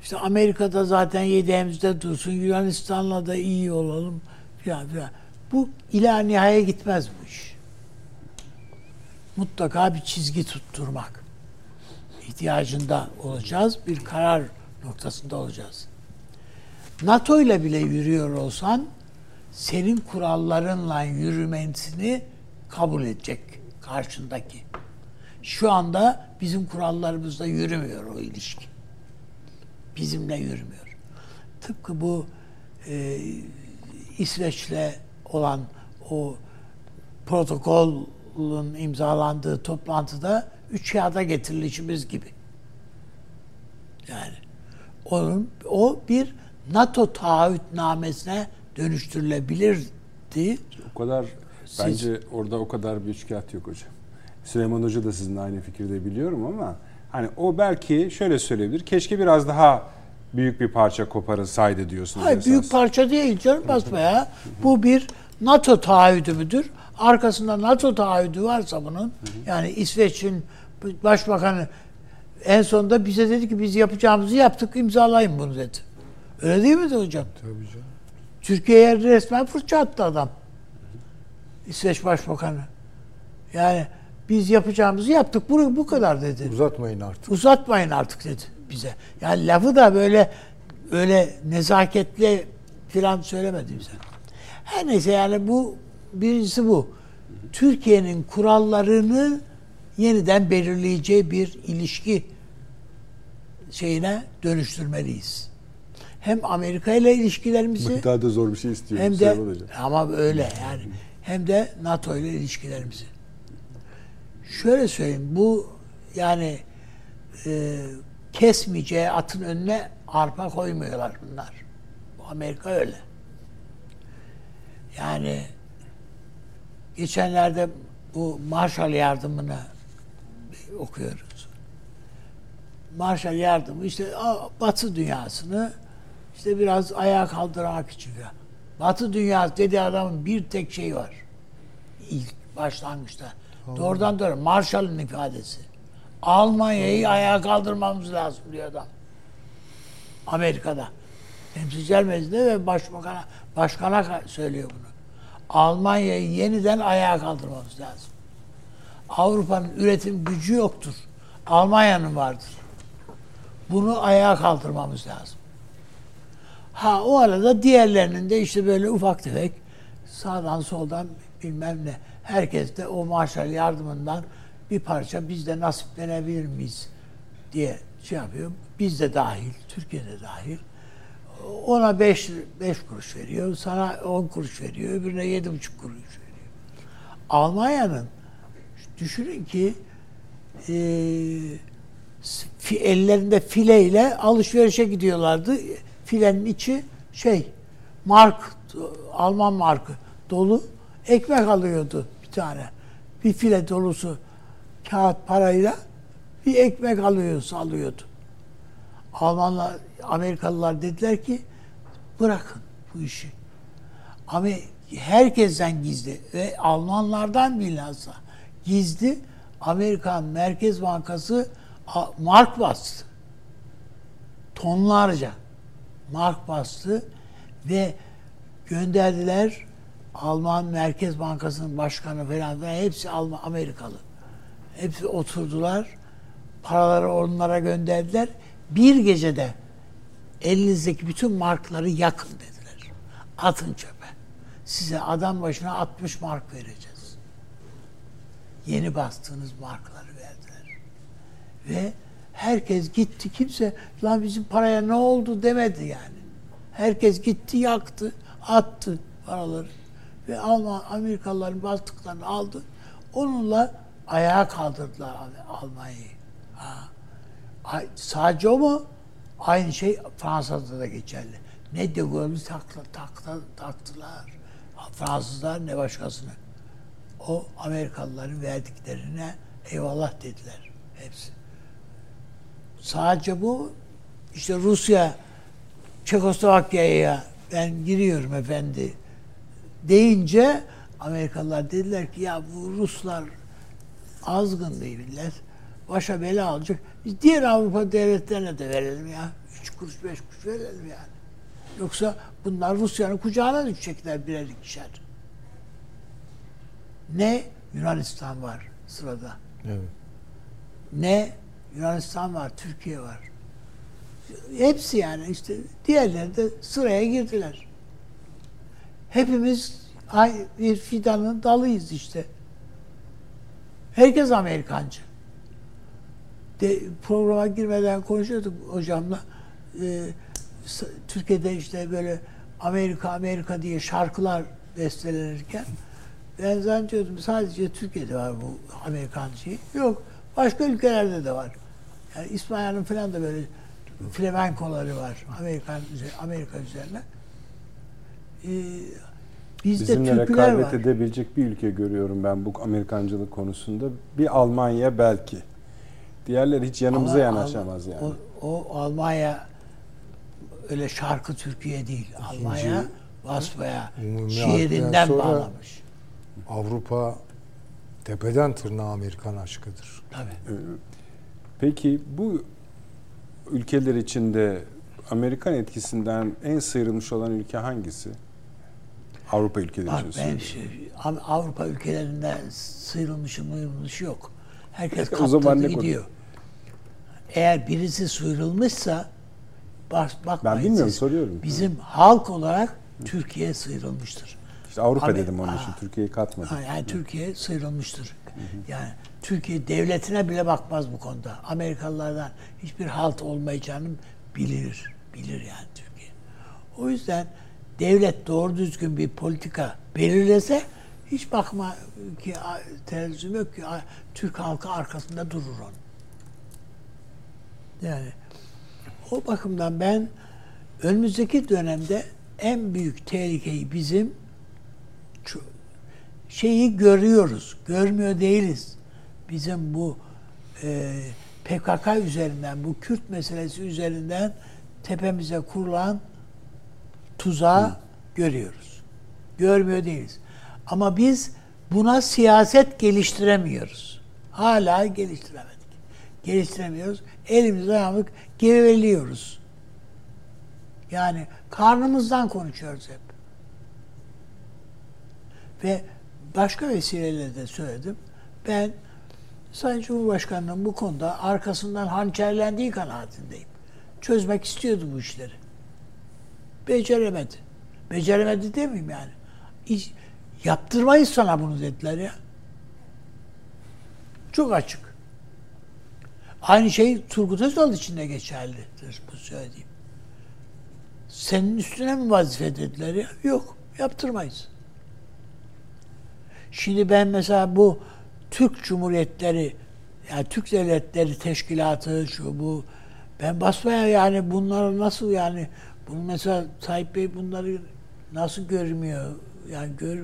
B: İşte Amerika'da zaten yedeğimizde dursun. Yunanistan'la da iyi olalım filan filan. Bu ila nihaya gitmez bu iş. Mutlaka bir çizgi tutturmak ihtiyacında olacağız. Bir karar noktasında olacağız. NATO ile bile yürüyor olsan senin kurallarınla yürümesini kabul edecek karşındaki. Şu anda bizim kurallarımızda yürümüyor o ilişki. Bizimle yürümüyor. Tıpkı bu e, İsveç'le olan o protokolün imzalandığı toplantıda üç kağıda getirilişimiz gibi. Yani onun o bir NATO taahhütnamesine dönüştürülebilirdi.
A: O kadar Siz, bence orada o kadar bir üç kağıt yok hocam. Süleyman Hoca da sizinle aynı fikirde biliyorum ama hani o belki şöyle söyleyebilir. Keşke biraz daha büyük bir parça koparılsaydı diyorsunuz
B: Hayır esas. büyük parça değil canım basmaya. Bu bir NATO taahhüdü müdür? Arkasında NATO taahhüdü varsa bunun yani İsveç'in başbakanı en sonunda bize dedi ki biz yapacağımızı yaptık imzalayın bunu dedi. Öyle değil mi hocam?
C: Tabii canım.
B: Türkiye'ye resmen fırça attı adam. İsveç Başbakanı. Yani biz yapacağımızı yaptık. Bu, bu kadar dedi.
C: Uzatmayın artık.
B: Uzatmayın artık dedi bize. Yani lafı da böyle öyle nezaketle filan söylemedi bize. Her neyse yani bu birincisi bu. Türkiye'nin kurallarını yeniden belirleyeceği bir ilişki şeyine dönüştürmeliyiz. Hem Amerika ile ilişkilerimizi
A: daha da zor bir şey istiyor.
B: Hem de ama öyle yani hem de NATO ile ilişkilerimizi. Şöyle söyleyeyim bu yani e, kesmeyeceği atın önüne arpa koymuyorlar bunlar. Bu Amerika öyle. Yani geçenlerde bu Marshall yardımını okuyoruz. Marshall yardımı işte Batı dünyasını işte biraz ayağa kaldırmak için. Batı dünyası dedi adamın bir tek şey var. İlk başlangıçta. Allah. Doğrudan doğru Marshall'ın ifadesi. Almanya'yı ayağa kaldırmamız lazım diyor adam. Amerika'da. Temsilciler Meclisi'nde ve başbakana, başkana söylüyor bunu. Almanya'yı yeniden ayağa kaldırmamız lazım. Avrupa'nın üretim gücü yoktur. Almanya'nın vardır. Bunu ayağa kaldırmamız lazım. Ha o arada diğerlerinin de işte böyle ufak tefek sağdan soldan bilmem ne. Herkes de o Marshall yardımından bir parça biz de nasiplenebilir miyiz diye şey yapıyor. Biz de dahil, Türkiye de dahil. Ona beş, beş kuruş veriyor, sana on kuruş veriyor, öbürüne yedi buçuk kuruş veriyor. Almanya'nın düşünün ki e, ellerinde fileyle alışverişe gidiyorlardı. Filenin içi şey mark Alman markı dolu ekmek alıyordu bir tane. Bir file dolusu kağıt parayla bir ekmek alıyor, alıyordu. Almanlar, Amerikalılar dediler ki bırakın bu işi. Ama herkesten gizli ve Almanlardan bilhassa gizli Amerikan Merkez Bankası mark bastı. Tonlarca mark bastı ve gönderdiler Alman Merkez Bankası'nın başkanı falan ve hepsi Alman Amerikalı. Hepsi oturdular. Paraları onlara gönderdiler. Bir gecede elinizdeki bütün markları yakın dediler. Atın çöpe. Size adam başına 60 mark vereceğiz. Yeni bastığınız markları verdiler. Ve herkes gitti. Kimse lan bizim paraya ne oldu demedi yani. Herkes gitti yaktı, attı paraları. Ve Alman, Amerikalıların bastıklarını aldı. Onunla ayağa kaldırdılar Almanya'yı. Sadece o mu? Aynı şey Fransa'da da geçerli. Ne de Gaulle'ü takla, takla, taktılar. Fransızlar ne başkasını. O Amerikalıların verdiklerine eyvallah dediler. Hepsi. Sadece bu işte Rusya Çekoslovakya'ya ben giriyorum efendi deyince Amerikalılar dediler ki ya bu Ruslar azgın değiller. Başa bela alacak. Biz diğer Avrupa devletlerine de verelim ya. Üç kuruş beş kuruş verelim yani. Yoksa bunlar Rusya'nın kucağına düşecekler birer ikişer. Ne Yunanistan var sırada.
C: Evet.
B: Ne Yunanistan var, Türkiye var. Hepsi yani işte diğerleri de sıraya girdiler. Hepimiz bir fidanın dalıyız işte. Herkes Amerikancı. De, programa girmeden konuşuyorduk hocamla. Ee, Türkiye'de işte böyle Amerika Amerika diye şarkılar bestelenirken ben zannediyordum sadece Türkiye'de var bu Amerikancı. Yok. Başka ülkelerde de var. Yani İspanya'nın falan da böyle flamenkoları var. Amerikan Amerika üzerine. Ee,
A: bizde Bizimle rekabet var. edebilecek bir ülke görüyorum ben bu Amerikancılık konusunda. Bir Almanya belki. Diğerleri hiç yanımıza Ama yanaşamaz yani.
B: O, o Almanya öyle şarkı Türkiye değil. İkinci, Almanya basbaya şiirinden bağlamış.
C: Avrupa tepeden tırnağa Amerikan aşkıdır.
B: Tabii. Ee,
A: peki bu ülkeler içinde Amerikan etkisinden en sıyrılmış olan ülke hangisi? Avrupa ülkeleri
B: Bak, ben şey, Avrupa ülkelerinden sıyrılmışı mıyrılmışı yok. Herkes kaptırdı o zaman ne gidiyor. Konu? Eğer birisi sıyrılmışsa bak, bakmayın
A: Ben bilmiyorum siz, soruyorum.
B: Bizim halk olarak Türkiye sıyrılmıştır.
A: İşte Avrupa Amer- dedim onun için. Türkiye'yi katmadım.
B: Yani Türkiye sıyrılmıştır. Hı hı. Yani Türkiye devletine bile bakmaz bu konuda. Amerikalılardan hiçbir halt olmayacağını bilir. Bilir yani Türkiye. O yüzden devlet doğru düzgün bir politika belirlese hiç bakma ki terezzüm yok ki Türk halkı arkasında durur onun. Yani o bakımdan ben önümüzdeki dönemde en büyük tehlikeyi bizim şeyi görüyoruz. Görmüyor değiliz. Bizim bu e, PKK üzerinden, bu Kürt meselesi üzerinden tepemize kurulan tuzağı Hı. görüyoruz. Görmüyor değiliz. Ama biz buna siyaset geliştiremiyoruz. Hala geliştiremedik. Geliştiremiyoruz. Elimizde ayağımızı geveliyoruz. Yani karnımızdan konuşuyoruz hep. Ve başka vesileyle de söyledim. Ben Sayın Cumhurbaşkanı'nın bu konuda arkasından hançerlendiği kanaatindeyim. Çözmek istiyordu bu işleri. Beceremedi. Beceremedi demeyeyim yani. Hiç, yaptırmayız sana bunu dediler ya. Çok açık. Aynı şey Turgut Özal için de geçerlidir bu söylediğim. Senin üstüne mi vazife dediler ya? Yok. Yaptırmayız. Şimdi ben mesela bu Türk Cumhuriyetleri yani Türk Devletleri Teşkilatı şu bu ben basmaya yani bunları nasıl yani bunu mesela Tayyip Bey bunları nasıl görmüyor yani gör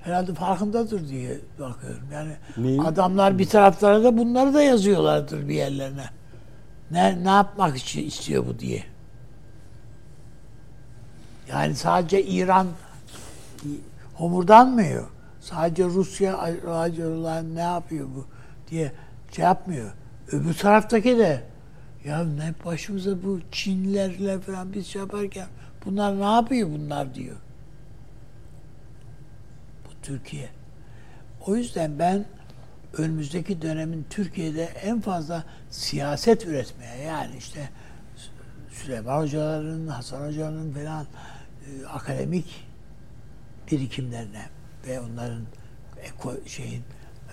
B: herhalde farkındadır diye bakıyorum. Yani Neyi? adamlar bir taraflara da bunları da yazıyorlardır bir yerlerine. Ne ne yapmak için istiyor bu diye. Yani sadece İran homurdanmıyor. Sadece Rusya ne yapıyor bu diye şey yapmıyor. Öbür taraftaki de ya ne başımıza bu Çinlilerle falan biz şey yaparken bunlar ne yapıyor bunlar diyor. Bu Türkiye. O yüzden ben önümüzdeki dönemin Türkiye'de en fazla siyaset üretmeye yani işte Süleyman Hocaların, Hasan Hoca'nın falan e, akademik birikimlerine ve onların eko, şeyin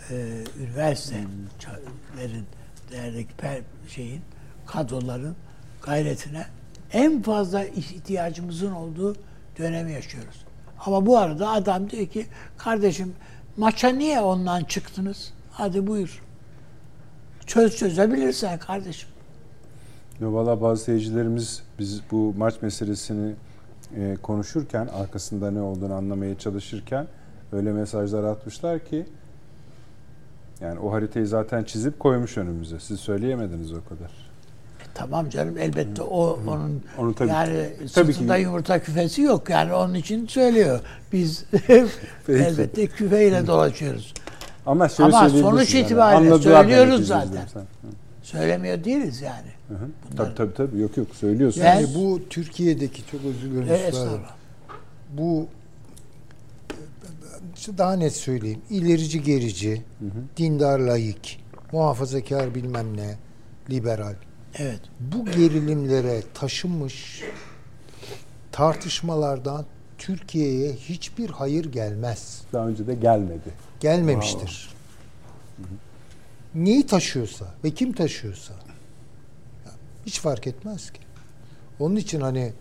B: e, üniversitelerin değerdeki per, şeyin kadroların gayretine en fazla ihtiyacımızın olduğu dönemi yaşıyoruz. Ama bu arada adam diyor ki kardeşim maça niye ondan çıktınız? Hadi buyur. Çöz çözebilirsen kardeşim.
A: Yo, valla bazı seyircilerimiz biz bu maç meselesini e, konuşurken arkasında ne olduğunu anlamaya çalışırken öyle mesajlar atmışlar ki yani o haritayı zaten çizip koymuş önümüze. Siz söyleyemediniz o kadar.
B: Tamam canım elbette o onun
A: Onu tabii-
B: yani
A: tabii ki-
B: yumurta küfesi yok yani onun için söylüyor. Biz elbette küfeyle dolaşıyoruz.
A: Ama
B: Ama sonuç itibariyle söylüyoruz zaten.
A: Hı.
B: Söylemiyor değiliz yani.
A: Hı hı. Tabii tabii tabii. Yok yok söylüyorsun.
C: Yani bu Türkiye'deki çok özür dilerim.
B: E, estağfurullah.
C: bu işte daha net söyleyeyim. ilerici gerici, dindar laik, muhafazakar bilmem ne, liberal.
B: Evet.
C: Bu gerilimlere taşınmış tartışmalardan Türkiye'ye hiçbir hayır gelmez.
A: Daha önce de gelmedi.
C: Gelmemiştir. Neyi taşıyorsa ve kim taşıyorsa hiç fark etmez ki. Onun için hani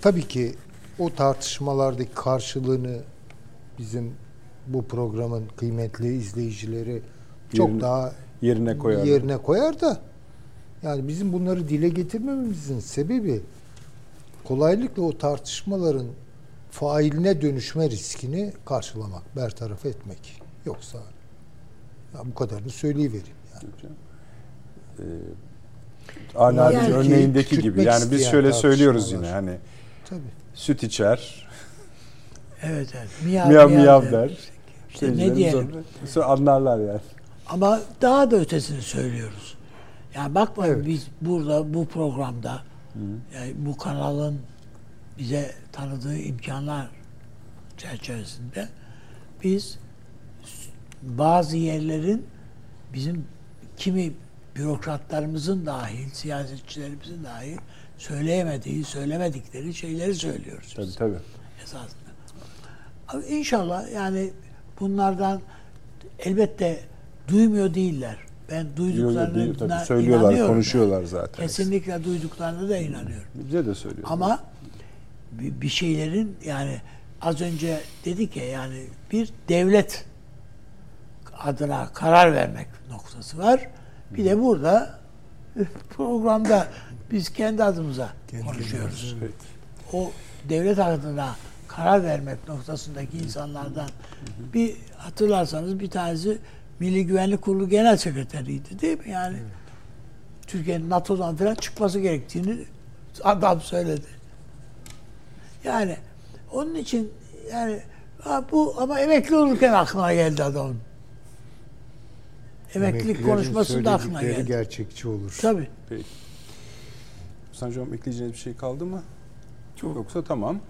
C: tabii ki o tartışmalardaki karşılığını bizim bu programın kıymetli izleyicileri çok
A: Yerine-
C: daha
A: Yerine koyar.
C: yerine koyar da yani bizim bunları dile getirmememizin sebebi kolaylıkla o tartışmaların failine dönüşme riskini karşılamak, bertaraf etmek. Yoksa ya bu kadarını söyleyivereyim. Yani.
A: Ee, Ala
B: Yani-
A: örneğindeki gibi. Yani biz şöyle söylüyoruz yine hani
C: Tabii.
A: süt içer,
B: Evet evet. Miyav
A: miyav
B: miyav, der.
A: der.
B: İşte ne diyelim.
A: Sonra anlarlar yani.
B: Ama daha da ötesini söylüyoruz. Yani bakmayın
C: Evet.
B: biz burada bu programda yani bu kanalın bize tanıdığı imkanlar çerçevesinde biz bazı yerlerin bizim kimi bürokratlarımızın dahil, siyasetçilerimizin dahil söyleyemediği, söylemedikleri şeyleri söylüyoruz
A: Tabii
B: biz
A: tabii.
B: esasında. Ama İnşallah yani bunlardan elbette duymuyor değiller. Ben duyduklarına
A: değil, tabii. Söylüyorlar,
B: inanıyorum.
A: konuşuyorlar zaten.
B: Kesinlikle duyduklarına da inanıyorum.
A: Bize de söylüyorlar.
B: Ama bir şeylerin yani az önce dedik ya yani bir devlet adına karar vermek noktası var. Bir de burada programda biz kendi adımıza konuşuyoruz.
A: Peki.
B: O devlet adına karar vermek noktasındaki insanlardan bir hatırlarsanız bir tanesi Milli Güvenlik Kurulu Genel Sekreteriydi değil mi? Yani Türkiye'nin NATO'dan falan çıkması gerektiğini adam söyledi. Yani onun için yani bu ama emekli olurken aklına geldi adamın. Emeklilik
C: Emeklilerin
B: konuşmasında aklına geldi.
C: gerçekçi olur.
B: Tabii.
A: Peki. Hocam ekleyeceğiniz bir şey kaldı mı?
D: Çok.
A: Yoksa tamam.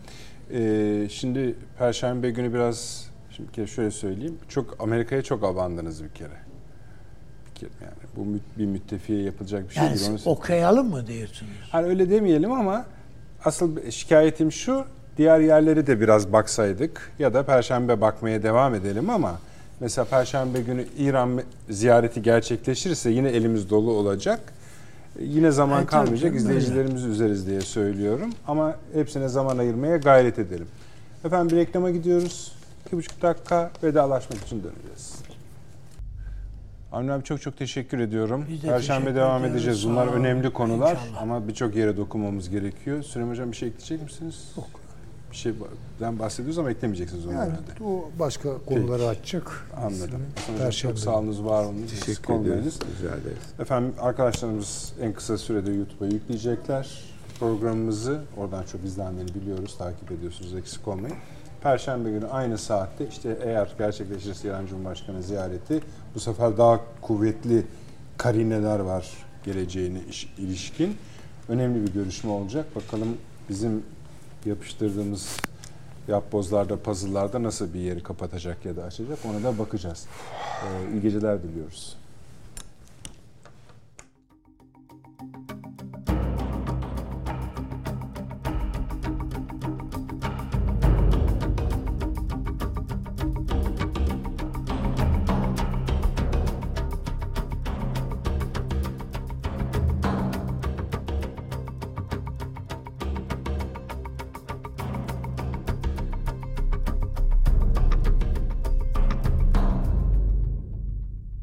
A: Ee, şimdi Perşembe günü biraz şimdi bir kere şöyle söyleyeyim. Çok Amerika'ya çok abandınız bir kere. Bir kere yani bu mü- bir müttefiye yapılacak bir şey
B: Yani
A: değil. Onu
B: okuyalım mı diyorsunuz?
A: Hani öyle demeyelim ama asıl şikayetim şu. Diğer yerleri de biraz baksaydık ya da perşembe bakmaya devam edelim ama mesela perşembe günü İran ziyareti gerçekleşirse yine elimiz dolu olacak. Yine zaman
B: tabii
A: kalmayacak.
B: öyle.
A: İzleyicilerimizi üzeriz diye söylüyorum. Ama hepsine zaman ayırmaya gayret edelim. Efendim bir reklama gidiyoruz. İki buçuk dakika vedalaşmak için döneceğiz. Avni abi çok çok teşekkür ediyorum.
B: Biz de
A: Perşembe
B: teşekkür
A: devam
B: ediyoruz.
A: edeceğiz.
B: Sağ
A: Bunlar
B: olun.
A: önemli konular
B: İnşallah.
A: ama birçok yere dokunmamız gerekiyor. Süleyman Hocam bir şey ekleyecek misiniz? Yok. Bir şeyden bahsediyoruz ama eklemeyeceksiniz onu
C: Yani
A: herhalde.
C: o başka konuları açacak.
A: Anladım. Hocam,
C: Perşembe.
A: çok sağ olunuz, var olunuz.
D: Teşekkür ediyoruz. Rica ederiz.
A: Efendim arkadaşlarımız en kısa sürede YouTube'a yükleyecekler programımızı. Oradan çok izlendiğini biliyoruz. Takip ediyorsunuz eksik olmayın. Perşembe günü aynı saatte işte eğer gerçekleşirse İran Cumhurbaşkanı ziyareti bu sefer daha kuvvetli karineler var geleceğine iş- ilişkin. Önemli bir görüşme olacak. Bakalım bizim yapıştırdığımız yapbozlarda, puzzle'larda nasıl bir yeri kapatacak ya da açacak ona da bakacağız. Ee, iyi geceler diliyoruz.